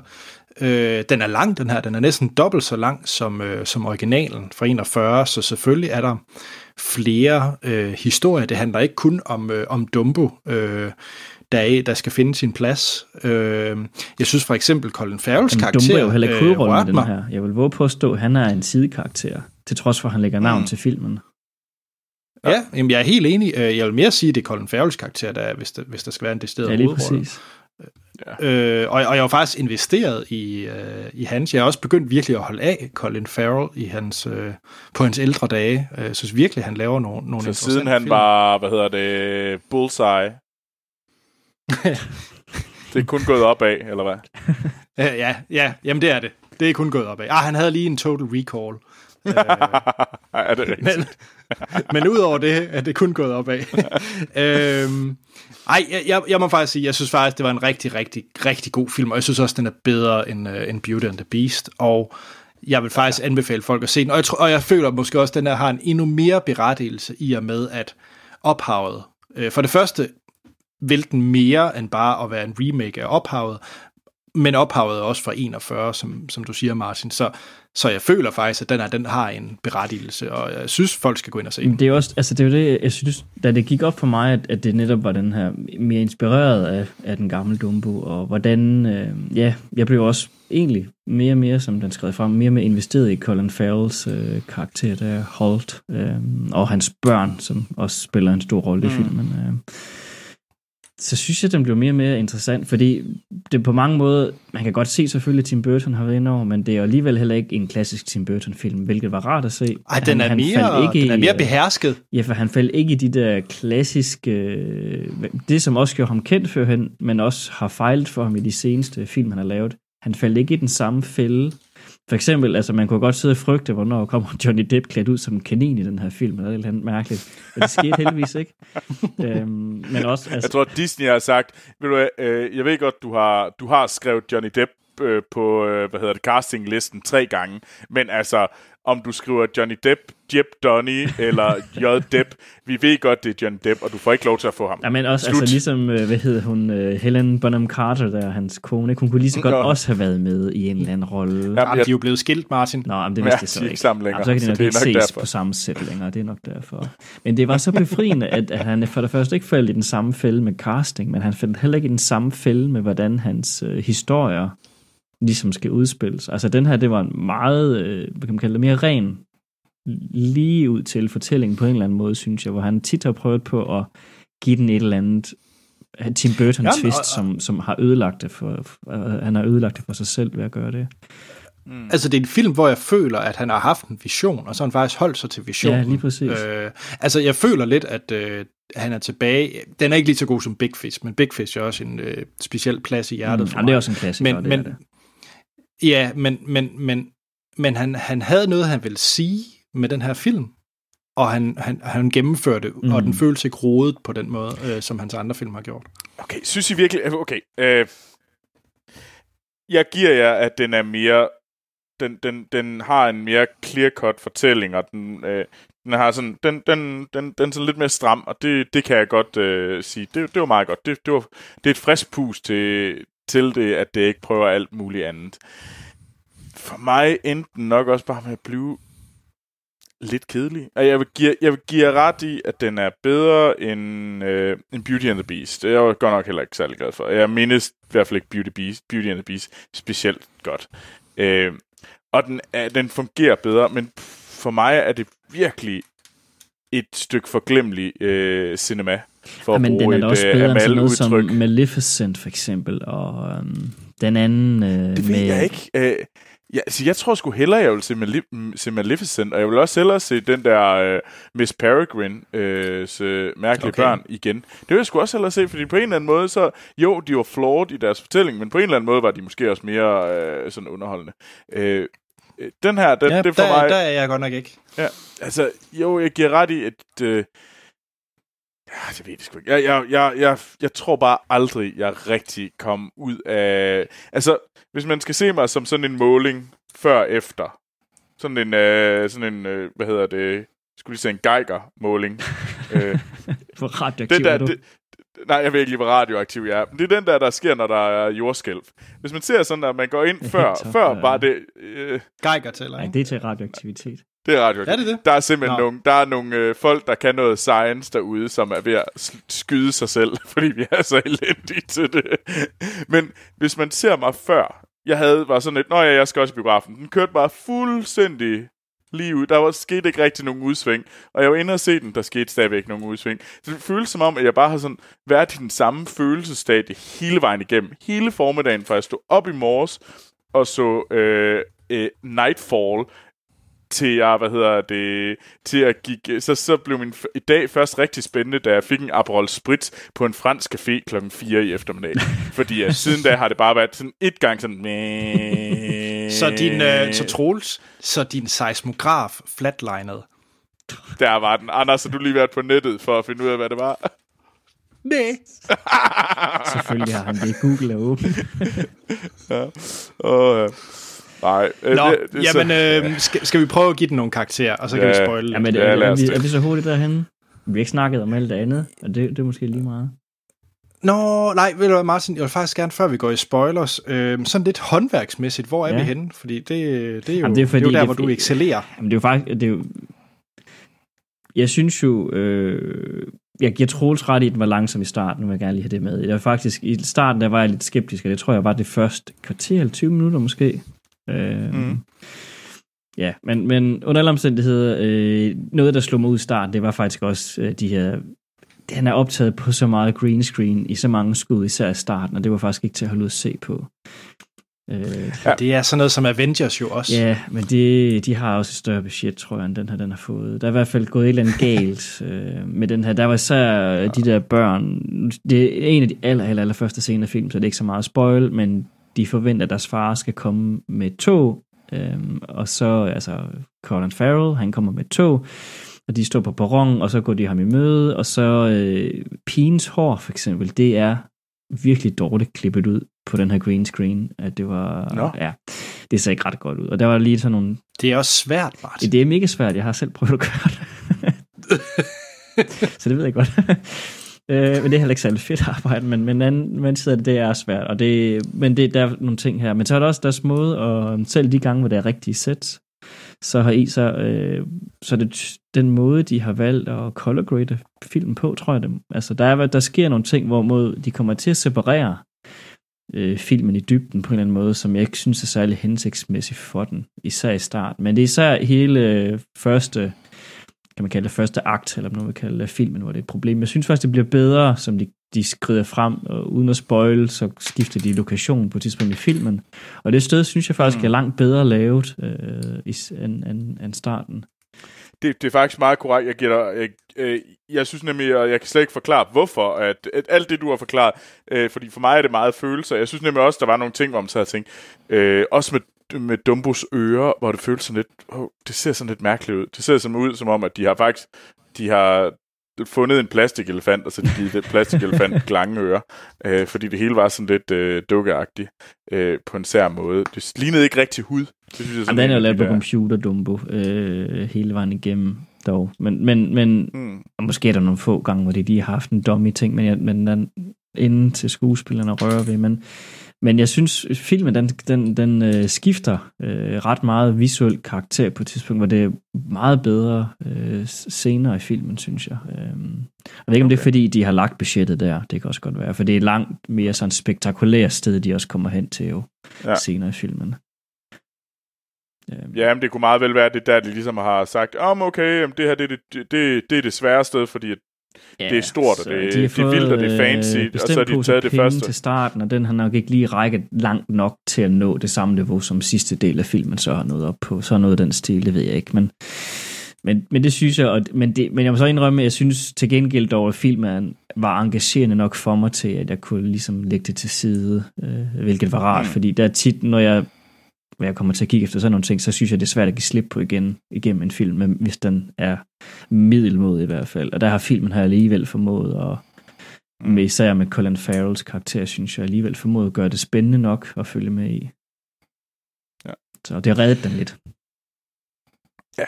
Øh, den er lang, den her. Den er næsten dobbelt så lang som, øh, som originalen fra 41, så selvfølgelig er der flere øh, historier. Det handler ikke kun om, øh, om Dumbo, øh, der, er, der skal finde sin plads. Øh, jeg synes for eksempel Colin Farrells karakter... Dumbo er jo heller ikke øh, den her. Jeg vil våge påstå, at han er en sidekarakter, til trods for, at han lægger navn mm. til filmen. Ja, jamen jeg er helt enig. Øh, jeg vil mere sige, at det er Colin Farrells karakter, der er, hvis, der, hvis der skal være en decideret ja, lige præcis. Ja. Øh, og, og jeg har faktisk investeret i, øh, i hans. Jeg har også begyndt virkelig at holde af Colin Farrell i hans, øh, på hans ældre dage. Øh, jeg synes virkelig, han laver nogle, nogle Så siden han film. var, hvad hedder det, Bullseye. det er kun gået opad, eller hvad? ja, ja, jamen det er det. Det er kun gået opad. Ah, han havde lige en total recall. øh, er det rigtigt? Men, men udover det, er det kun gået opad. øhm, ej, jeg, jeg, jeg må faktisk sige, jeg synes faktisk, det var en rigtig, rigtig, rigtig god film, og jeg synes også, den er bedre end, uh, end Beauty and the Beast, og jeg vil faktisk ja. anbefale folk at se den, og jeg, tror, og jeg føler måske også, at den her har en endnu mere berettigelse i og med, at ophavet, øh, for det første vil den mere end bare at være en remake af ophavet, men ophavet er også fra 41, som, som du siger, Martin. Så, så jeg føler faktisk, at den, her, den har en berettigelse, og jeg synes, folk skal gå ind og se den. Det er også, altså det er det, jeg synes, da det gik op for mig, at, at det netop var den her mere inspireret af, af den gamle Dumbo, og hvordan, øh, ja, jeg blev også egentlig mere og mere, som den skrev frem, mere og mere investeret i Colin Farrells øh, karakter, der Holt, øh, og hans børn, som også spiller en stor rolle mm. i filmen. Øh så synes jeg, den blev mere og mere interessant, fordi det på mange måder, man kan godt se selvfølgelig, at Tim Burton har været inde over, men det er alligevel heller ikke en klassisk Tim Burton-film, hvilket var rart at se. Ej, den, han, er, han mere, ikke den er mere behersket. Ja, for han faldt ikke i de der klassiske, det som også gjorde ham kendt førhen, men også har fejlet for ham i de seneste film, han har lavet. Han faldt ikke i den samme fælde, for eksempel, altså man kunne godt sidde og frygte, hvornår kommer Johnny Depp klædt ud som en kanin i den her film, eller noget andet mærkeligt. Men det skete heldigvis ikke. øhm, men også, altså... Jeg tror, Disney har sagt, ved du, øh, jeg ved godt, du har, du har skrevet Johnny Depp øh, på, øh, hvad hedder det, castinglisten tre gange, men altså, om du skriver Johnny Depp, Jeb Donny eller J. Depp. Vi ved godt, det er Johnny Depp, og du får ikke lov til at få ham. Ja, men også Slut. altså, ligesom, øh, hvad hedder hun, øh, Helen Bonham Carter, der hans kone, hun kunne lige så godt ja. også have været med i en eller anden rolle. Jamen, Jamen, de er jo blevet skilt, Martin. Nå, men det vidste ja, jeg så ikke. Sammen længere, så kan de nok ikke ses derfor. på samme sæt længere, det er nok derfor. Men det var så befriende, at, at han for det første ikke faldt i den samme fælde med casting, men han faldt heller ikke i den samme fælde med, hvordan hans øh, historier ligesom skal udspilles. Altså den her, det var en meget, øh, hvad kan man kalde det, mere ren, lige ud til fortælling på en eller anden måde, synes jeg, hvor han tit har prøvet på at give den et eller andet øh, Tim Burton Jamen, twist, og, som, som har ødelagt det for, uh, han har ødelagt det for sig selv ved at gøre det. Mm. Altså det er en film, hvor jeg føler, at han har haft en vision, og så har han faktisk holdt sig til visionen. Ja, lige præcis. Øh, altså jeg føler lidt, at øh, han er tilbage. Den er ikke lige så god som Big Fish, men Big Fish er også en øh, speciel plads i hjertet mm, for mig. det er også en klassiker, men, det men, er det. Ja, men, men, men, men han, han havde noget, han ville sige med den her film, og han, han, han gennemførte mm. og den føles ikke rodet på den måde, øh, som hans andre film har gjort. Okay, synes I virkelig... Okay, øh, jeg giver jer, at den er mere... Den, den, den har en mere clear-cut fortælling, og den, øh, den har sådan, den, den, den, den er sådan lidt mere stram, og det, det kan jeg godt øh, sige. Det, det var meget godt. Det, det, var, det er et frisk pus til, til det, at det ikke prøver alt muligt andet. For mig endte den nok også bare med at blive lidt kedelig. Og jeg vil give, jeg vil give ret i, at den er bedre end, øh, end Beauty and the Beast. Det er jeg godt nok heller ikke særlig glad for. Jeg mindes i hvert fald ikke Beauty, Beast, Beauty and the Beast specielt godt. Øh, og den, er, den fungerer bedre, men for mig er det virkelig et stykke forglemmelig øh, cinema. For ja, men den er da også bedre end sådan noget som Maleficent for eksempel, og øhm, den anden... Øh, det ved med... jeg ikke. Øh, ja, altså, jeg tror sgu hellere, jeg vil se, Malef- se Maleficent, og jeg vil også hellere se den der øh, Miss Peregrine, øh, så mærkelige okay. børn igen. Det vil jeg sgu også hellere se, fordi på en eller anden måde, så jo, de var flawed i deres fortælling, men på en eller anden måde var de måske også mere øh, sådan underholdende. Øh, den her, den, ja, det for der, mig... der er jeg godt nok ikke. Ja, altså, jo, jeg giver ret i, at... Øh, Ja, det ved jeg sgu ikke. Jeg, jeg, jeg, jeg, jeg tror bare aldrig, jeg rigtig kom ud af... Altså, hvis man skal se mig som sådan en måling før efter, sådan en, øh, sådan en øh, hvad hedder det, skulle lige sige en Geiger-måling. øh, For radioaktiv det der, det, Nej, jeg ved ikke lige, hvor radioaktiv jeg er. Men det er den der, der sker, når der er jordskælv. Hvis man ser sådan, at man går ind før, før bare det... Øh... Geiger tæller, Nej, det er til radioaktivitet. Det er radioaktivt. Er det det? Der er simpelthen no. nogle, der er nogle øh, folk, der kan noget science derude, som er ved at skyde sig selv, fordi vi er så elendige til det. Men hvis man ser mig før, jeg havde var sådan lidt, nå ja, jeg skal også i biografen. Den kørte bare fuldstændig lige ud. Der var sket ikke rigtig nogen udsving. Og jeg var inde og se den, der skete stadigvæk nogen udsving. Så det føles som om, at jeg bare har sådan været i den samme følelsesstadie hele vejen igennem. Hele formiddagen, fra jeg stod op i morges og så øh, øh, Nightfall, til jeg, hvad hedder det, til at gik, så, så blev min i dag først rigtig spændende, da jeg fik en Aperol Spritz på en fransk café klokken 4 i eftermiddag. Fordi ja, siden da har det bare været sådan et gang sådan... så din, øh, så Troels, så din seismograf flatlined. Der var den. Anders, har du lige været på nettet for at finde ud af, hvad det var? Nej. Selvfølgelig har han det. Google er åben. ja. Og, Nej. Øh, Nå, det, det, jamen, så, øh, skal, skal vi prøve at give den nogle karakterer, og så ja, kan vi spoile jamen, ja, er, er, vi, er vi så hurtigt derhen? Vi har ikke snakket om alt det andet, og det, det er måske lige meget. Nå, nej, ved du hvad, Martin, jeg vil faktisk gerne, før vi går i spoilers, øh, sådan lidt håndværksmæssigt, hvor er ja. vi henne? Fordi det, det, er, jo, jamen, det, er, fordi, det er jo der, det, hvor du excellerer. Jamen, det er jo faktisk, det er jo, jeg synes jo, øh, jeg giver Troels ret i, at den var langsom i starten, vil jeg gerne lige have det med. Jeg var faktisk, i starten der var jeg lidt skeptisk, og det tror jeg var det første kvarter eller 20 minutter måske. Øh, mm. Ja, men, men under alle omstændigheder, øh, noget der slog mig ud i starten, det var faktisk også øh, de her han er optaget på så meget green screen i så mange skud, især i starten, og det var faktisk ikke til at holde ud at se på. Øh, ja. Det er sådan noget som Avengers jo også. Ja, men de, de har også et større budget, tror jeg, end den her, den har fået. Der er i hvert fald gået et eller andet galt øh, med den her. Der var især ja. de der børn. Det er en af de aller, aller, aller første scener af film, så det er ikke så meget spoil, men de forventer, at deres far skal komme med tog, øhm, og så, altså, Colin Farrell, han kommer med tog, og de står på perron, og så går de ham i møde, og så øh, pigens hår, for eksempel, det er virkelig dårligt klippet ud på den her green screen, at det var, Nå. ja, det ser ikke ret godt ud. Og der var lige sådan nogle... Det er også svært, Martin. Det er mega svært, jeg har selv prøvet at gøre det. så det ved jeg godt. Øh, men det er heller ikke særlig fedt arbejde, men, men anden, men det, det er svært. Og det, men det, der er nogle ting her. Men så er der også deres måde, og selv de gange, hvor det er rigtige sæt, så har I så, øh, så det, den måde, de har valgt at color grade filmen på, tror jeg det. Altså, der, er, der sker nogle ting, hvor mod de kommer til at separere øh, filmen i dybden på en eller anden måde, som jeg ikke synes er særlig hensigtsmæssigt for den, især i starten. Men det er især hele øh, første kan man kalde det første akt, eller man kalde det filmen, hvor det er et problem. Jeg synes faktisk, det bliver bedre, som de, de skrider frem, og uden at spoil, så skifter de lokation på et tidspunkt i filmen. Og det sted, synes jeg faktisk, mm. er langt bedre lavet øh, end, end, end starten. Det, det er faktisk meget korrekt. Jeg, giver dig, jeg, øh, jeg synes nemlig, og jeg kan slet ikke forklare, hvorfor, at, at alt det, du har forklaret, øh, fordi for mig er det meget følelser. Jeg synes nemlig også, der var nogle ting, hvor man så havde tænkt, øh, også med med Dumbos ører, hvor det føles sådan lidt, oh, det ser sådan lidt mærkeligt ud. Det ser sådan ud, som om, at de har faktisk, de har fundet en plastikelefant, og så de givet det plastikelefant lange ører, øh, fordi det hele var sådan lidt øh, dukkeagtigt øh, på en sær måde. Det lignede ikke rigtig hud. Det synes jeg, sådan den er jo lavet på computer, Dumbo, øh, hele vejen igennem dog. Men, men, men mm. og måske er der nogle få gange, hvor de lige har haft en dummy ting, men, men den, inden til skuespillerne rører ved, men men jeg synes, filmen den, den, den øh, skifter øh, ret meget visuel karakter på et tidspunkt, hvor det er meget bedre øh, scener i filmen, synes jeg. Øh, jeg ved ikke, om okay. det er, fordi de har lagt budgettet der. Det kan også godt være, for det er langt mere sådan spektakulært sted, de også kommer hen til jo ja. senere i filmen. Øh. Ja, men det kunne meget vel være det der, de ligesom har sagt, om oh, okay, det her det, det, det, det er det svære sted, fordi Ja, det er stort, og det, de det er vildt, og det er fancy, øh, og så har de taget det første. til starten, og den har nok ikke lige rækket langt nok til at nå det samme niveau, som sidste del af filmen så har nået op på. Så er noget den stil, det ved jeg ikke, men, men, men det synes jeg, og, men, det, men jeg må så indrømme, at jeg synes til gengæld dog, at filmen var engagerende nok for mig til, at jeg kunne ligesom lægge det til side, øh, hvilket var rart, mm. fordi der er tit, når jeg hvor jeg kommer til at kigge efter sådan nogle ting, så synes jeg, det er svært at give slip på igen igennem en film, hvis den er middelmodig i hvert fald. Og der har filmen her alligevel formået at med især med Colin Farrells karakter, synes jeg alligevel formået at gøre det spændende nok at følge med i. Ja. Så det har reddet den lidt. Ja.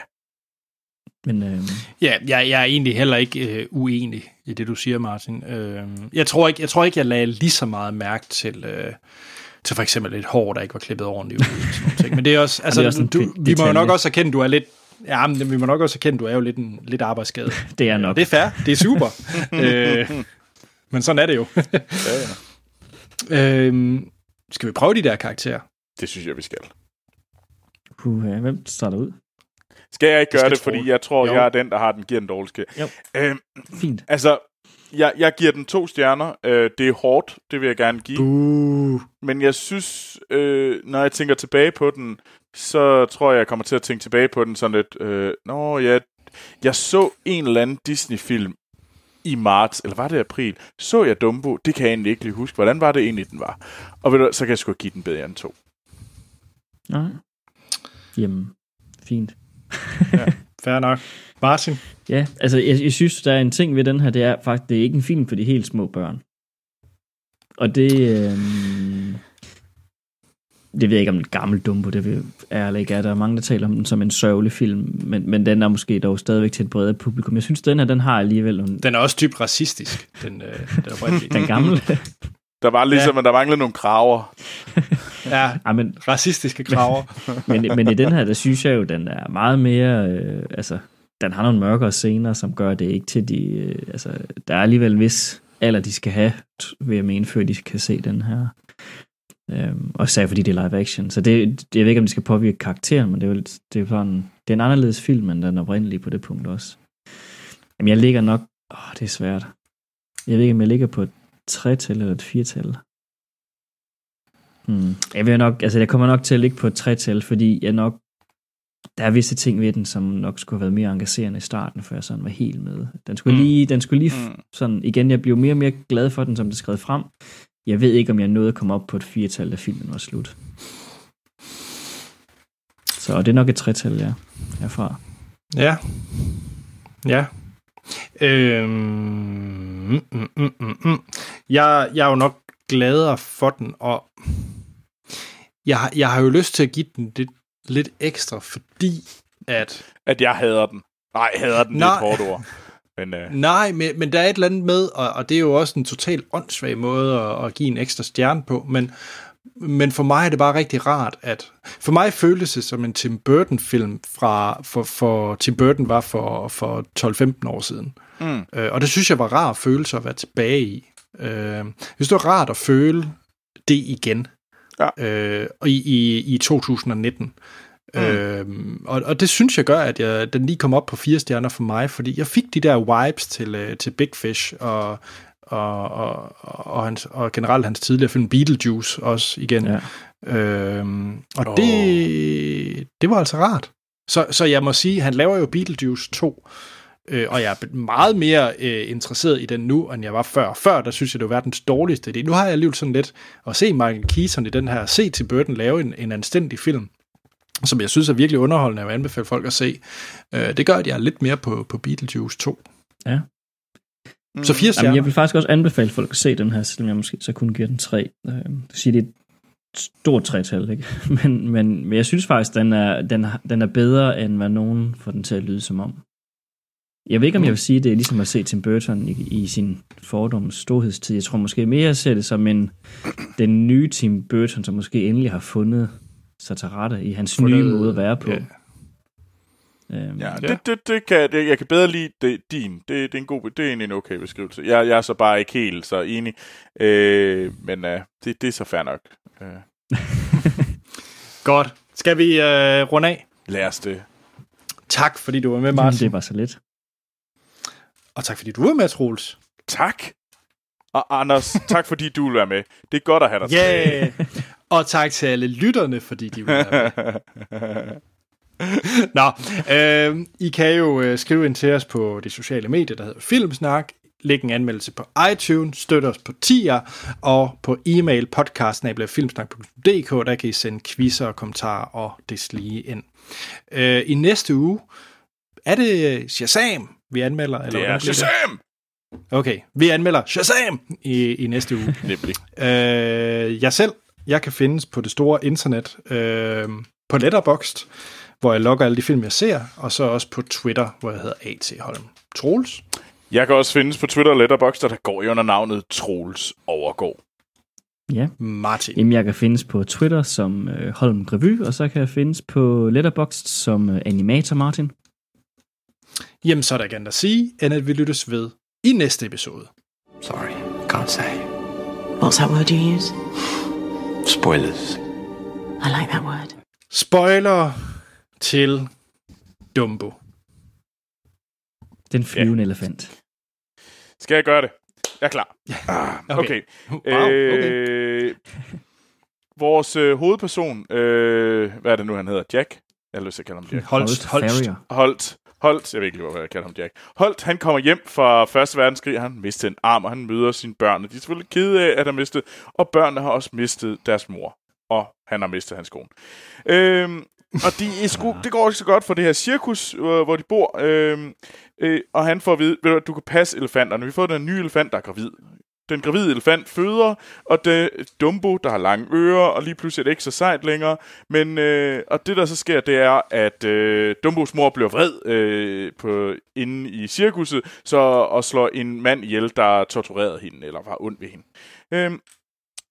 Men, øh... Ja, jeg, jeg er egentlig heller ikke øh, uenig i det, du siger, Martin. Øh, jeg, tror ikke, jeg tror ikke, jeg lagde lige så meget mærke til, øh, til for eksempel et hår, der ikke var klippet ordentligt ud. Sådan ting. Men det er også, altså, det er også du, vi må jo nok også erkende, du er lidt, ja, men vi må nok også erkende, du er jo lidt en lidt arbejdsskade. det er nok. Det er fair, det er super. øh, men sådan er det jo. ja, ja. Øhm, skal vi prøve de der karakterer? Det synes jeg, vi skal. Uh, hvem starter ud? Skal jeg ikke gøre det, fordi jeg tror, jo. jeg er den, der har den, giver den dårligste. Jo. Øhm, Fint. Altså, jeg, jeg giver den to stjerner. Øh, det er hårdt, det vil jeg gerne give. Uh. Men jeg synes, øh, når jeg tænker tilbage på den, så tror jeg, jeg kommer til at tænke tilbage på den sådan lidt, øh, nå ja, jeg så en eller anden Disney-film i marts, eller var det april, så jeg Dumbo. Det kan jeg egentlig ikke lige huske. Hvordan var det egentlig, den var? Og ved du, så kan jeg sgu give den bedre end to. Nej. Jamen, fint. ja, fair nok. Martin? Ja, altså jeg, jeg synes, der er en ting ved den her, det er faktisk, det er ikke en film for de helt små børn. Og det, øh, det ved jeg ikke om en gammel Dumbo, det er eller ikke er. Der er mange, der taler om den som en sørgelig film, men, men den er måske dog stadigvæk til et bredere publikum. Jeg synes, den her, den har alligevel... En... Den er også dybt racistisk, den, øh, den, den gamle. Der var ligesom, ja. at der manglede nogle kraver. ja, ja, men racistiske kraver. men, men i den her, der synes jeg jo, den er meget mere... Øh, altså, den har nogle mørkere scener, som gør det ikke til de... Øh, altså, der er alligevel en vis alder, de skal have, ved at mene, før de kan se den her. Øhm, og især fordi det er live action. Så det, det, jeg ved ikke, om det skal påvirke karakteren, men det er, jo, det er, sådan, det er en anderledes film, end den oprindelige på det punkt også. Jamen, jeg ligger nok... Åh, det er svært. Jeg ved ikke, om jeg ligger på et tretal eller et firtal. Hmm. Jeg vil nok, altså jeg kommer nok til at ligge på et tretal, fordi jeg nok, der er visse ting ved den, som nok skulle have været mere engagerende i starten, før jeg sådan var helt med. Den skulle mm. lige, den skulle lige mm. sådan, igen, jeg blev mere og mere glad for den, som det skrev frem. Jeg ved ikke, om jeg nåede at komme op på et firetal, da filmen var slut. Så det er nok et tretal, ja, herfra. Ja. Ja. Øhm, mm, mm, mm, mm. mm. Jeg, jeg er jo nok gladere for den, og jeg, jeg har jo lyst til at give den lidt, lidt ekstra, fordi at... At jeg hader den. Nej, hader den, Nej. det er et hårdt ord. Men, uh... Nej, men, men der er et eller andet med, og, og det er jo også en totalt åndssvag måde at, at give en ekstra stjerne på, men, men for mig er det bare rigtig rart, at for mig føles det som en Tim Burton-film fra, for, for Tim Burton var for, for 12-15 år siden. Mm. Øh, og det synes jeg var rar følelse at være tilbage i. Øh, hvis det var rart at føle det igen, ja. øh, i, i, i 2019. Mm. Øhm, og, og det synes jeg gør, at jeg, den lige kom op på fire stjerner for mig, fordi jeg fik de der vibes til, øh, til Big Fish og, og, og, og, hans, og generelt hans tidligere film Beetlejuice også igen. Ja. Øhm, og oh. det, det var altså rart. Så, så jeg må sige, han laver jo Beetlejuice 2, øh, og jeg er meget mere øh, interesseret i den nu, end jeg var før. Før, der synes jeg, det var verdens dårligste idé. Nu har jeg alligevel sådan lidt at se Michael Keaton i den her, se til Burton lave en, en anstændig film, som jeg synes er virkelig underholdende og anbefale folk at se. Øh, det gør, at jeg er lidt mere på, på Beetlejuice 2. Ja. Mm. Så fire stjerner. Jamen, jeg vil faktisk også anbefale folk at se den her, selvom jeg måske så kun giver den tre. Øh, det siger, det er et stort tretal, ikke? men, men, men jeg synes faktisk, den er, den, den er bedre, end hvad nogen får den til at lyde som om. Jeg ved ikke, om jeg vil sige, at det er ligesom at se Tim Burton i, i sin fordoms storhedstid. Jeg tror måske mere, at se det som en, den nye Tim Burton, som måske endelig har fundet sig til rette i hans fundet, nye måde at være på. Yeah. Øhm, ja, det, det, det kan, det, jeg kan bedre lide det, din. Det, det, er en god, det er en okay beskrivelse. Jeg, jeg er så bare ikke helt så enig, øh, men øh, det, det er så fair nok. Øh. Godt. Skal vi øh, runde af? Lad os det. Tak, fordi du var med, Martin. Det var så lidt. Og tak, fordi du var med, Troels. Tak. Og Anders, tak fordi du vil være med. Det er godt at have dig yeah. Og tak til alle lytterne, fordi de vil være med. Nå, øh, I kan jo øh, skrive ind til os på de sociale medier, der hedder Filmsnak. Læg en anmeldelse på iTunes, støt os på TIA, og på e-mail podcast.filmsnak.dk, der kan I sende quizzer og kommentarer og deslige ind. Øh, I næste uge er det Shazam, vi anmelder? Eller det er Shazam! Okay, vi anmelder Shazam i, i næste uge. Nemlig. Øh, jeg selv, jeg kan findes på det store internet, øh, på Letterboxd, hvor jeg logger alle de film, jeg ser, og så også på Twitter, hvor jeg hedder A.T. Holm. Troels? Jeg kan også findes på Twitter og Letterboxd, der går i under navnet Troels Overgård. Ja. Martin. Jamen, jeg kan findes på Twitter som øh, Holm Revy, og så kan jeg findes på Letterboxd som øh, Animator Martin. Jamen, så er der ikke andet at sige, end at vi lyttes ved i næste episode. Sorry, can't say. What's that word you use? Spoilers. I like that word. Spoiler til Dumbo. Den flyvende ja. elefant. Skal jeg gøre det? Jeg er klar. Ah, okay. okay. Wow, okay. Øh, vores øh, hovedperson, øh, hvad er det nu, han hedder? Jack? Jeg har lyst til at kalde ham Jack. Holt. Holt. Holt. Holt, jeg ved ikke lige, hvorfor jeg kalder ham Jack. Holt, han kommer hjem fra 1. verdenskrig, han mister en arm, og han møder sine børn. De er selvfølgelig kede af, at han mistet, og børnene har også mistet deres mor. Og han har mistet hans kone. Øhm, og de er sku, det går ikke så godt for det her cirkus, øh, hvor de bor. Øhm, øh, og han får at vide, at du kan passe elefanterne. Vi får den nye elefant, der er gravid. Den gravide elefant føder, og det Dumbo, der har lange ører, og lige pludselig er det ikke så sejt længere. Men, øh, og det, der så sker, det er, at øh, Dumbos mor bliver vred øh, på, inde i cirkuset, så, og slår en mand ihjel, der torturerede hende, eller var ond ved hende. Øh,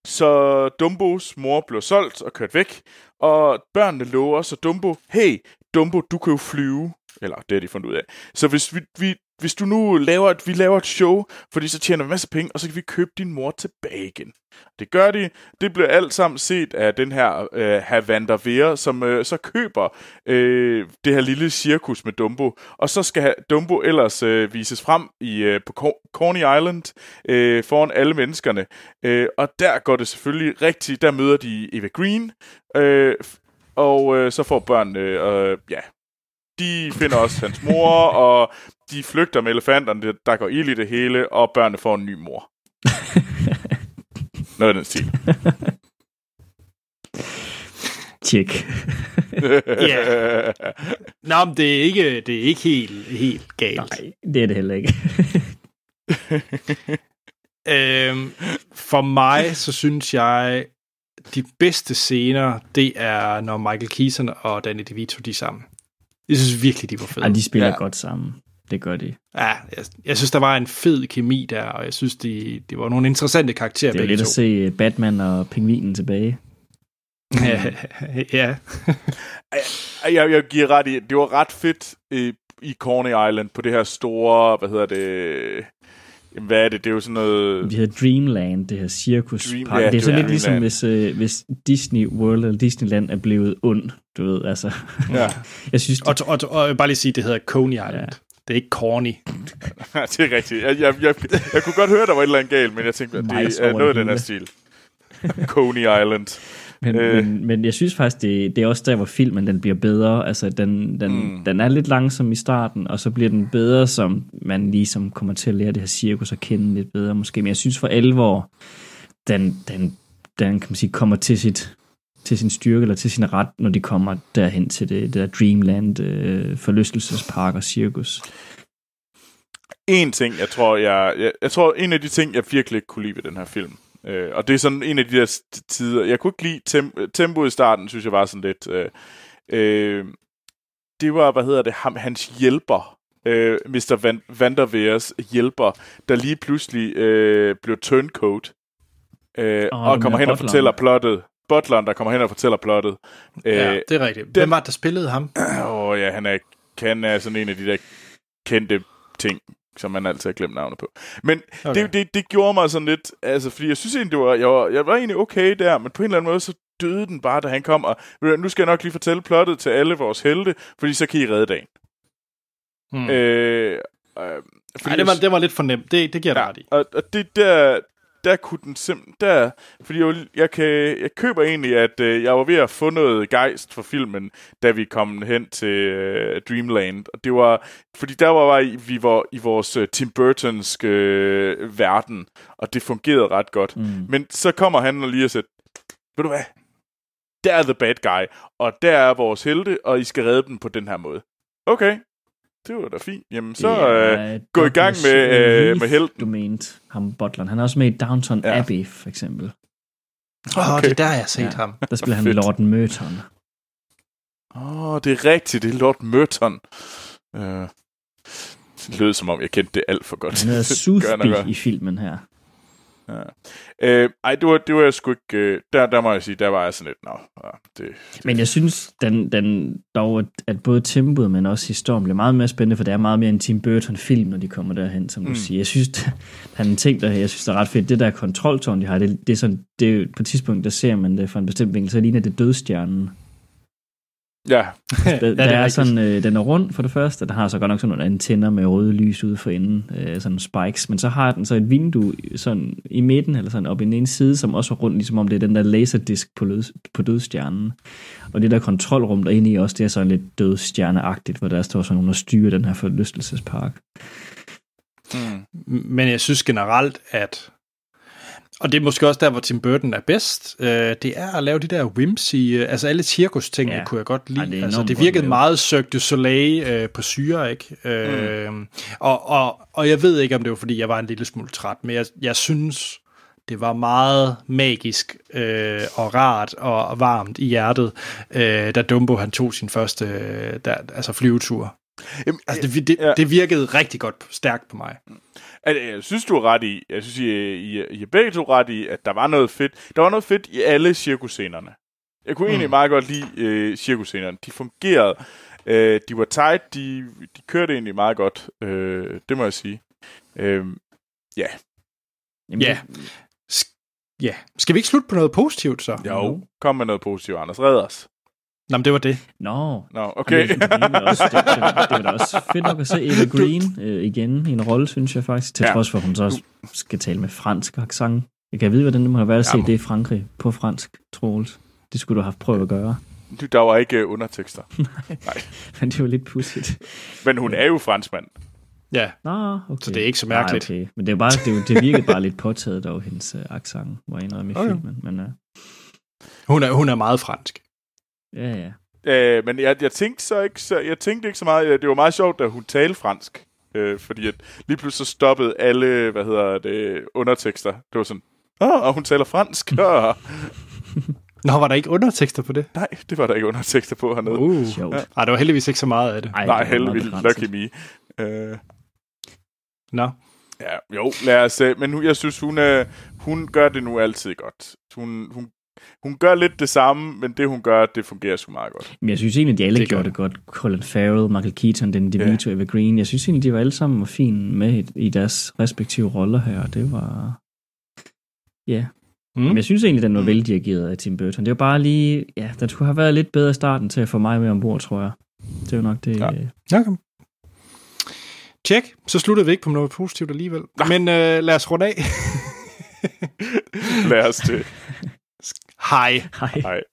så Dumbos mor bliver solgt og kørt væk, og børnene lover så Dumbo, hey, Dumbo, du kan jo flyve. Eller det har de fundet ud af. Så hvis vi, vi hvis du nu laver et, vi laver et show, fordi så tjener vi masser penge, og så kan vi købe din mor tilbage igen. Det gør de. Det bliver alt sammen set af den her øh, Havander Vera, som øh, så køber øh, det her lille cirkus med Dumbo. Og så skal Dumbo ellers øh, vises frem i øh, på Corny Island øh, foran alle menneskerne. Øh, og der går det selvfølgelig rigtigt. Der møder de Eva Green, øh, og øh, så får børnene, øh, ja, de finder også hans mor, og de flygter med elefanterne, der går ild i det hele, og børnene får en ny mor. Noget af den stil. Tjek. ja. Nå, men det er ikke, det er ikke helt, helt galt. Nej, det er det heller ikke. øhm, for mig, så synes jeg, de bedste scener, det er, når Michael Keaton og Danny DeVito, de er sammen. Jeg synes virkelig, de var fede. Ja, de spiller ja. godt sammen. Det gør de. Ja, jeg, jeg synes, der var en fed kemi der, og jeg synes, de, de var nogle interessante karakterer. Det er lidt to. at se Batman og Pingvinen tilbage. ja. ja. jeg, jeg, giver ret i, det var ret fedt i, i Corny Island på det her store, hvad hedder det, Jamen, hvad er det? Det er jo sådan noget... Vi hedder Dreamland, det her cirkus. Dream, ja, det er så lidt ligesom, hvis, øh, hvis Disney World eller Disneyland er blevet ond, du ved, altså. Ja. jeg synes, det... og, og, og, og, bare lige sige, det hedder Coney Island. Ja. Det er ikke corny. det er rigtigt. Jeg, jeg, jeg, jeg kunne godt høre, der var et eller andet galt, men jeg tænkte, at det er noget af den her stil. Coney Island. Men, øh. men, men jeg synes faktisk, det, det er også der, hvor filmen den bliver bedre. Altså, den, den, mm. den er lidt langsom i starten, og så bliver den bedre, som man ligesom kommer til at lære det her cirkus at kende lidt bedre måske. Men jeg synes for alvor, den, den, den kan man sige, kommer til sit til sin styrke eller til sin ret, når de kommer derhen til det, det der Dreamland øh, forlystelsespark og cirkus. En ting, jeg tror, jeg, jeg, jeg tror, en af de ting, jeg virkelig ikke kunne lide ved den her film, øh, og det er sådan en af de der tider, jeg kunne ikke lide tem, tempoet i starten, synes jeg var sådan lidt, øh, øh, det var, hvad hedder det, ham, hans hjælper, øh, Mr. Van, Vanderveers hjælper, der lige pludselig øh, blev turncoat, øh, oh, og kommer hen og fortæller plottet butleren, der kommer hen og fortæller plottet. Ja, øh, det er rigtigt. Hvem var det, der spillede ham? Åh oh, ja, han er, han er sådan en af de der kendte ting, som man altid har glemt navnet på. Men okay. det, det, det gjorde mig sådan lidt, altså, fordi jeg synes egentlig, det var, jeg, var, jeg var egentlig okay der, men på en eller anden måde, så døde den bare, da han kom, og nu skal jeg nok lige fortælle plottet til alle vores helte, fordi så kan I redde dagen. Hmm. Øh, øh, Ej, det var, det var lidt for nemt. Det, det giver ja, ret i. Og, og det der, der kunne den simpelthen... Der, fordi jeg, jeg, kan, jeg køber egentlig, at øh, jeg var ved at få noget gejst for filmen, da vi kom hen til øh, Dreamland. Og det var... Fordi der var vi var i vores øh, Tim Burtonske øh, verden, og det fungerede ret godt. Mm. Men så kommer han og lige og siger, ved du hvad? Der er the bad guy, og der er vores helte, og I skal redde dem på den her måde. Okay, det var da fint. Jamen, så ja, øh, gå i gang med, øh, med helten. Du mente ham, Butleren. Han er også med i Downton ja. Abbey, for eksempel. Åh, oh, okay. det er der, jeg har set ja, ham. Der spiller han Lord Merton. Åh, oh, det er rigtigt. Det er Lord Merton. Uh, det lød som om, jeg kendte det alt for godt. Han hedder Soothby i filmen her. Ja. Øh, ej, det var, det var jeg sgu ikke... Øh, der, der må jeg sige, der var jeg sådan lidt... Nå, ja, det, det. Men jeg synes den, den, dog, at både tempoet, men også historien bliver meget mere spændende, for det er meget mere en Tim Burton-film, når de kommer derhen, som du mm. siger. Jeg synes, der, der er en ting, der jeg synes, der er ret fedt. Det der kontroltårn, de har, det, det er sådan... Det på et tidspunkt, der ser man det fra en bestemt vinkel, så ligner det dødstjernen. Ja. der, ja, der er, er sådan, øh, den er rund for det første, der har så godt nok sådan nogle antenner med røde lys ude for enden, øh, sådan spikes, men så har den så et vindue sådan i midten, eller sådan op i den ene side, som også er rundt, ligesom om det er den der laserdisk på, lød, på dødstjernen. Og det der kontrolrum derinde i også, det er sådan lidt dødstjerneagtigt, hvor der står sådan nogen, der styrer den her forlystelsespark. Mm. Men jeg synes generelt, at og det er måske også der, hvor Tim Burton er bedst. Øh, det er at lave de der whimsy, øh, altså alle cirkus-ting, ja. kunne jeg godt lide. Ja, det, altså, det virkede meget du Soleil øh, på syre, ikke? Øh, mm. og, og, og jeg ved ikke, om det var, fordi jeg var en lille smule træt, men jeg, jeg synes, det var meget magisk øh, og rart og varmt i hjertet, øh, da Dumbo han tog sin første øh, der, altså flyvetur. Jamen, altså, det, det, ja. det virkede rigtig godt stærkt på mig. Jeg synes, du er ret i, jeg synes, I, I, I er begge to ret i, at der var noget fedt. Der var noget fedt i alle cirkusscenerne. Jeg kunne mm. egentlig meget godt lide øh, cirkusscenerne. De fungerede. Øh, de var tight. De, de kørte egentlig meget godt. Øh, det må jeg sige. Øh, ja. Jamen, ja. Ja. Skal vi ikke slutte på noget positivt så? Jo, kom med noget positivt, Anders. Red os. Nå, men det var det. Nå. Nå, okay. det, var også, det, det, var da også fedt nok at se Eva Green øh, igen i en rolle, synes jeg faktisk, til ja. trods for, at hun så også skal tale med fransk accent. Jeg kan vide, hvordan det må have været at se Jamen. det i Frankrig på fransk, Troels. Det skulle du have haft prøvet at gøre. Du, der var ikke uh, undertekster. Nej. Nej. men det var lidt pudsigt. Men hun er jo franskmand. Ja, Nå, okay. så det er ikke så mærkeligt. Nej, okay. Men det, er bare, det, det virkede bare lidt påtaget dog, hendes uh, accent, var af i okay. filmen. Men, uh... hun, er, hun er meget fransk. Ja, ja. Øh, men jeg, jeg, tænkte så ikke så, jeg tænkte ikke så meget. Det var meget sjovt, da hun talte fransk. Øh, fordi at lige pludselig så stoppede alle, hvad hedder det, undertekster. Det var sådan, åh, og hun taler fransk. Åh. Nå, var der ikke undertekster på det? Nej, det var der ikke undertekster på hernede. Uh, ja. Ej, det var heldigvis ikke så meget af det. Ej, Nej, heldigvis. Lucky me. Øh. Nå. Ja, jo, lad os se. Men jeg synes, hun, er, hun gør det nu altid godt. Hun, hun hun gør lidt det samme, men det hun gør, det fungerer sgu meget godt. Men jeg synes egentlig, at de alle det gjorde det godt. Colin Farrell, Michael Keaton, den DeVito, yeah. Eva Green. Jeg synes egentlig, de var alle sammen var fine med i deres respektive roller her. Det var... Ja. Mm. Men jeg synes egentlig, den var mm. veldirigeret af Tim Burton. Det var bare lige... Ja, den skulle have været lidt bedre i starten til at få mig med ombord, tror jeg. Det var nok det... Ja. Okay. Tjek. Så sluttede vi ikke på noget positivt alligevel. Nej. Men øh, lad os runde af. lad os det. Hej. Hej. Hej.